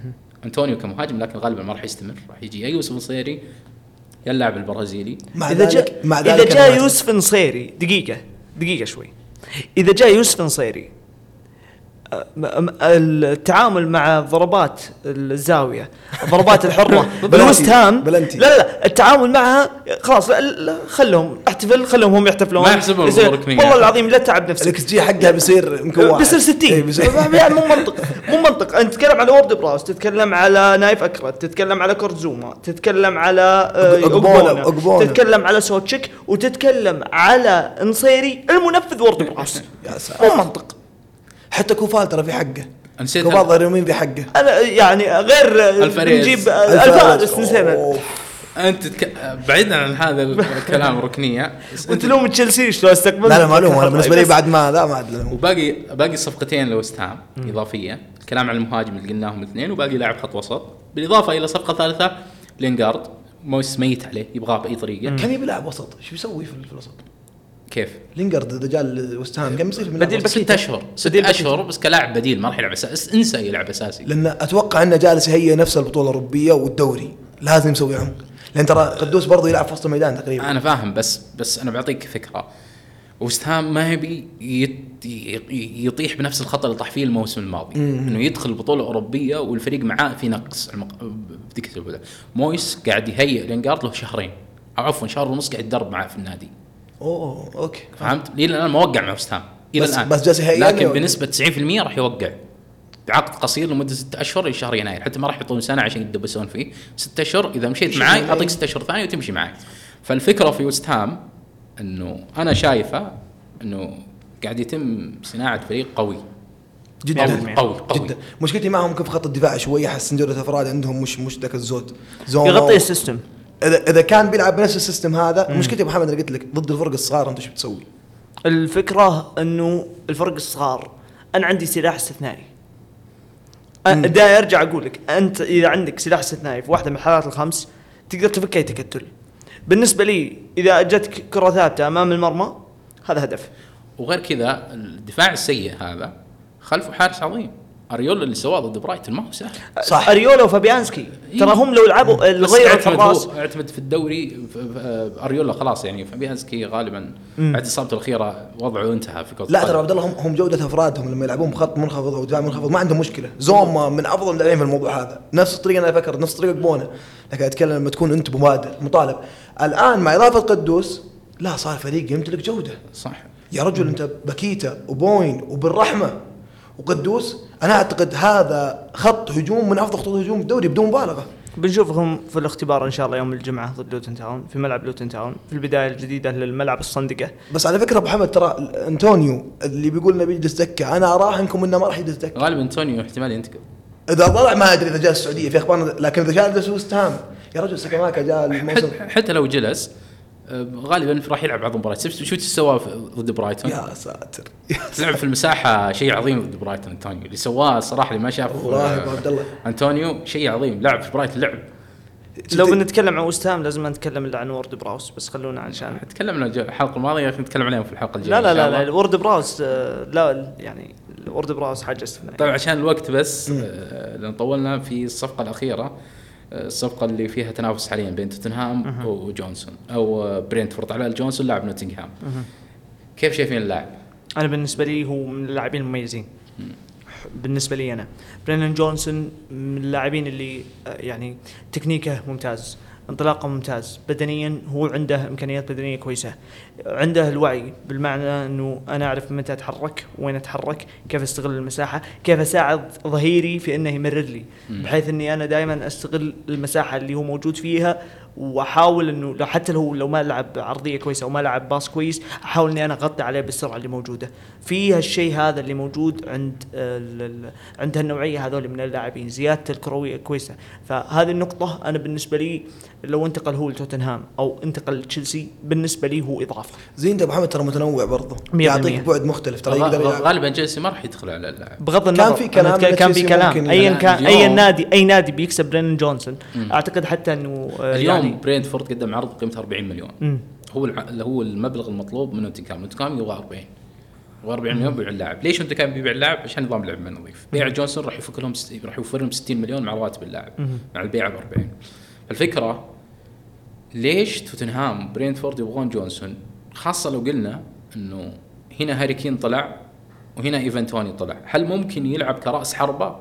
أنطونيو كمهاجم لكن غالبا ما راح يستمر راح يجي يا يوسف نصيري يا اللاعب البرازيلي. مع إذا ذلك جاء إذا جاء يوسف نصيري دقيقة دقيقة شوي. إذا جاء يوسف نصيري م- التعامل مع ضربات الزاوية الضربات الحرة بالوست هام بلنتي. لا لا التعامل معها خلاص لا لا خلهم احتفل خلهم هم يحتفلون. ما يحسبون ركنية. والله العظيم لا تعب نفسك. الإكس جي حقها بيصير يمكن واحد بيصير 60 إيه، يعني مو منطق مو منطق. أنت تتكلم على وورد براوس تتكلم على نايف اكرت تتكلم على كورت زوما تتكلم على آه، أوغبونا، أوغبونا. تتكلم على سوتشيك وتتكلم على نصيري المنفذ وورد براوس. يا ساتر مو منطق. بعد كوفال ترى في حقه. نسيت كوفال ظهير يمين في حقه. أنا يعني غير الفاريز. نجيب آه، ألفاريز نسينا. أنت تك... بعيدا عن هذا الكلام ركنية. بس أنت- وتلوم تشيلسي شلون استقبل لا لا ما الوم أنا بالنسبة لي بعد ما لا ما ادري وباقي باقي الصفقتين لوست هام إضافية. الكلام عن المهاجم اللي قلناهم الاثنين وباقي لاعب خط وسط. بالإضافة إلى صفقة ثالثة لينجارد مويس ميت عليه يبغاه بأي طريقة. كم يبي لاعب وسط؟ شو يسوي في الوسط؟ كيف؟ لينجارد إذا جاء وست هام كم يصير؟ في بديل الوسط؟ ست أشهر. ست بديل أشهر بس كلاعب بديل ما راح يلعب اساسي انسى يلعب أساسي. لأن أتوقع إنه جالس يهيئ نفس البطولة الأوروبية والدوري. لازم يسوي عمق. لأن ترى قدوس برضه يلعب في وسط الميدان تقريبا. أنا فاهم بس بس أنا بعطيك فكرة. وست هام ما يبي يطيح بنفس الخطا اللي طاح فيه الموسم الماضي. إنه يدخل البطولة الاوروبيه والفريق معاه في نقص المق- بذيك البداية. مويس قاعد يهيئ لينجارد له شهرين. أو عفوا شهر ونص قاعد يتدرب معاه في النادي. oh okay. فهمت؟ إلى الآن ما وقع مع وست هام. إلى بس- الآن. بس جالس يهيئ لكن يعني- بنسبة 90% راح يوقع. بعقد قصير لمدة ستة أشهر إلى شهر يناير. حتى ما راح يحطون سنة عشان يتدبسون فيه. ستة أشهر إذا مشيت يعني- أعطيك ستة أشهر ثانية وتمشي معي فالفكرة في وست هام إنه أنا شايفه إنه قاعد يتم صناعة فريق قوي. جدا. قوي قوي, قوي. جدا. مشكلتي معهم ممكن في خط الدفاع شوية احس ان جودة افراد عندهم مش مش ذاك الزود. زوما يغطي ال system. اذا إذا كان بيلعب بنفس ال system هذا مشكلتي يا محمد أنا قلت لك ضد الفرق الصغار أنت شو بتسوي؟ الفكرة إنه الفرق الصغار أنا عندي سلاح استثنائي. أنا داي ارجع أقول لك أنت إذا عندك سلاح استثنائي في واحدة من الحالات الخمس تقدر تفك أي تكتل. بالنسبة لي إذا جتك كرة ثابتة أمام المرمى هذا هدف. وغير كذا الدفاع السيء هذا خلفه حارس عظيم. أريولا اللي سواه ضد برايتون ما هو سهل. صح. أريولا وفابيانسكي. ترى هم لو لعبوا بس غيروا اعتمد الحراس اعتمد في الدوري ف- أريولا خلاص يعني فابيانسكي غالبا بعد اصابته الأخيرة وضعه انتهى في كرة لا ترى. عبد الله هم هم جودة أفرادهم لما يلعبون بخط منخفض أو دفاع منخفض ما عندهم مشكلة. زوما من أفضل اللاعبين في الموضوع هذا. نفس الطريقة أنا أفكر نفس طريقة أوغبونا. لكن أتكلم لما تكون أنت مبادر مطالب. الآن مع إضافة قدوس لا صار فريق يمتلك جودة. صح. يا رجل أنت باكيتا وبوين وبالرحمة. وقدوس أنا أعتقد هذا خط هجوم من أفضل خطوط الهجوم في الدوري بدون مبالغة. بنشوفهم في الاختبار إن شاء الله يوم الجمعة ضد لوتن تاون في ملعب لوتن تاون في البداية الجديدة للملعب الصندقة. بس على فكرة أبو محمد ترى أنطونيو اللي بيقول إنه بيجلس دكة أنا اراهنكم إنه ما راح يجلس دكة. غالبا أنطونيو احتمال ينتقل. إذا طلع ما أدري إذا جاء السعودية في أخبار لكن إذا جاء جلس وست هام يا رجل سكاماكا جاء الموسم. حتى, لو جلس غالبا راح يلعب بعض المباريات. شفت شو سواه ضد برايتون؟ يا ساتر. لعب في المساحة شيء عظيم ضد برايتون أنطونيو. اللي سواه الصراحه اللي ما شاف والله يا أبو عبد الله. أنطونيو شيء عظيم. لعب في برايتون لعب. لو بنتكلم عن وست هام لازم نتكلم إلا عن وورد براوس بس خلونا عشان تكلمنا الحلقة الماضية لكن نتكلم عليهم في الحلقة الجاية لا لا لا, لا. وورد براوس آه، لا يعني وورد براوس حاجة استثنائيه طيب عشان الوقت بس آه، لأن طولنا في الصفقة الأخيرة. الصفقة اللي فيها تنافس حاليا بين توتنهام وجونسون أو برينتفورد. على جونسون لاعب نوتنغهام. كيف شايفين اللاعب؟ أنا بالنسبة لي هو من اللاعبين المميزين. بالنسبة لي أنا. برينان جونسون من اللاعبين اللي آه، يعني تكنيكه ممتاز. انطلاقه ممتاز. بدنيا هو عنده إمكانيات بدنية كويسة. عنده الوعي بالمعنى إنه أنا أعرف متى أتحرك وين أتحرك كيف أستغل المساحة كيف أساعد ظهيري في إنه يمرر لي. بحيث إني أنا دائما أستغل المساحة اللي هو موجود فيها وأحاول إنه لو حتى لو لو ما لعب عرضية كويسة أو ما لعب باص كويس أحاول إني أنا أغطي عليه بالسرعة اللي موجودة. في هالشيء هذا اللي موجود عند ال- ال- عند هالنوعية هذول من اللاعبين زيادة الكروية كويسة. فهذه النقطة أنا بالنسبة لي لو انتقل هو لتوتنهام أو انتقل لتشيلسي بالنسبة لي هو إضافة. زين انت أبو محمد ترى متنوع برضه يعطيك. بعد مختلف ترى يقدر غالبا تشيلسي ما راح يدخل على اللاعب. بغض كان النظر في أنا كلام كان في تشيلسي كلام. ممكن اي يلعب. كان اي نادي اي نادي بيكسب برينن جونسون. أعتقد حتى إنه آه، اليوم يعني برينتفورد قدم عرض قيمته 40 مليون. مم. هو. اللي هو المبلغ المطلوب من نوتنغهام نوتنغهام يبغى 40 يبغى 40 مليون بيبيع اللاعب. ليش نوتنغهام بيبيع اللاعب؟ عشان نظام لعب ما نظيف بيع جونسون راح يفك لهم ست... راح يوفر لهم 60 مليون مع رواتب اللاعب مع البيع ب 40 الفكرة ليش توتنهام برينتفورد يبغون جونسون؟ خاصة لو قلنا إنه هنا هاري كين طلع وهنا إيفان توني طلع. هل ممكن يلعب كرأس حربة؟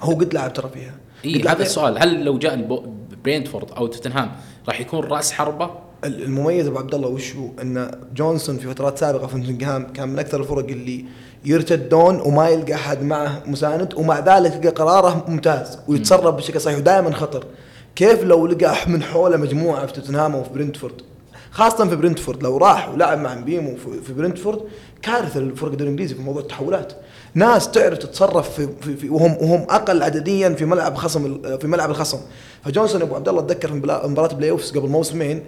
هو قد لعب ترى فيها. لعب هذا. السؤال. هل لو جاء البو- برينتفورد أو توتنهام راح يكون رأس حربة المميز أبو عبد الله وش هو؟ إن جونسون في فترات سابقة في نوتنغهام كان من أكثر الفرق اللي يرتدون وما يلقى أحد معه مساند ومع ذلك يلقى قراره ممتاز ويتصرف بشكل صحيح ودائما خطر. كيف لو لقى من حوله مجموعة في توتنهام أو في برنتفورد خاصة في برنتفورد لو راح ولعب مع مبيمو في- في برنتفورد كارثة للفرق الدوري الإنجليزي في موضوع التحولات. ناس تعرف تتصرف في, في, في وهم وهم أقل عدديا في ملعب خصم في ملعب الخصم. فجونسون أبو عبد الله اتذكر في مباراة play-offs قبل موسمين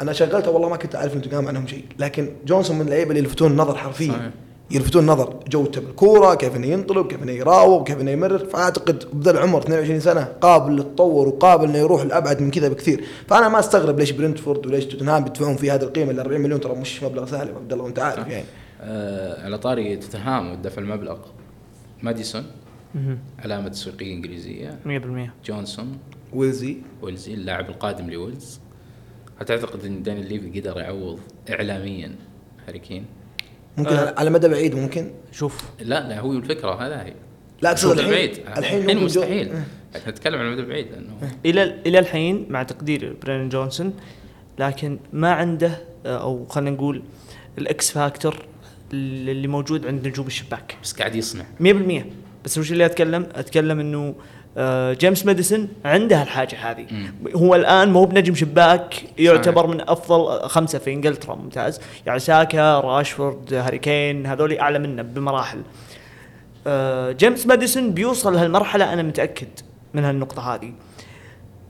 أنا شغلته والله ما كنت أعرف نوتنغهام عنهم شيء. لكن جونسون من اللعيبة اللي يلفتون النظر حرفيا. صحيح. يلفتون النظر جودته بالكورة كيف إنه ينطلق كيف إنه يراوغ كيف إنه يمرر. فأعتقد بذا العمر 22 سنة قابل للتطور وقابل إنه يروح لأبعد من كذا بكثير. فأنا ما أستغرب ليش برنتفورد وليش توتنهام بيدفعون في هذه القيمة ال 40 مليون ترى مش مبلغ سهل يا عبد الله وأنت عارف يعني. على طاري توتنهام ودفع المبلغ ماديسون. علامة تسويقية إنجليزية. 100% جونسون. ويلزي. ويلزي اللاعب القادم لويلز. هل تعتقد إن داني ليفي قدر يعوض اعلاميا هاري كين؟ ممكن آه. على مدى بعيد ممكن؟ شوف. لا لا هو الفكرة هذا هي. لا اقصد الحين؟ بعيد. الحين الحين مستحيل. إيه. نتكلم عن مدى بعيد لأنه إلى إلى الحين مع تقدير برينن جونسون لكن ما عنده آه، أو خلينا نقول ال X factor اللي موجود عند نجوم الشباك. بس قاعد يصنع. 100% بس وش اللي أتكلم؟ أتكلم إنه آه، جيمس ماديسون عنده الحاجة هذه. مم. هو الآن مو بنجم شباك يعتبر من أفضل خمسة في إنجلترا ممتاز. يعني ساكا راشفورد هاري كين هذول أعلى منه بمراحل. آه، جيمس ماديسون بيوصل لهالمرحلة أنا متأكد من هالنقطة هذه.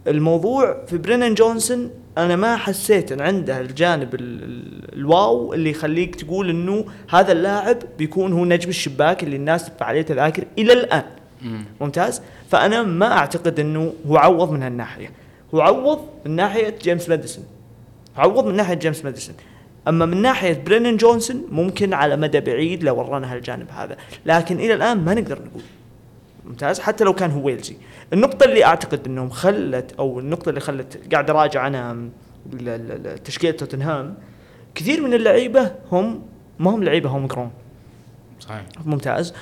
الموضوع في برينن جونسون أنا ما حسيت إن عنده الجانب ال- ال- ال wow اللي يخليك تقول إنه هذا اللاعب بيكون هو نجم الشباك اللي الناس تدفع عليه تذاكر إلى الآن. مم. ممتاز؟ فأنا ما أعتقد إنه هو عوض من هالناحية. هو عوض من ناحية جيمس ماديسون. عوض من ناحية جيمس ماديسون. أما من ناحية برينن جونسون ممكن على مدى بعيد لو ورانا هالجانب هذا. لكن إلى الآن ما نقدر نقول. ممتاز. حتى لو كان هو ويلزي. النقطة اللي أعتقد إنهم خلت أو النقطة اللي خلت قاعد ل- ل- تشكيلة توتنهام كثير من اللعيبة هم ما هم لعيبة homegrown صحيح. ممتاز.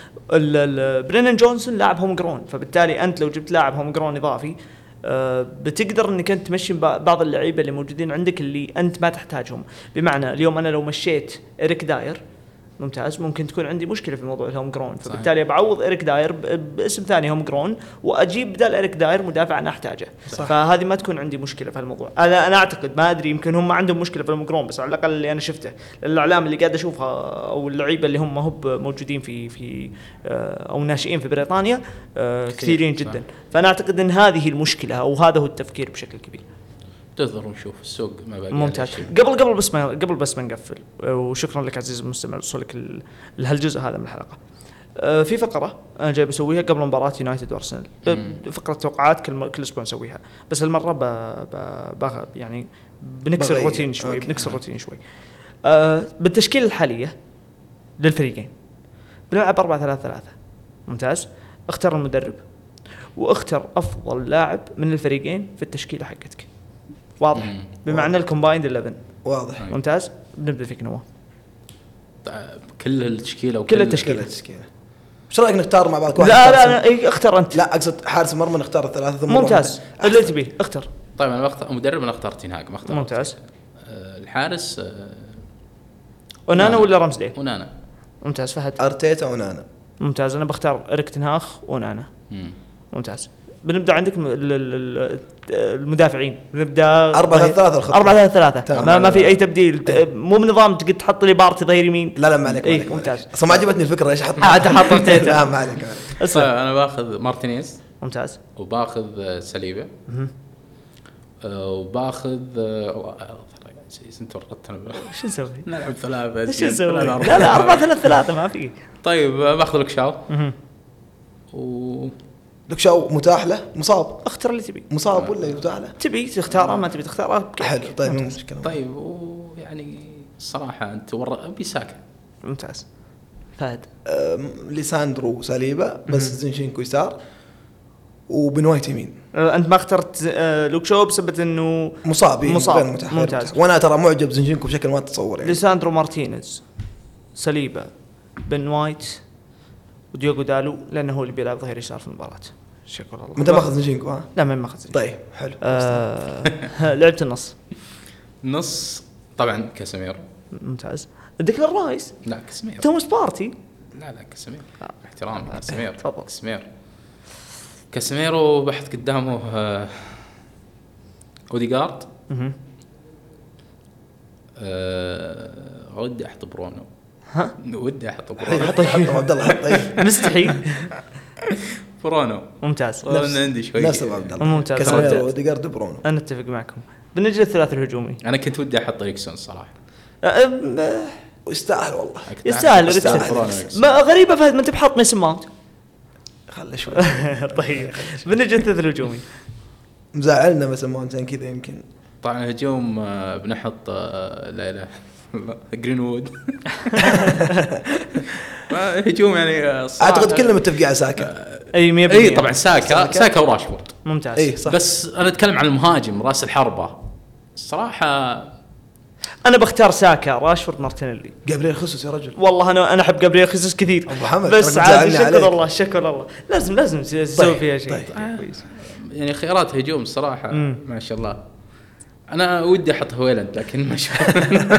برينن جونسون لاعب homegrown فبالتالي أنت لو جبت لاعب homegrown إضافي آه، بتقدر إنك أنت تمشي بع- بعض اللعيبة اللي موجودين عندك اللي أنت ما تحتاجهم. بمعنى اليوم أنا لو مشيت إريك داير ممتاز. ممكن تكون عندي مشكلة في موضوع ال homegrown. فبالتالي بعوض إريك داير باسم ثاني homegrown وأجيب بدال إريك داير مدافع أنا أحتاجه. صح. فهذه ما تكون عندي مشكلة في هالموضوع. أنا أنا أعتقد ما أدري يمكن هم عندهم مشكلة في ال homegrown بس على الأقل اللي أنا شفته الإعلام اللي قاعد أشوفها أو اللعيبة اللي هم ما هو موجودين في في آه، أو ناشئين في بريطانيا آه، كثير، كثيرين. جدا. فأنا أعتقد إن هذه المشكلة أو هذا هو التفكير بشكل كبير. تنتظر ونشوف السوق ما باقي ممتاز. قبل قبل بس ما قبل بس ما نقفل. آه، وشكرا لك عزيزي المستمع لوصولك ال- لهالجزء هذا من الحلقة. آه، في فقرة أنا جاي بسويها قبل مباراة يونايتد وارسنال آه، مم. فقرة توقعات كل م- كل أسبوع نسويها. بس هالمرة ب... ب... ب... يعني بنكسر. الروتين شوي okay. بنكسر الروتين شوي. آه بالتشكيله الحالية للفريقين. بنلعب 4 3 3 ممتاز. اختر المدرب. واختر أفضل لاعب من الفريقين في التشكيلة حقتك. واضح. مم. بمعنى الكومبايند 11 واضح. أي. ممتاز. بنبدا فيك نواف. كل التشكيلة كل وكل التشكيلة. كذا تشكيله إيش رأيك نختار مع بعض لا واحد لا, لا إيه، اختر أنت. لا أقصد حارس مرمى نختار الثلاثة ثم ممتاز. اللي تبيه. اختر طيب أنا بختار مدرب أنا اختار تنهاج ما اختار ممتاز. آه، الحارس آه، ونانا نعم. ولا رمزديل ونانا ممتاز فهد. أرتيتا وأونانا ممتاز أنا بختار إريك تنهاخ وأونانا مم. ممتاز. بنبدأ عندك م- ال- ال- المدافعين. بنبدأ 4 3 3 الخط 4 3 3 تمام. ما, ما في أي تبديل. ت- مو بنظام تقعد تحط لي بارتي ظهير يمين لا لا ما عليك إيه،. ممتاز. أصلا ما عجبتني الفكرة إيش حط عاد حط أرتيتا. لا ما عليك أنا باخذ مارتينيز. ممتاز. وباخذ آه، ساليبا آه، وباخذ آه، آه، انت شو نسوي؟ نلعب ثلاثة. شو اثنين، نسوي؟ ثلاثة، لا لا 4 3 3 ما في. طيب باخذ لك شاو. و لك شو متاح له؟ مصاب. اختر اللي تبي مصاب ولا متاح له؟ تبي تختاره ما تبي تختاره بكيفك. حلو. طيب مو. مشكله طيب ويعني الصراحة أنت ور بيساكا ممتاز. فهد. ليساندرو ساليبا بس زينشينكو يسار وبن وايت يمين. آه، أنت ما اخترت آه، لوك شو بسبب إنه مصاب إيه، مصاب. غير متاح ممتاز. متاح. وأنا ترى معجب زينشينكو بشكل ما تتصور يعني. ليساندرو مارتينيز سليبا بن وايت وديوغو دالو لأنه هو اللي بيلعب ظهير يسار في المباراة. شكرا الله. أنت ماخذ زينشينكو ها لا ما ماخذ زين. طيب حلو. آه لعبت النص. نص طبعا كاسيميرو. ممتاز. ديكلان رايس لا كاسيميرو. توماس بارتي. لا لا كاسيميرو. احترامي كاسيميرو. تفضل. كاسيميرو. كاسيميرو بحث قدامه آه، اوديجارد. آه، ودي أحط برونو. ها؟ ودي أحط حط برونو. حط حط عبد الله حط طيب مستحيل. برونو. ممتاز. أنا عندي شوي. نفس عبد الله. ممتاز. كاسيميرو. اوديجارد برونو. أنا أتفق معكم. بنجي الثلاث الهجومي. أنا كنت ودي أحط ريكسون الصراحه ويستاهل والله. كنت يستاهل أحط يستاهل. ريكسون. ما غريبة فهد ما أنت بحاط ميسن ماونت خله شوي. طيب. بنجي الثلاث الهجومي. مزعلنا بس مونتين كذا يمكن. طبعا الهجوم بنحط لا الله. جرينوود هجوم يعني أعتقد كلنا متفقين على ساكا. أي 100% اي طبعا ساكا ساكا. ساكا وراشفورد. ممتاز. اي صح. بس أنا أتكلم عن المهاجم راس الحربة. الصراحة أنا بختار ساكا راشفورد مارتينيلي. جابريل خيسوس يا رجل. والله أنا أنا أحب جابرييل خيسوس كثير. أبو محمد، بس رجل عاد زعلني شكر عليك. الله شكر الله. لازم لازم تسوي طيب، فيها شيء. طيب. كويس يعني خيارات هجوم الصراحة. ما شاء الله. أنا ودي أحط هويلاند لكن ما شاء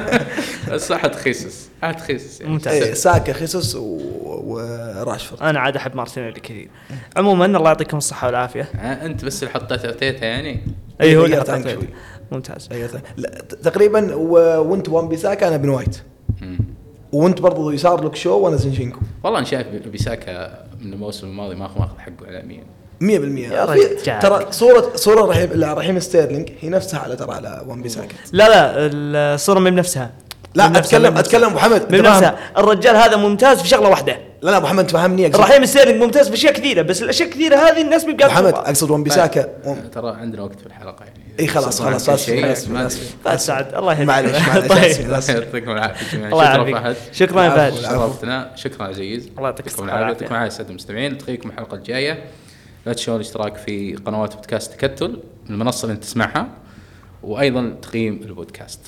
بس أحط خيسس أحط خيسس يعني ممتاز. إيه ساكا خيسوس و... وراشفورد أنا عاد أحب مارتينيلي كثير عموما الله يعطيكم الصحة والعافية آه، أنت بس اللي حطيت أرتيتا يعني اي هو اللي حطيته. شوي. ممتاز ثاني. لا تقريبا و... وانت وان بيساكا أنا بن وايت. وانت برضو يسار لك شو وأنا زينشينكو 100% والله أنا شايف بيساكا من الموسم الماضي ما ماخذ حقه اعلاميا يا في- رجال. ترى صورة صورة رحيم رحيم ستيرلينج هي نفسها على ترى على وان بيساكا لا لا الصورة من بنفسها لا من نفسها، اتكلم من نفسها. أتكلم ابو محمد من أنت فاهم؟ نفسها. الرجال هذا ممتاز في شغلة واحدة. لا لا ابو محمد تفهمني اقصد رحيم ستيرلينج ممتاز في أشياء كثيرة بس الأشياء الكثيرة هذه الناس أبو بيبقى محمد أقصد وان بيساكا وان- ترى عندنا وقت في الحلقة يعني. إي خلاص خلاص كل اسف شيء. اسف ما اسف فهد سعد الله يهديك. معليش معليش طيب. اسف الله اسف يعطيكم العافية جميعا الله شكرا يعافيك فهد. شكرا يا فهد. شرفتنا. شكرا عزيز الله يعطيك العافية. يعطيكم العافية الساده المستمعين. نلتقيكم الحلقة الجاية. لا تنسون الاشتراك في قنوات بودكاست تكتل المنصة اللي تسمعها وأيضا تقييم البودكاست.